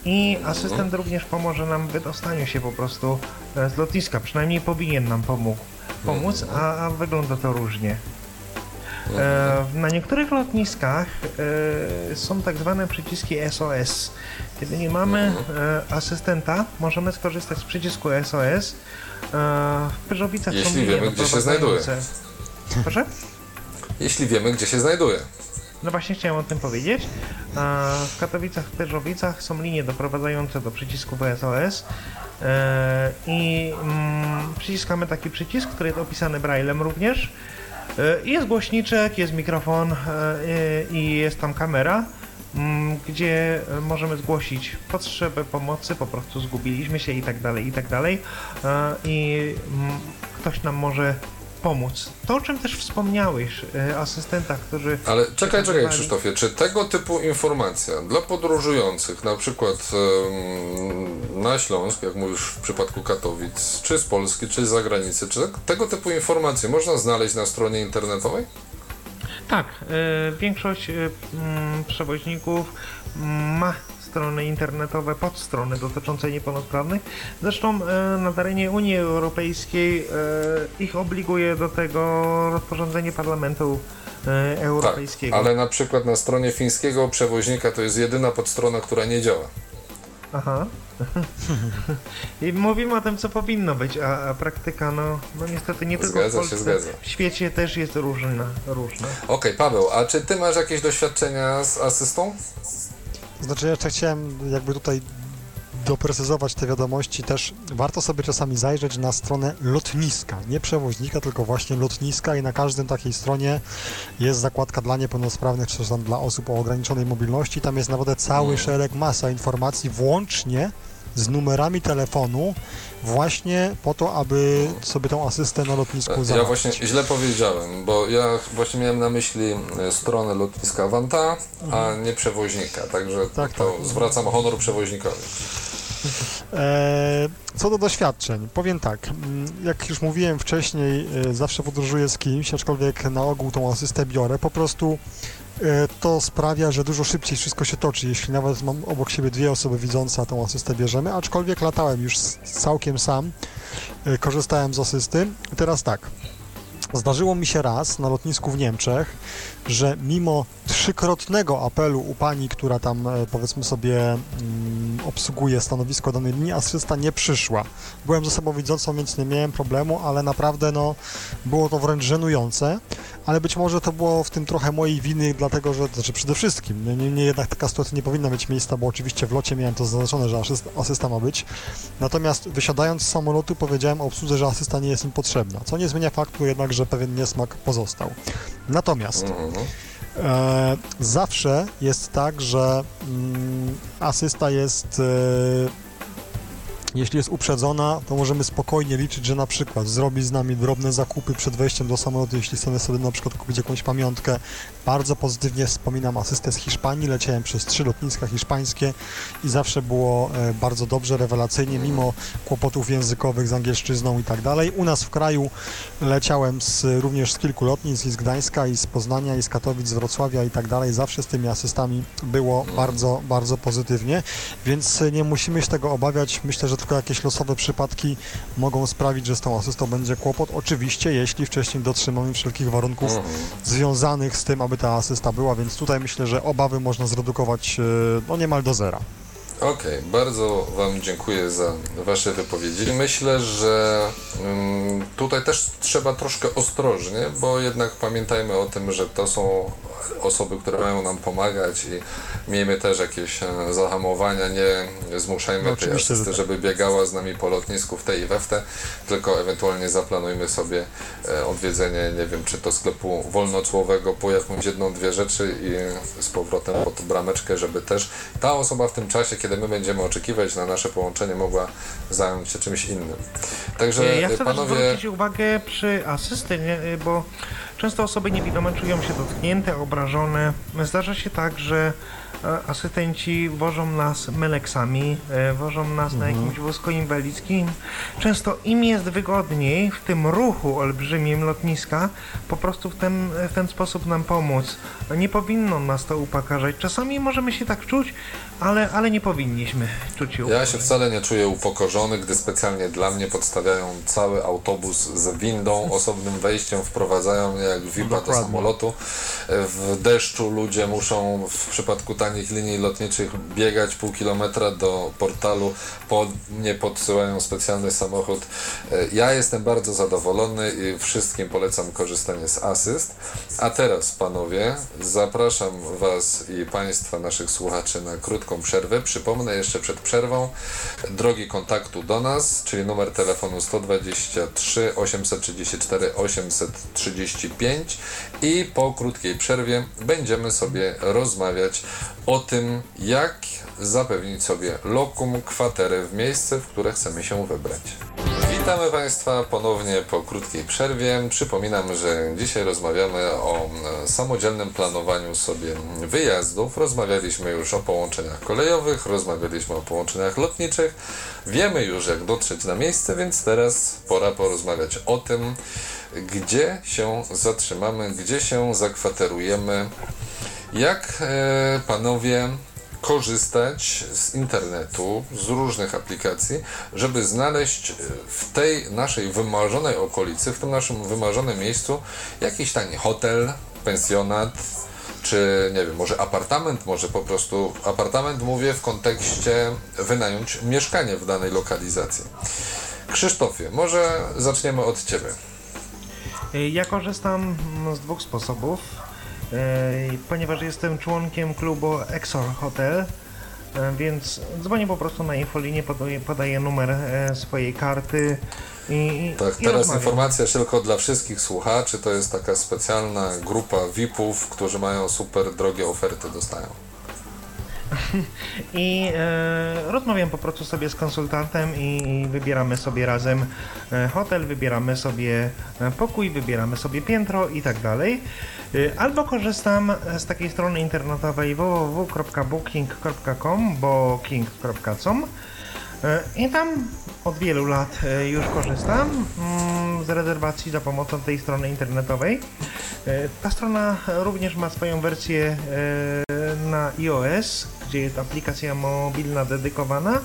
I asystent również pomoże nam w wydostaniu się po prostu z lotniska. Przynajmniej powinien nam pomógł, pomóc, a, a wygląda to różnie. E, na niektórych lotniskach e, są tak zwane przyciski SOS. Kiedy nie mamy e, asystenta, możemy skorzystać z przycisku SOS. W Pyrzowicach są Jeśli linie wiemy, gdzie się znajduje. Proszę? Jeśli wiemy, gdzie się znajduje. No właśnie chciałem o tym powiedzieć. W Katowicach, w Pyrzowicach są linie doprowadzające do przycisku SOS e, i mm, przyciskamy taki przycisk, który jest opisany braillem również. E, jest głośniczek, jest mikrofon e, i jest tam kamera, mm, gdzie możemy zgłosić potrzebę pomocy, po prostu zgubiliśmy się i tak dalej, i tak dalej. I mm, ktoś nam może pomóc. To, o czym też wspomniałeś, e, asystentach, którzy Ale czekaj, czekaj Krzysztofie, czy tego typu informacja dla podróżujących, na przykład na Śląsk, jak mówisz w przypadku Katowic, czy z Polski, czy z zagranicy, czy tak- tego typu informacje można znaleźć na stronie internetowej? Tak, e, większość e, przewoźników ma strony internetowe, podstrony dotyczące niepełnosprawnych. Zresztą e, na terenie Unii Europejskiej e, ich obliguje do tego rozporządzenie Parlamentu e, Tak, Europejskiego. ale na przykład na stronie fińskiego przewoźnika to jest jedyna podstrona, która nie działa. Aha. I mówimy o tym, co powinno być, a, a praktyka, no, no niestety nie tylko Zgadza w się, Polsce, zgadza. w świecie też jest różna. różna. Okej, Paweł, a czy ty masz jakieś doświadczenia z asystą? Znaczy, ja jeszcze chciałem jakby tutaj doprecyzować te wiadomości też. Warto sobie czasami zajrzeć na stronę lotniska, nie przewoźnika, tylko właśnie lotniska i na każdym takiej stronie jest zakładka dla niepełnosprawnych, czy tam dla osób o ograniczonej mobilności. Tam jest naprawdę cały Mm. szereg, masa informacji, włącznie z numerami telefonu, właśnie po to, aby sobie tą asystę na lotnisku Ja załatwić. właśnie źle powiedziałem, bo ja właśnie miałem na myśli e, stronę lotniska Wanta, a nie przewoźnika, także Mhm. Tak, to tak. zwracam honor przewoźnikowi. E, Co do doświadczeń, powiem tak, mm, jak już mówiłem wcześniej, e, zawsze podróżuję z kimś, aczkolwiek na ogół tą asystę biorę, po prostu to sprawia, że dużo szybciej wszystko się toczy, jeśli nawet mam obok siebie dwie osoby widzące, a tą asystę bierzemy, aczkolwiek latałem już całkiem sam, e, korzystałem z asysty. Teraz tak, zdarzyło mi się raz na lotnisku w Niemczech, że mimo trzykrotnego apelu u pani, która tam e, powiedzmy sobie mm, obsługuje stanowisko danej linii, asysta nie przyszła. Byłem ze sobą widzącą, więc nie miałem problemu, ale naprawdę no, było to wręcz żenujące, ale być może to było w tym trochę mojej winy, dlatego że, znaczy przede wszystkim, niemniej jednak taka sytuacja nie powinna mieć miejsca, bo oczywiście w locie miałem to zaznaczone, że asysta, asysta ma być. Natomiast wysiadając z samolotu powiedziałem obsłudze, że asysta nie jest im potrzebna, co nie zmienia faktu jednak, że pewien niesmak pozostał. Natomiast Mhm. E, zawsze jest tak, że mm, asysta jest. E, jeśli jest uprzedzona, to możemy spokojnie liczyć, że na przykład zrobi z nami drobne zakupy przed wejściem do samolotu, jeśli chcemy sobie na przykład kupić jakąś pamiątkę. Bardzo pozytywnie wspominam asystę z Hiszpanii. Leciałem przez trzy lotniska hiszpańskie i zawsze było e, bardzo dobrze, rewelacyjnie, mimo kłopotów językowych z angielszczyzną i tak dalej. U nas w kraju leciałem z, również z kilku lotnisk, i z Gdańska, i z Poznania, i z Katowic, z Wrocławia i tak dalej. Zawsze z tymi asystami było bardzo, bardzo pozytywnie, więc nie musimy się tego obawiać. Myślę, że tylko jakieś losowe przypadki mogą sprawić, że z tą asystą będzie kłopot. Oczywiście, jeśli wcześniej dotrzymamy wszelkich warunków Mhm. związanych z tym, aby ta asysta była, więc tutaj myślę, że obawy można zredukować e, no niemal do zera. Okej, bardzo Wam dziękuję za Wasze wypowiedzi. Myślę, że mm, tutaj też trzeba troszkę ostrożnie, bo jednak pamiętajmy o tym, że to są osoby, które mają nam pomagać i miejmy też jakieś e, zahamowania, nie zmuszajmy No, tej asysty, tak. żeby biegała z nami po lotnisku w tej i we w te, tylko ewentualnie zaplanujmy sobie e, odwiedzenie, nie wiem, czy to sklepu wolnocłowego po jakąś jedną, dwie rzeczy i z powrotem pod brameczkę, żeby też ta osoba w tym czasie, kiedy my będziemy oczekiwać na nasze połączenie, mogła zająć się czymś innym. Także Ja chcę panowie... też zwrócić uwagę przy asysty, nie, bo często osoby niewidome czują się dotknięte, obrażone. Zdarza się tak, że e, asystenci wożą nas meleksami, e, wożą nas na jakimś wózku inwalidzkim. Często im jest wygodniej w tym ruchu olbrzymim lotniska po prostu w ten, w ten sposób nam pomóc. Nie powinno nas to upokarzać. Czasami możemy się tak czuć, ale, ale nie powinniśmy czuć się Ja upokarzać. się wcale nie czuję upokorzony, gdy specjalnie dla mnie podstawiają cały autobus z windą, osobnym wejściem, wprowadzają mnie jak VIP-a do samolotu. W deszczu ludzie muszą w przypadku tanich linii lotniczych biegać pół kilometra do portalu, po, nie podsyłają specjalny samochód. Ja jestem bardzo zadowolony i wszystkim polecam korzystanie z asyst. A teraz, panowie, zapraszam Was i Państwa, naszych słuchaczy na krótką przerwę. Przypomnę jeszcze przed przerwą drogi kontaktu do nas, czyli numer telefonu 123 834 835 i po krótkiej przerwie będziemy sobie rozmawiać o tym, jak zapewnić sobie lokum, kwaterę w miejsce, w które chcemy się wybrać. Witamy Państwa ponownie po krótkiej przerwie. Przypominam, że dzisiaj rozmawiamy o samodzielnym planowaniu sobie wyjazdów. Rozmawialiśmy już o połączeniach kolejowych, rozmawialiśmy o połączeniach lotniczych. Wiemy już, jak dotrzeć na miejsce, więc teraz pora porozmawiać o tym, gdzie się zatrzymamy, gdzie się zakwaterujemy, jak e, panowie korzystać z internetu, z różnych aplikacji, żeby znaleźć e, w tej naszej wymarzonej okolicy, w tym naszym wymarzonym miejscu jakiś tani hotel, pensjonat, czy nie wiem, może apartament, może po prostu apartament mówię w kontekście wynająć mieszkanie w danej lokalizacji. Krzysztofie, może zaczniemy od Ciebie. Y, Ja korzystam mm, z dwóch sposobów, y, ponieważ jestem członkiem klubu Exor Hotel, y, więc dzwonię po prostu na infolinię, podaję, podaję numer e, swojej karty i, Tak, i teraz rozmawiam. informacja tylko dla wszystkich słuchaczy, to jest taka specjalna grupa VIP-ów, którzy mają super drogie oferty, dostają. I e, rozmawiam po prostu sobie z konsultantem i, wybieramy sobie razem e, hotel, wybieramy sobie e, pokój, wybieramy sobie piętro i tak dalej. E, albo korzystam z takiej strony internetowej www.booking.com, booking.com e, i tam od wielu lat e, już korzystam mm, z rezerwacji za pomocą tej strony internetowej. Ta strona również ma swoją wersję na iOS, gdzie jest aplikacja mobilna dedykowana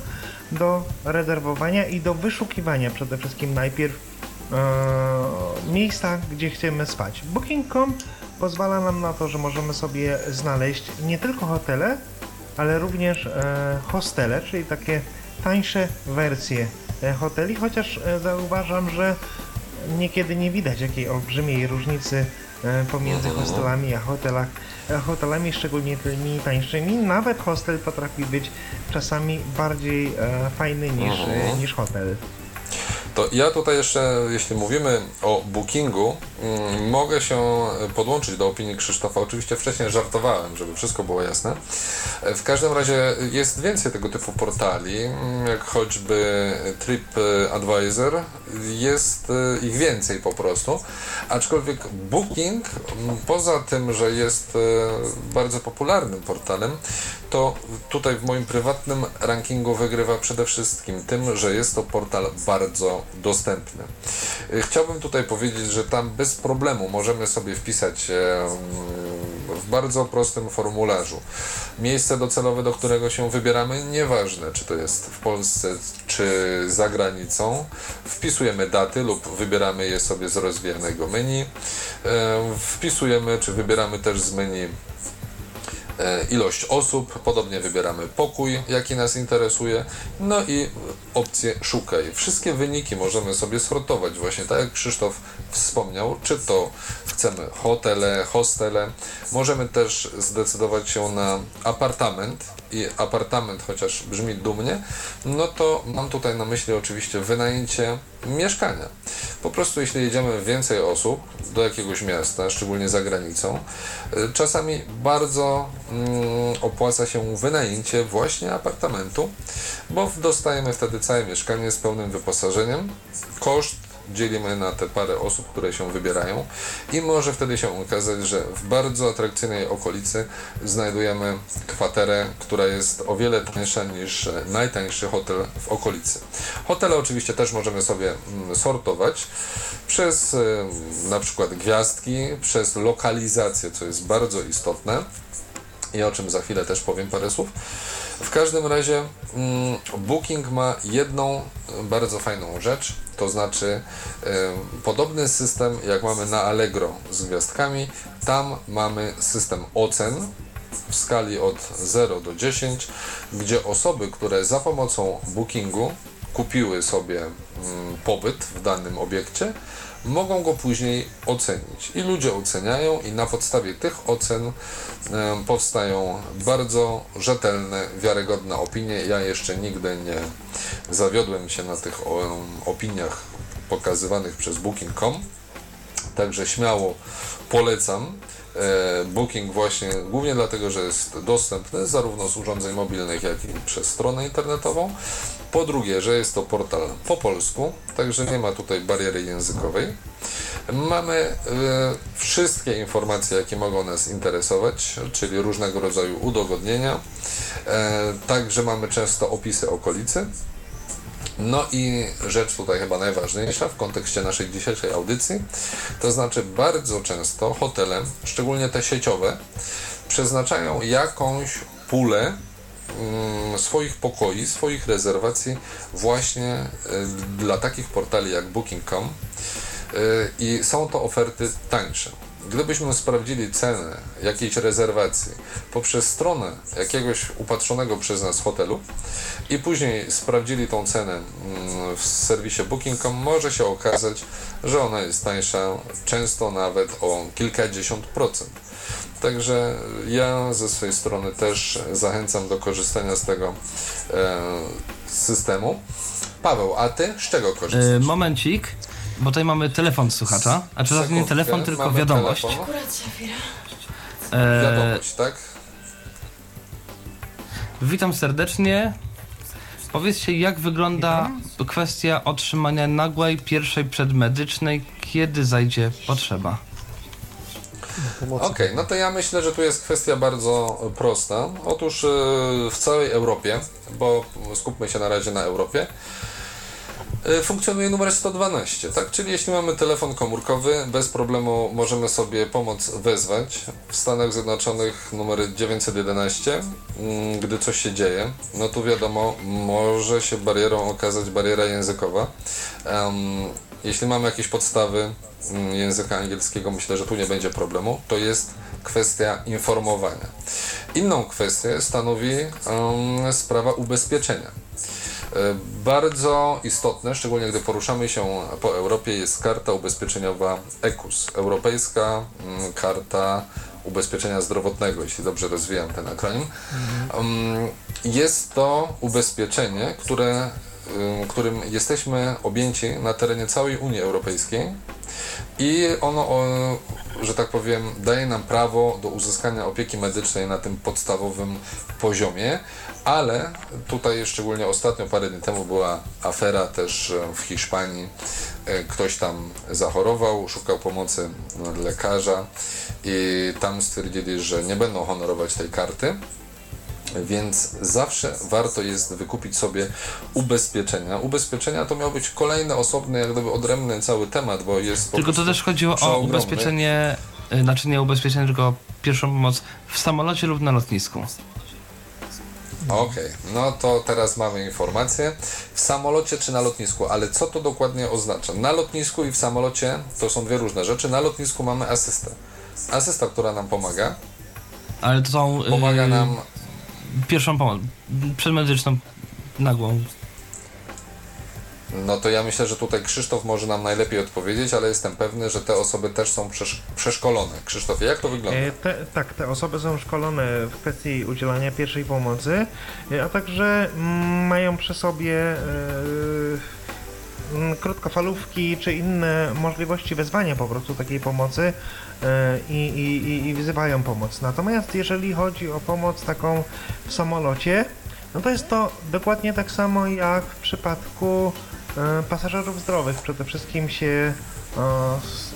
do rezerwowania i do wyszukiwania przede wszystkim najpierw miejsca, gdzie chcemy spać. Booking.com pozwala nam na to, że możemy sobie znaleźć nie tylko hotele, ale również e, hostele, czyli takie tańsze wersje e, hoteli, chociaż e, zauważam, że niekiedy nie widać jakiej olbrzymiej różnicy pomiędzy hostelami a hotelach, hotelami, szczególnie tymi tańszymi. Nawet hostel potrafi być czasami bardziej fajny niż, e, niż hotel. To ja tutaj jeszcze, jeśli mówimy o bookingu, mm, mogę się podłączyć do opinii Krzysztofa. Oczywiście wcześniej żartowałem, żeby wszystko było jasne. E, W każdym razie jest więcej tego typu portali, mm, jak choćby TripAdvisor. Jest e, ich więcej po prostu. Aczkolwiek Booking, mm, poza tym, że jest e, bardzo popularnym portalem, to tutaj w moim prywatnym rankingu wygrywa przede wszystkim tym, że jest to portal bardzo dostępny. Y, Chciałbym tutaj powiedzieć, że tam bez problemu możemy sobie wpisać w bardzo prostym formularzu miejsce docelowe, do którego się wybieramy, nieważne czy to jest w Polsce czy za granicą. Wpisujemy daty lub wybieramy je sobie z rozwijanego menu. Wpisujemy czy wybieramy też z menu ilość osób, podobnie wybieramy pokój, jaki nas interesuje, no i opcję szukaj. Wszystkie wyniki możemy sobie sortować, właśnie tak jak Krzysztof wspomniał, czy to chcemy hotele, hostele, możemy też zdecydować się na apartament i apartament, chociaż brzmi dumnie, no to mam tutaj na myśli oczywiście wynajęcie mieszkania. Po prostu jeśli jedziemy więcej osób do jakiegoś miasta, szczególnie za granicą, y, czasami bardzo mm, opłaca się wynajęcie właśnie apartamentu, bo dostajemy wtedy całe mieszkanie z pełnym wyposażeniem. Koszt dzielimy na te parę osób, które się wybierają i może wtedy się okazać, że w bardzo atrakcyjnej okolicy znajdujemy kwaterę, która jest o wiele tańsza niż najtańszy hotel w okolicy. Hotele oczywiście też możemy sobie mm, sortować przez e, na przykład gwiazdki, przez lokalizację, co jest bardzo istotne i o czym za chwilę też powiem parę słów. W każdym razie mm, Booking ma jedną e, bardzo fajną rzecz, to znaczy e, podobny system jak mamy na Allegro z gwiazdkami, tam mamy system ocen w skali od 0 do 10, gdzie osoby, które za pomocą Bookingu kupiły sobie mm, pobyt w danym obiekcie, mogą go później ocenić. I ludzie oceniają i na podstawie tych ocen powstają bardzo rzetelne, wiarygodne opinie. Ja jeszcze nigdy nie zawiodłem się na tych opiniach pokazywanych przez Booking.com, także śmiało polecam. E, Booking właśnie głównie dlatego, że jest dostępny zarówno z urządzeń mobilnych, jak i przez stronę internetową. Po drugie, że jest to portal po polsku, także nie ma tutaj bariery językowej. Mamy e, wszystkie informacje, jakie mogą nas interesować, czyli różnego rodzaju udogodnienia. E, także mamy często opisy okolicy. No i rzecz tutaj chyba najważniejsza w kontekście naszej dzisiejszej audycji, to znaczy bardzo często hotele, szczególnie te sieciowe, przeznaczają jakąś pulę mm, swoich pokoi, swoich rezerwacji właśnie y, dla takich portali jak Booking.com y, i są to oferty tańsze. Gdybyśmy sprawdzili cenę jakiejś rezerwacji poprzez stronę jakiegoś upatrzonego przez nas hotelu i później sprawdzili tą cenę mm, w serwisie Booking.com, może się okazać, że ona jest tańsza często nawet o kilkadziesiąt procent. Także ja ze swojej strony też zachęcam do korzystania z tego e, systemu. Paweł, a ty z czego korzystasz? E, momencik, bo tutaj mamy telefon słuchacza. A czy to nie telefon, tylko mamy wiadomość. telefon. E, Wiadomość, tak? witam serdecznie. Powiedzcie, jak wygląda kwestia otrzymania nagłej pierwszej przedmedycznej, kiedy zajdzie potrzeba? Okej, no to ja myślę, że tu jest kwestia bardzo prosta. Otóż e, w całej Europie, bo skupmy się na razie na Europie, funkcjonuje numer 112, tak? Czyli jeśli mamy telefon komórkowy, bez problemu możemy sobie pomoc wezwać. W Stanach Zjednoczonych numer 911, mm, gdy coś się dzieje, no tu wiadomo, może się barierą okazać bariera językowa. Jeśli mamy jakieś podstawy mm, języka angielskiego, myślę, że tu nie będzie problemu. To jest kwestia informowania. Inną kwestię stanowi sprawa ubezpieczenia. E, Bardzo istotne, szczególnie gdy poruszamy się po Europie, jest karta ubezpieczeniowa ECUS, Europejska mm, Karta Ubezpieczenia Zdrowotnego, jeśli dobrze rozwijam ten akronim. Mm, Jest to ubezpieczenie, które, ym, którym jesteśmy objęci na terenie całej Unii Europejskiej i ono, o, że tak powiem, daje nam prawo do uzyskania opieki medycznej na tym podstawowym poziomie, ale tutaj szczególnie ostatnio, parę dni temu była afera też e, w Hiszpanii. E, Ktoś tam zachorował, szukał pomocy lekarza i tam stwierdzili, że nie będą honorować tej karty. Więc zawsze warto jest wykupić sobie ubezpieczenia. Ubezpieczenia to miał być kolejny osobny, jak gdyby odrębny cały temat, bo jest. Tylko to też chodziło o ubezpieczenie, y, znaczy nie ubezpieczenie, tylko pierwszą pomoc w samolocie lub na lotnisku. Okej, no to teraz mamy informację. W samolocie czy na lotnisku, ale co to dokładnie oznacza? Na lotnisku i w samolocie to są dwie różne rzeczy. Na lotnisku mamy asystę. Asysta, która nam pomaga, Ale to są y, pomaga nam pierwszą pomoc, przedmedyczną, nagłą. No to ja myślę, że tutaj Krzysztof może nam najlepiej odpowiedzieć, ale jestem pewny, że te osoby też są przesz- przeszkolone. Krzysztofie, jak to wygląda? E, Te, tak, te osoby są szkolone w kwestii udzielania pierwszej pomocy, e, a także mm, mają przy sobie e, mm, krótkofalówki czy inne możliwości wezwania po prostu takiej pomocy e, i, i, i- wzywają pomoc. Natomiast jeżeli chodzi o pomoc taką w samolocie, no to jest to dokładnie tak samo jak w przypadku e, pasażerów zdrowych. Przede wszystkim się e,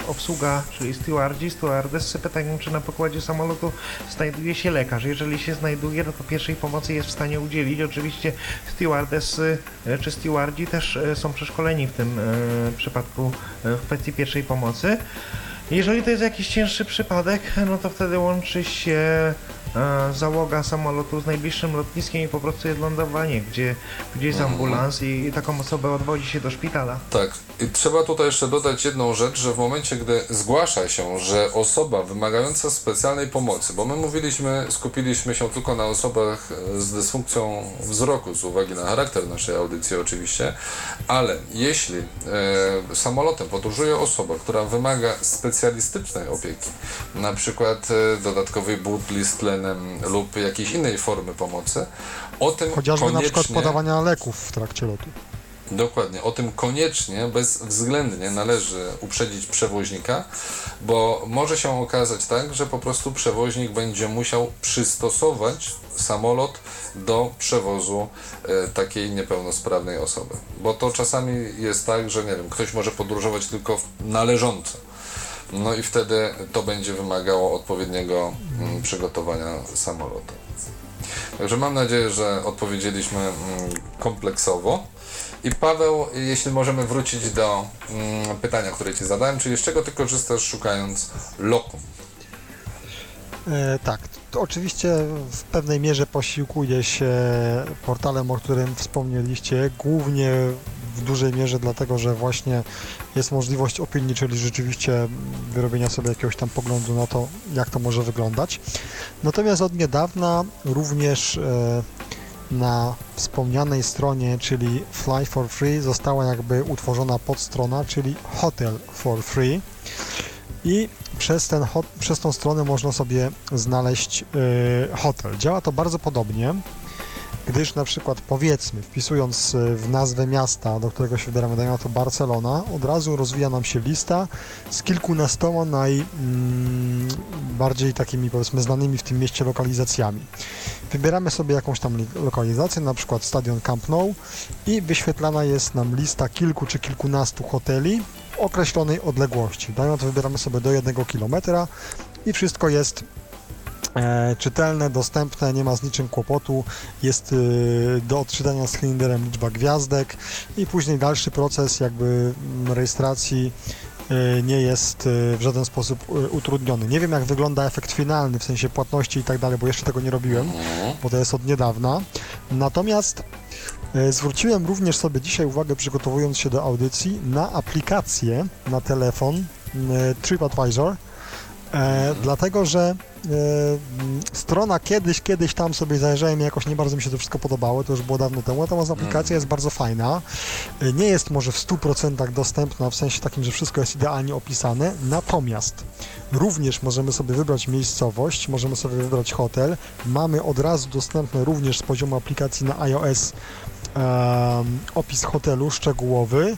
obsługa, czyli stewardzi, stewardessy pytają, czy na pokładzie samolotu znajduje się lekarz. Jeżeli się znajduje, no to pierwszej pomocy jest w stanie udzielić. Oczywiście stewardessy e, czy stewardzi też są przeszkoleni w tym przypadku w kwestii pierwszej pomocy. Jeżeli to jest jakiś cięższy przypadek, no to wtedy łączy się załoga samolotu z najbliższym lotniskiem i po prostu jest lądowanie, gdzie, gdzie jest ambulans i, i taką osobę odwodzi się do szpitala. Tak, i trzeba tutaj jeszcze dodać jedną rzecz, że w momencie, gdy zgłasza się, że osoba wymagająca specjalnej pomocy, bo my mówiliśmy, skupiliśmy się tylko na osobach e, z dysfunkcją wzroku, z uwagi na charakter naszej audycji oczywiście, ale jeśli e, samolotem podróżuje osoba, która wymaga specjalistycznej opieki, na przykład e, dodatkowej butli z tlenem lub jakiejś innej formy pomocy, o tym Chociażby na koniecznie... przykład podawania leków w trakcie lotu. Dokładnie, o tym koniecznie, bezwzględnie należy uprzedzić przewoźnika, bo może się okazać tak, że po prostu przewoźnik będzie musiał przystosować samolot do przewozu e, takiej niepełnosprawnej osoby. Bo to czasami jest tak, że nie wiem, ktoś może podróżować tylko w- należąco. No i wtedy to będzie wymagało odpowiedniego mm, przygotowania samolotu. Także mam nadzieję, że odpowiedzieliśmy mm, kompleksowo. I Paweł, jeśli możemy wrócić do mm, pytania, które Ci zadałem, czyli z czego Ty korzystasz szukając lokum? E, tak, oczywiście w pewnej mierze posiłkuję się portalem, o którym wspomnieliście, głównie w dużej mierze dlatego, że właśnie jest możliwość opinii, czyli rzeczywiście wyrobienia sobie jakiegoś tam poglądu na to, jak to może wyglądać. Natomiast od niedawna również e, na wspomnianej stronie, czyli Fly for Free, została jakby utworzona podstrona, czyli Hotel for Free. I przez, ten, przez tą stronę można sobie znaleźć y, hotel. Działa to bardzo podobnie, gdyż na przykład powiedzmy, wpisując y, w nazwę miasta, do którego się wybieramy, dajmy na to Barcelona, od razu rozwija nam się lista z kilkunastoma najbardziej takimi powiedzmy znanymi w tym mieście lokalizacjami. Wybieramy sobie jakąś tam li- lokalizację, na przykład stadion Camp Nou i wyświetlana jest nam lista kilku czy kilkunastu hoteli w określonej odległości. Dajmy na to wybieramy sobie do jednego kilometra i wszystko jest e, czytelne, dostępne, nie ma z niczym kłopotu, jest e, do odczytania z cylinderem liczba gwiazdek i później dalszy proces jakby mm, rejestracji e, nie jest e, w żaden sposób e, utrudniony. Nie wiem jak wygląda efekt finalny, w sensie płatności i tak dalej, bo jeszcze tego nie robiłem, bo to jest od niedawna. Natomiast e, zwróciłem również sobie dzisiaj uwagę, przygotowując się do audycji, na aplikację na telefon TripAdvisor, e, dlatego że e, m, strona kiedyś, kiedyś tam sobie zajrzałem i jakoś nie bardzo mi się to wszystko podobało, to już było dawno temu, natomiast aplikacja jest bardzo fajna. E, Nie jest może w 100% dostępna, w sensie takim, że wszystko jest idealnie opisane, natomiast również możemy sobie wybrać miejscowość, możemy sobie wybrać hotel, mamy od razu dostępne również z poziomu aplikacji na iOS opis hotelu szczegółowy,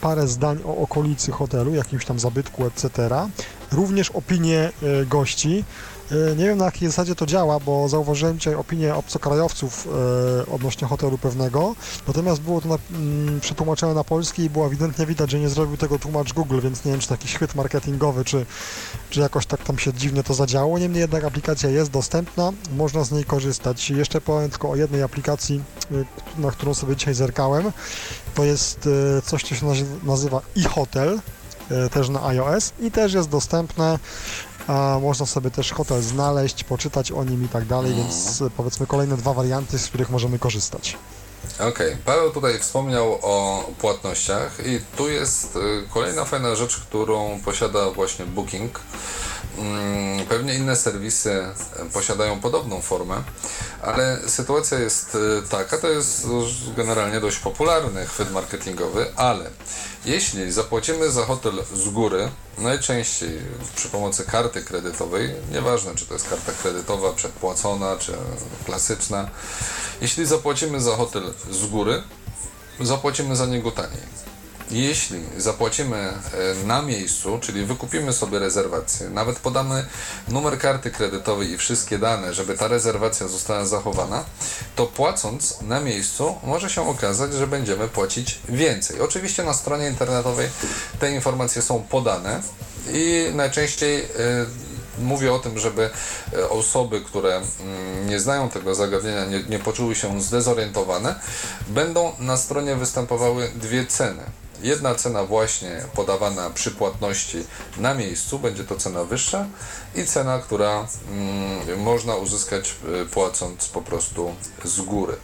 parę zdań o okolicy hotelu, jakimś tam zabytku, etc. Również opinie e, gości. E, Nie wiem na jakiej zasadzie to działa, bo zauważyłem dzisiaj opinię obcokrajowców e, odnośnie hotelu pewnego, natomiast było to na, mm, przetłumaczone na polski i było ewidentnie widać, że nie zrobił tego tłumacz Google, więc nie wiem, czy taki chwyt marketingowy, czy, czy jakoś tak tam się dziwnie to zadziało. Niemniej jednak aplikacja jest dostępna, można z niej korzystać. Jeszcze powiem tylko o jednej aplikacji, na którą sobie dzisiaj zerkałem. To jest coś, co się nazy- nazywa e-hotel, też na iOS i też jest dostępne. Można sobie też hotel znaleźć, poczytać o nim i tak dalej, więc y, powiedzmy kolejne dwa warianty, z których możemy korzystać. Okej, Paweł tutaj wspomniał o płatnościach i tu jest y, kolejna fajna rzecz, którą posiada właśnie Booking. Mm, Pewnie inne serwisy e, posiadają podobną formę, ale sytuacja jest y, taka, to jest generalnie dość popularny chwyt marketingowy, ale jeśli zapłacimy za hotel z góry, najczęściej przy pomocy karty kredytowej, nieważne czy to jest karta kredytowa przedpłacona, czy klasyczna, jeśli zapłacimy za hotel z góry, zapłacimy za niego taniej. Jeśli zapłacimy e, na miejscu, czyli wykupimy sobie rezerwację, nawet podamy numer karty kredytowej i wszystkie dane, żeby ta rezerwacja została zachowana, to płacąc na miejscu może się okazać, że będziemy płacić więcej. Oczywiście na stronie internetowej te informacje są podane i najczęściej e, mówię o tym, żeby e, osoby, które mm, nie znają tego zagadnienia, nie, nie poczuły się zdezorientowane, będą na stronie występowały dwie ceny. Jedna cena właśnie podawana przy płatności na miejscu, będzie to cena wyższa i cena, która mm, można uzyskać y, płacąc po prostu z góry.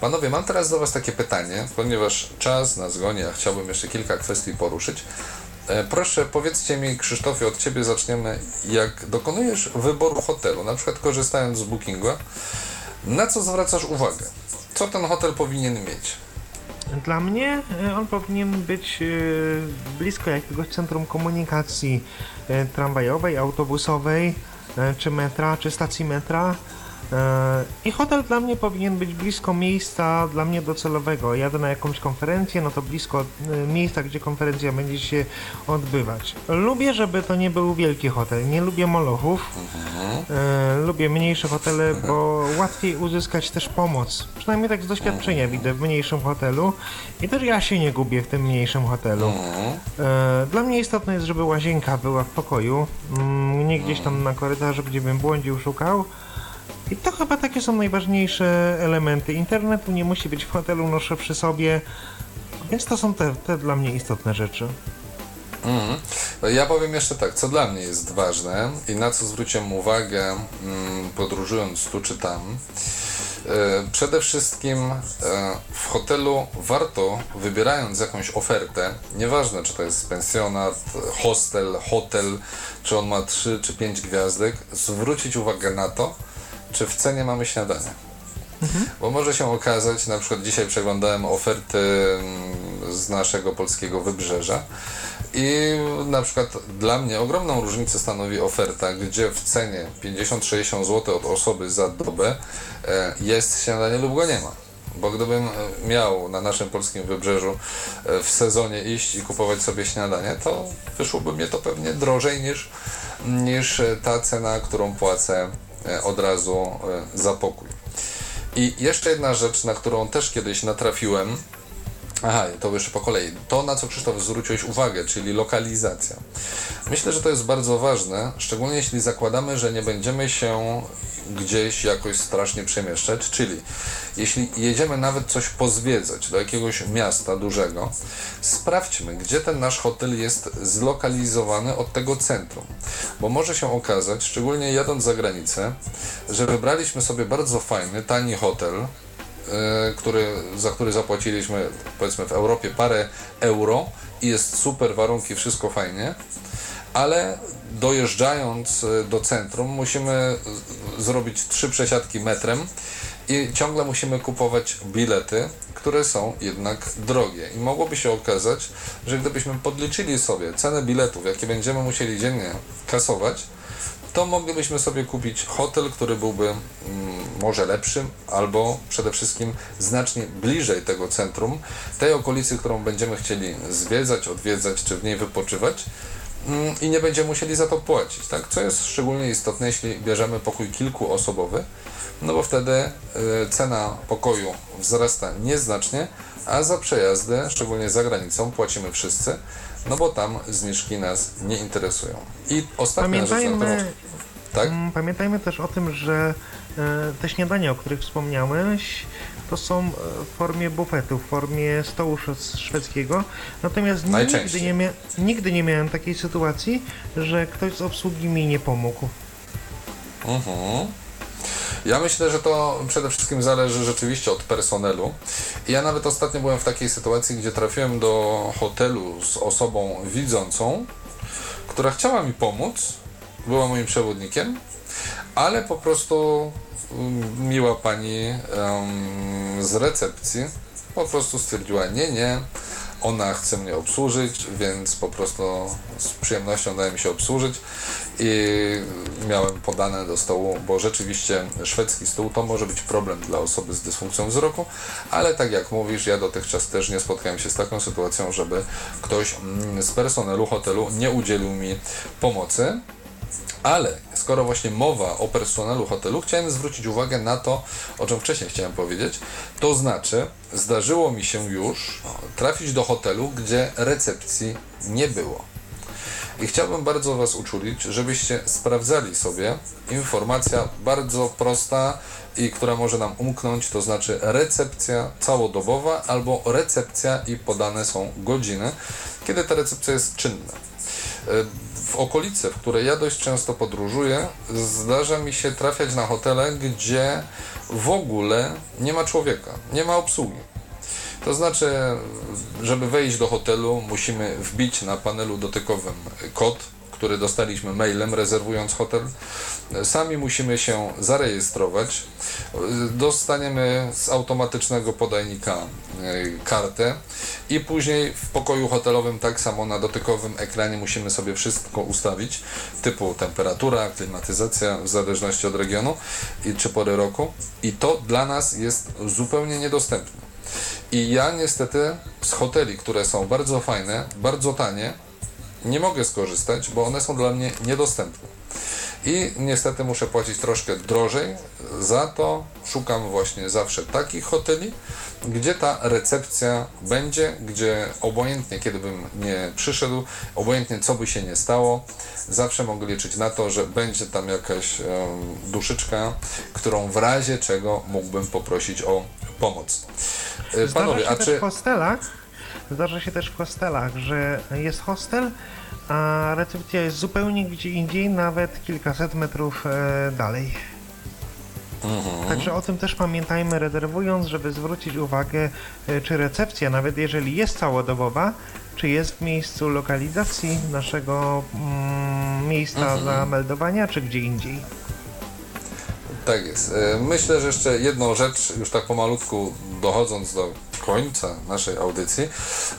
Panowie, mam teraz do Was takie pytanie, ponieważ czas nas goni, a chciałbym jeszcze kilka kwestii poruszyć. E, Proszę, powiedzcie mi, Krzysztofie, od Ciebie zaczniemy. Jak dokonujesz wyboru hotelu, na przykład korzystając z Bookingu, na co zwracasz uwagę? Co ten hotel powinien mieć? Dla mnie e, on powinien być e, blisko jakiegoś centrum komunikacji e, tramwajowej, autobusowej, czy metra, czy stacji metra. E, I hotel dla mnie powinien być blisko miejsca dla mnie docelowego. Jadę na jakąś konferencję, no to blisko e, miejsca, gdzie konferencja będzie się odbywać. Lubię, żeby to nie był wielki hotel. Nie lubię molochów. E, lubię mniejsze hotele, bo łatwiej uzyskać też pomoc. Przynajmniej tak z doświadczenia widzę w mniejszym hotelu. I też ja się nie gubię w tym mniejszym hotelu. Dla mnie istotne jest, żeby łazienka była w pokoju. Mm, nie gdzieś tam na korytarzu, gdzie bym błądził, szukał. I to chyba takie są najważniejsze elementy. Internetu nie musi być w hotelu, noszę przy sobie, więc to są te, te dla mnie istotne rzeczy. Mhm. Ja powiem jeszcze tak, co dla mnie jest ważne i na co zwróciłem uwagę mm, podróżując tu czy tam. E, Przede wszystkim e, w hotelu warto, wybierając jakąś ofertę, nieważne czy to jest pensjonat, hostel, hotel, czy on ma 3 czy 5 gwiazdek, zwrócić uwagę na to, czy w cenie mamy śniadanie. Bo może się okazać, na przykład dzisiaj przeglądałem oferty mm, z naszego polskiego wybrzeża i na przykład dla mnie ogromną różnicę stanowi oferta, gdzie w cenie 50-60 zł od osoby za dobę e, jest śniadanie lub go nie ma. Bo gdybym e, miał na naszym polskim wybrzeżu e, w sezonie iść i kupować sobie śniadanie, to wyszłoby mnie to pewnie drożej niż, niż ta cena, którą płacę od razu e, za pokój. I jeszcze jedna rzecz, na którą też kiedyś natrafiłem. Aha, to jeszcze po kolei. To, na co Krzysztof zwróciłeś uwagę, czyli lokalizacja. Myślę, że to jest bardzo ważne, szczególnie jeśli zakładamy, że nie będziemy się gdzieś jakoś strasznie przemieszczać, czyli jeśli jedziemy nawet coś pozwiedzać do jakiegoś miasta dużego, sprawdźmy, gdzie ten nasz hotel jest zlokalizowany od tego centrum. Bo może się okazać, szczególnie jadąc za granicę, że wybraliśmy sobie bardzo fajny, tani hotel, który, za który zapłaciliśmy powiedzmy w Europie parę euro i jest super warunki, wszystko fajnie, ale dojeżdżając e, do centrum musimy zrobić trzy przesiadki metrem i ciągle musimy kupować bilety, które są jednak drogie. I mogłoby się okazać, że gdybyśmy podliczyli sobie cenę biletów, jakie będziemy musieli dziennie kasować, to moglibyśmy sobie kupić hotel, który byłby mm, może lepszy, albo przede wszystkim znacznie bliżej tego centrum, tej okolicy, którą będziemy chcieli zwiedzać, odwiedzać czy w niej wypoczywać. mm, I nie będziemy musieli za to płacić, tak? Co jest szczególnie istotne, jeśli bierzemy pokój kilkuosobowy, no bo wtedy y, cena pokoju wzrasta nieznacznie, a za przejazdy, szczególnie za granicą, płacimy wszyscy, no bo tam zniżki nas nie interesują. I ostatnia rzecz, którą... Pamiętajmy, Tak? mm, pamiętajmy też o tym, że e, te śniadania, o których wspomniałeś, to są e, w formie bufetu, w formie stołu szwe- szwedzkiego. Natomiast nigdy nie, mia- nigdy nie miałem takiej sytuacji, że ktoś z obsługi mi nie pomógł. Mhm. Ja myślę, że to przede wszystkim zależy rzeczywiście od personelu. Ja nawet ostatnio byłem w takiej sytuacji, gdzie trafiłem do hotelu z osobą widzącą, która chciała mi pomóc, była moim przewodnikiem, ale po prostu mm, miła pani em, z recepcji po prostu stwierdziła nie, nie, ona chce mnie obsłużyć, więc po prostu z przyjemnością dałem się obsłużyć i miałem podane do stołu, bo rzeczywiście szwedzki stół to może być problem dla osoby z dysfunkcją wzroku, ale tak jak mówisz, ja dotychczas też nie spotkałem się z taką sytuacją, żeby ktoś mm, z personelu hotelu nie udzielił mi pomocy. Ale skoro właśnie mowa o personelu hotelu, chciałem zwrócić uwagę na to, o czym wcześniej chciałem powiedzieć. To znaczy, zdarzyło mi się już trafić do hotelu, gdzie recepcji nie było. I chciałbym bardzo Was uczulić, żebyście sprawdzali sobie informacja bardzo prosta i która może nam umknąć, to znaczy recepcja całodobowa albo recepcja i podane są godziny, kiedy ta recepcja jest czynna. W okolicy, w której ja dość często podróżuję, zdarza mi się trafiać na hotele, gdzie w ogóle nie ma człowieka, nie ma obsługi. To znaczy, żeby wejść do hotelu, musimy wbić na panelu dotykowym kod, który dostaliśmy mailem, rezerwując hotel. Sami musimy się zarejestrować. Dostaniemy z automatycznego podajnika e, kartę i później w pokoju hotelowym tak samo na dotykowym ekranie musimy sobie wszystko ustawić, typu temperatura, klimatyzacja, w zależności od regionu i czy pory roku. I to dla nas jest zupełnie niedostępne. I ja niestety z hoteli, które są bardzo fajne, bardzo tanie, nie mogę skorzystać, bo one są dla mnie niedostępne. I niestety muszę płacić troszkę drożej za to, szukam właśnie zawsze takich hoteli, gdzie ta recepcja będzie, gdzie obojętnie kiedy bym nie przyszedł, obojętnie co by się nie stało, zawsze mogę liczyć na to, że będzie tam jakaś em, duszyczka, którą w razie czego mógłbym poprosić o pomoc. E, Zdarza Panowie, a czy w hostelach, zdarza się też w hostelach, że jest hostel, a recepcja jest zupełnie gdzie indziej, nawet kilkaset metrów e, dalej. Mhm. Także o tym też pamiętajmy, rezerwując, żeby zwrócić uwagę, e, czy recepcja, nawet jeżeli jest całodobowa, czy jest w miejscu lokalizacji naszego mm, miejsca Mhm. zameldowania, czy gdzie indziej. Tak jest. E, Myślę, że jeszcze jedną rzecz, już tak pomalutku dochodząc do końca naszej audycji,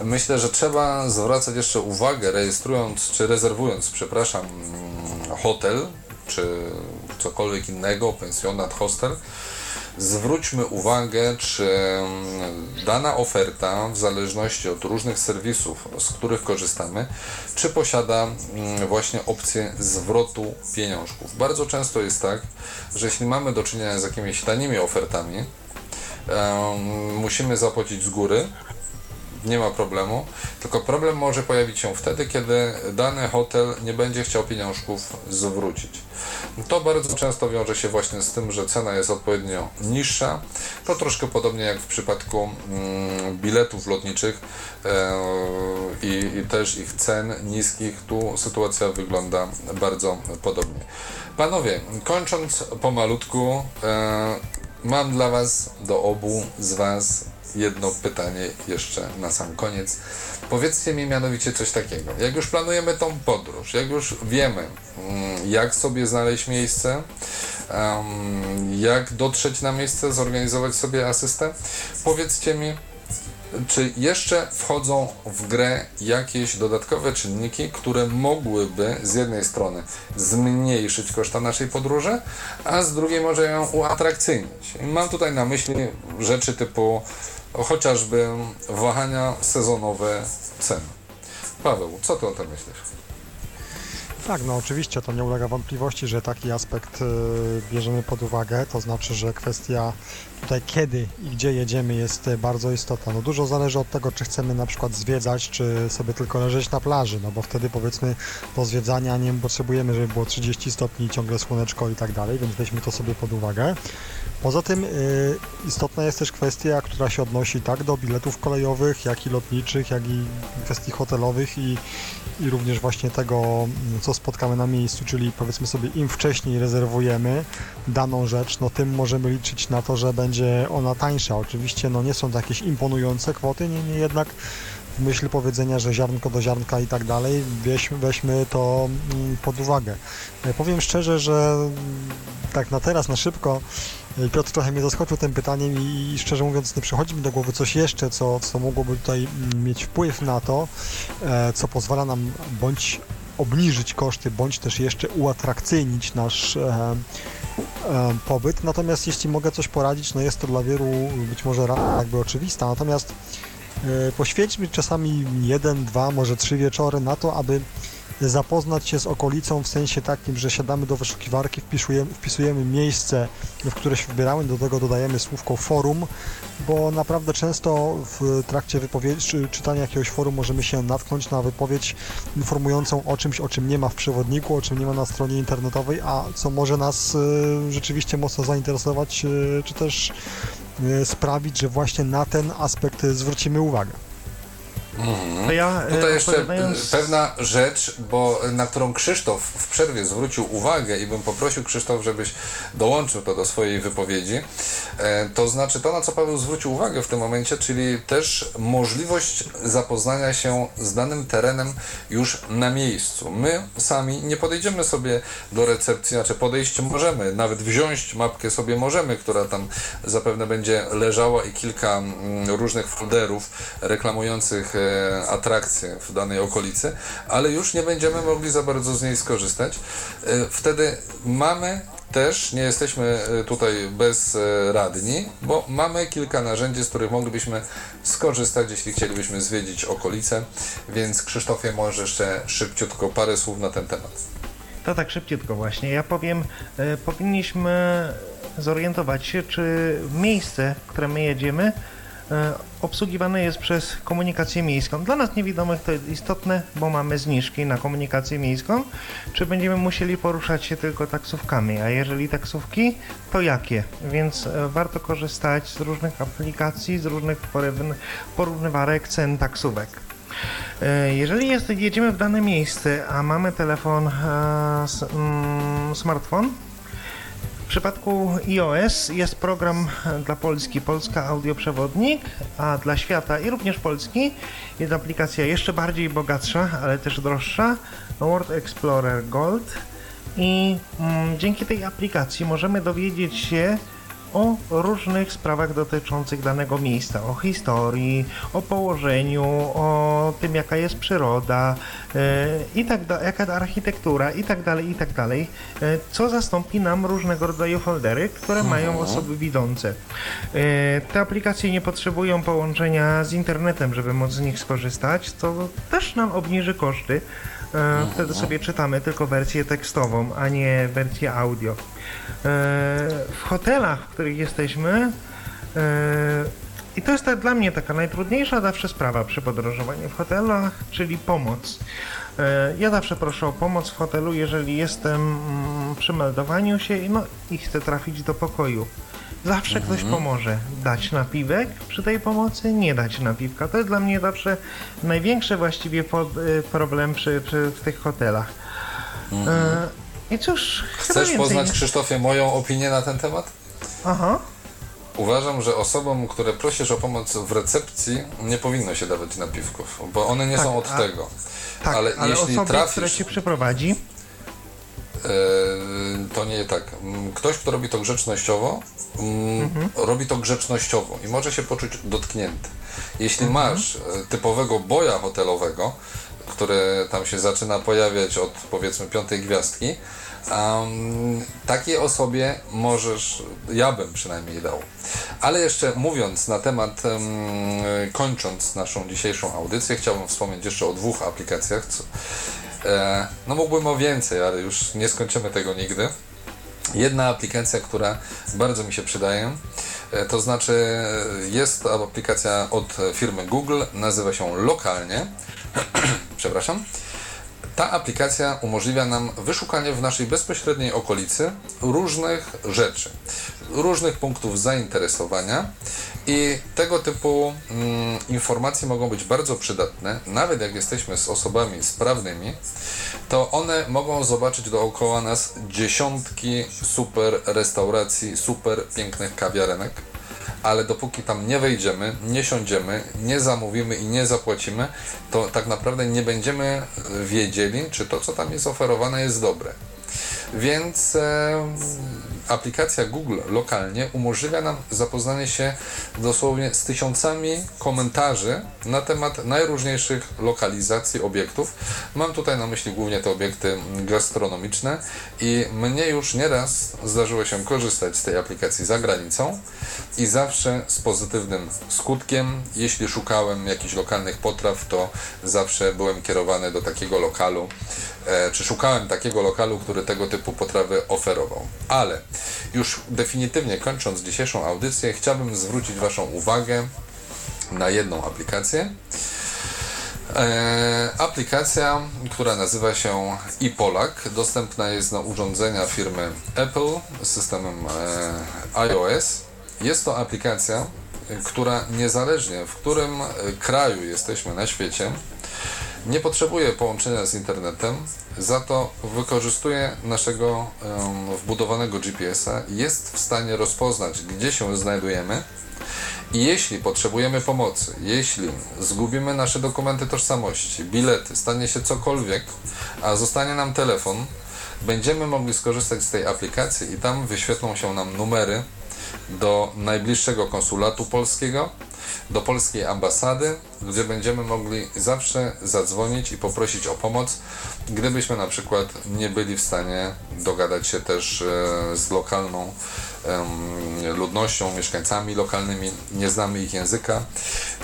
myślę, że trzeba zwracać jeszcze uwagę, rejestrując czy rezerwując, przepraszam, mm, hotel czy cokolwiek innego, pensjonat, hostel, zwróćmy uwagę, czy mm, dana oferta, w zależności od różnych serwisów, z których korzystamy, czy posiada mm, właśnie opcję zwrotu pieniążków. Bardzo często jest tak, że jeśli mamy do czynienia z jakimiś tanimi ofertami, musimy zapłacić z góry, nie ma problemu, tylko problem może pojawić się wtedy, kiedy dany hotel nie będzie chciał pieniążków zwrócić. To bardzo często wiąże się właśnie z tym, że cena jest odpowiednio niższa. To troszkę podobnie jak w przypadku mm, biletów lotniczych e, i, też ich cen niskich. Tu sytuacja wygląda bardzo podobnie. Panowie, kończąc pomalutku, e, mam dla Was, do obu z Was jedno pytanie jeszcze na sam koniec. Powiedzcie mi mianowicie coś takiego. Jak już planujemy tą podróż, jak już wiemy, mm, jak sobie znaleźć miejsce, jak dotrzeć na miejsce, zorganizować sobie asystę, powiedzcie mi, czy jeszcze wchodzą w grę jakieś dodatkowe czynniki, które mogłyby z jednej strony zmniejszyć koszta naszej podróży, a z drugiej może ją uatrakcyjnić? I mam tutaj na myśli rzeczy typu chociażby wahania sezonowe cen. Paweł, co ty o tym myślisz? Tak, no oczywiście to nie ulega wątpliwości, że taki aspekt y, bierzemy pod uwagę, to znaczy, że kwestia tutaj kiedy i gdzie jedziemy jest y, bardzo istotna. No dużo zależy od tego, czy chcemy na przykład zwiedzać, czy sobie tylko leżeć na plaży, no bo wtedy powiedzmy do zwiedzania nie potrzebujemy, żeby było 30 stopni, ciągle słoneczko i tak dalej, więc weźmy to sobie pod uwagę. Poza tym y, istotna jest też kwestia, która się odnosi tak do biletów kolejowych, jak i lotniczych, jak i kwestii hotelowych i, i również właśnie tego, mm, co spotkamy na miejscu, czyli powiedzmy sobie im wcześniej rezerwujemy daną rzecz, no tym możemy liczyć na to, że będzie ona tańsza. Oczywiście no nie są to jakieś imponujące kwoty, niemniej jednak myśl powiedzenia, że ziarnko do ziarnka i tak dalej, weźmy, to mm, pod uwagę. E, Powiem szczerze, że mm, tak na teraz, na szybko, e, Piotr trochę mnie zaskoczył tym pytaniem i i szczerze mówiąc nie przychodzi mi do głowy coś jeszcze, co, co mogłoby tutaj mm, mieć wpływ na to, e, co pozwala nam bądź obniżyć koszty, bądź też jeszcze uatrakcyjnić nasz e, e, pobyt. Natomiast jeśli mogę coś poradzić, no jest to dla wielu być może jakby oczywista, natomiast poświęćmy czasami jeden, dwa, może trzy wieczory na to, aby zapoznać się z okolicą w sensie takim, że siadamy do wyszukiwarki, wpisujemy, wpisujemy miejsce, w które się wybieramy, do tego dodajemy słówko forum, bo naprawdę często w trakcie czy czytania jakiegoś forum możemy się natknąć na wypowiedź informującą o czymś, o czym nie ma w przewodniku, o czym nie ma na stronie internetowej, a co może nas y, rzeczywiście mocno zainteresować, y, czy też sprawić, że właśnie na ten aspekt y, zwrócimy uwagę. To ja e, Tutaj jeszcze pewna rzecz, bo na którą Krzysztof w przerwie zwrócił uwagę i bym poprosił Krzysztof, żebyś dołączył to do swojej wypowiedzi. E, To znaczy to, na co Paweł zwrócił uwagę w tym momencie, czyli też możliwość zapoznania się z danym terenem już na miejscu. My sami nie podejdziemy sobie do recepcji, znaczy podejść możemy, nawet wziąć mapkę sobie możemy, która tam zapewne będzie leżała i kilka mm, różnych folderów reklamujących e, atrakcje w danej okolicy, ale już nie będziemy mogli za bardzo z niej skorzystać. E, Wtedy mamy też, nie jesteśmy e, tutaj bezradni, bo mamy kilka narzędzi, z których moglibyśmy skorzystać, jeśli chcielibyśmy zwiedzić okolice, więc Krzysztofie może jeszcze szybciutko parę słów na ten temat. To tak szybciutko właśnie. Ja powiem, powinniśmy zorientować się, czy miejsce, w które my jedziemy, obsługiwane jest przez komunikację miejską. Dla nas niewidomych to jest istotne, bo mamy zniżki na komunikację miejską. Czy będziemy musieli poruszać się tylko taksówkami, a jeżeli taksówki, to jakie? Więc e, warto korzystać z różnych aplikacji, z różnych porówny- porównywarek cen taksówek. E, Jeżeli jest, jedziemy w dane miejsce, a mamy telefon, e, mm, smartfon, w przypadku iOS jest program dla Polski, Polska Audioprzewodnik, a dla świata i również Polski. Jest aplikacja jeszcze bardziej bogatsza, ale też droższa, World Explorer Gold. I mm, dzięki tej aplikacji możemy dowiedzieć się o różnych sprawach dotyczących danego miejsca, o historii, o położeniu, o tym jaka jest przyroda e, i tak da, jaka architektura i tak dalej, i tak dalej, e, co zastąpi nam różnego rodzaju foldery, które mają osoby widzące. E, te aplikacje nie potrzebują połączenia z internetem, żeby móc z nich skorzystać, co też nam obniży koszty. E, Wtedy sobie czytamy tylko wersję tekstową, a nie wersję audio. E, W hotelach, w których jesteśmy, e, i to jest tak dla mnie taka najtrudniejsza zawsze sprawa przy podróżowaniu w hotelach, czyli pomoc. Ja zawsze proszę o pomoc w hotelu, jeżeli jestem mm, przy meldowaniu się no, i chcę trafić do pokoju. Zawsze ktoś pomoże. Dać napiwek przy tej pomocy, nie dać napiwka. To jest dla mnie zawsze największy właściwie y, problem przy, przy, w tych hotelach. E, I cóż, Chcesz poznać, nie- Krzysztofie, moją opinię na ten temat? Aha. Uważam, że osobom, które prosisz o pomoc w recepcji, nie powinno się dawać napiwków, bo one nie Tak, są od a- tego. Tak, ale, ale, jeśli osobie, trafisz, która cię przyprowadzi, e, to nie tak. Ktoś, kto robi to grzecznościowo, Mhm. robi to grzecznościowo i może się poczuć dotknięty. Jeśli Mhm. masz e, typowego boja hotelowego, który tam się zaczyna pojawiać od powiedzmy piątej gwiazdki, um, takiej osobie możesz, ja bym przynajmniej dał. Ale jeszcze mówiąc na temat, em, kończąc naszą dzisiejszą audycję, chciałbym wspomnieć jeszcze o dwóch aplikacjach. Co, e, no mógłbym o więcej, ale już nie skończymy tego nigdy. Jedna aplikacja, która bardzo mi się przydaje, e, to znaczy jest to aplikacja od firmy Google, nazywa się Lokalnie. Przepraszam. Ta aplikacja umożliwia nam wyszukanie w naszej bezpośredniej okolicy różnych rzeczy, różnych punktów zainteresowania i tego typu mm, informacje mogą być bardzo przydatne, nawet jak jesteśmy z osobami sprawnymi, to one mogą zobaczyć dookoła nas dziesiątki super restauracji, super pięknych kawiarenek ale dopóki tam nie wejdziemy, nie siądziemy, nie zamówimy i nie zapłacimy, to tak naprawdę nie będziemy wiedzieli, czy to, co tam jest oferowane, jest dobre. Więc e, aplikacja Google lokalnie umożliwia nam zapoznanie się dosłownie z tysiącami komentarzy na temat najróżniejszych lokalizacji obiektów. Mam tutaj na myśli głównie te obiekty gastronomiczne i mnie już nieraz zdarzyło się korzystać z tej aplikacji za granicą i zawsze z pozytywnym skutkiem. Jeśli szukałem jakichś lokalnych potraw, to zawsze byłem kierowany do takiego lokalu, e, czy szukałem takiego lokalu, który tego typu potrawy oferował. Ale już definitywnie kończąc dzisiejszą audycję, chciałbym zwrócić Waszą uwagę na jedną aplikację. E, aplikacja, która nazywa się iPolak, dostępna jest na urządzenia firmy Apple z systemem e, iOS. Jest to aplikacja, która niezależnie w którym e, kraju jesteśmy na świecie, nie potrzebuje połączenia z internetem, za to wykorzystuje naszego em, wbudowanego GPS-a, jest w stanie rozpoznać, gdzie się znajdujemy i jeśli potrzebujemy pomocy, jeśli zgubimy nasze dokumenty tożsamości, bilety, stanie się cokolwiek, a zostanie nam telefon, będziemy mogli skorzystać z tej aplikacji i tam wyświetlą się nam numery do najbliższego konsulatu polskiego, do polskiej ambasady, gdzie będziemy mogli zawsze zadzwonić i poprosić o pomoc, gdybyśmy na przykład nie byli w stanie dogadać się też e, z lokalną ludnością, mieszkańcami lokalnymi, nie znamy ich języka.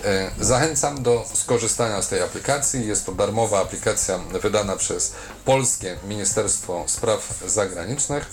E, Zachęcam do skorzystania z tej aplikacji. Jest to darmowa aplikacja wydana przez Polskie Ministerstwo Spraw Zagranicznych.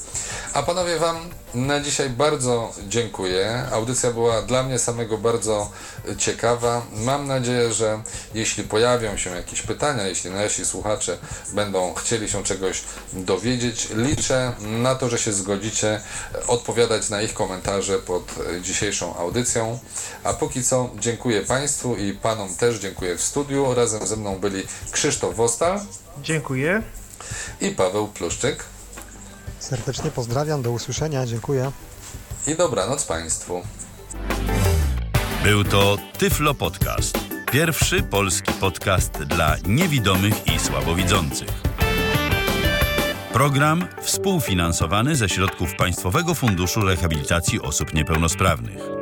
A panowie Wam na dzisiaj bardzo dziękuję. Audycja była dla mnie samego bardzo ciekawa. Mam nadzieję, że jeśli pojawią się jakieś pytania, jeśli nasi słuchacze będą chcieli się czegoś dowiedzieć, liczę na to, że się zgodzicie odpowiadać na ich komentarze pod dzisiejszą audycją. A póki co dziękuję Państwu i Panom też dziękuję w studiu. Razem ze mną byli Krzysztof Wostal Dziękuję. i Paweł Pluszczyk. Serdecznie pozdrawiam, do usłyszenia, dziękuję. I dobranoc Państwu. Był to Tyflo Podcast. Pierwszy polski podcast dla niewidomych i słabowidzących. Program współfinansowany ze środków Państwowego Funduszu Rehabilitacji Osób Niepełnosprawnych.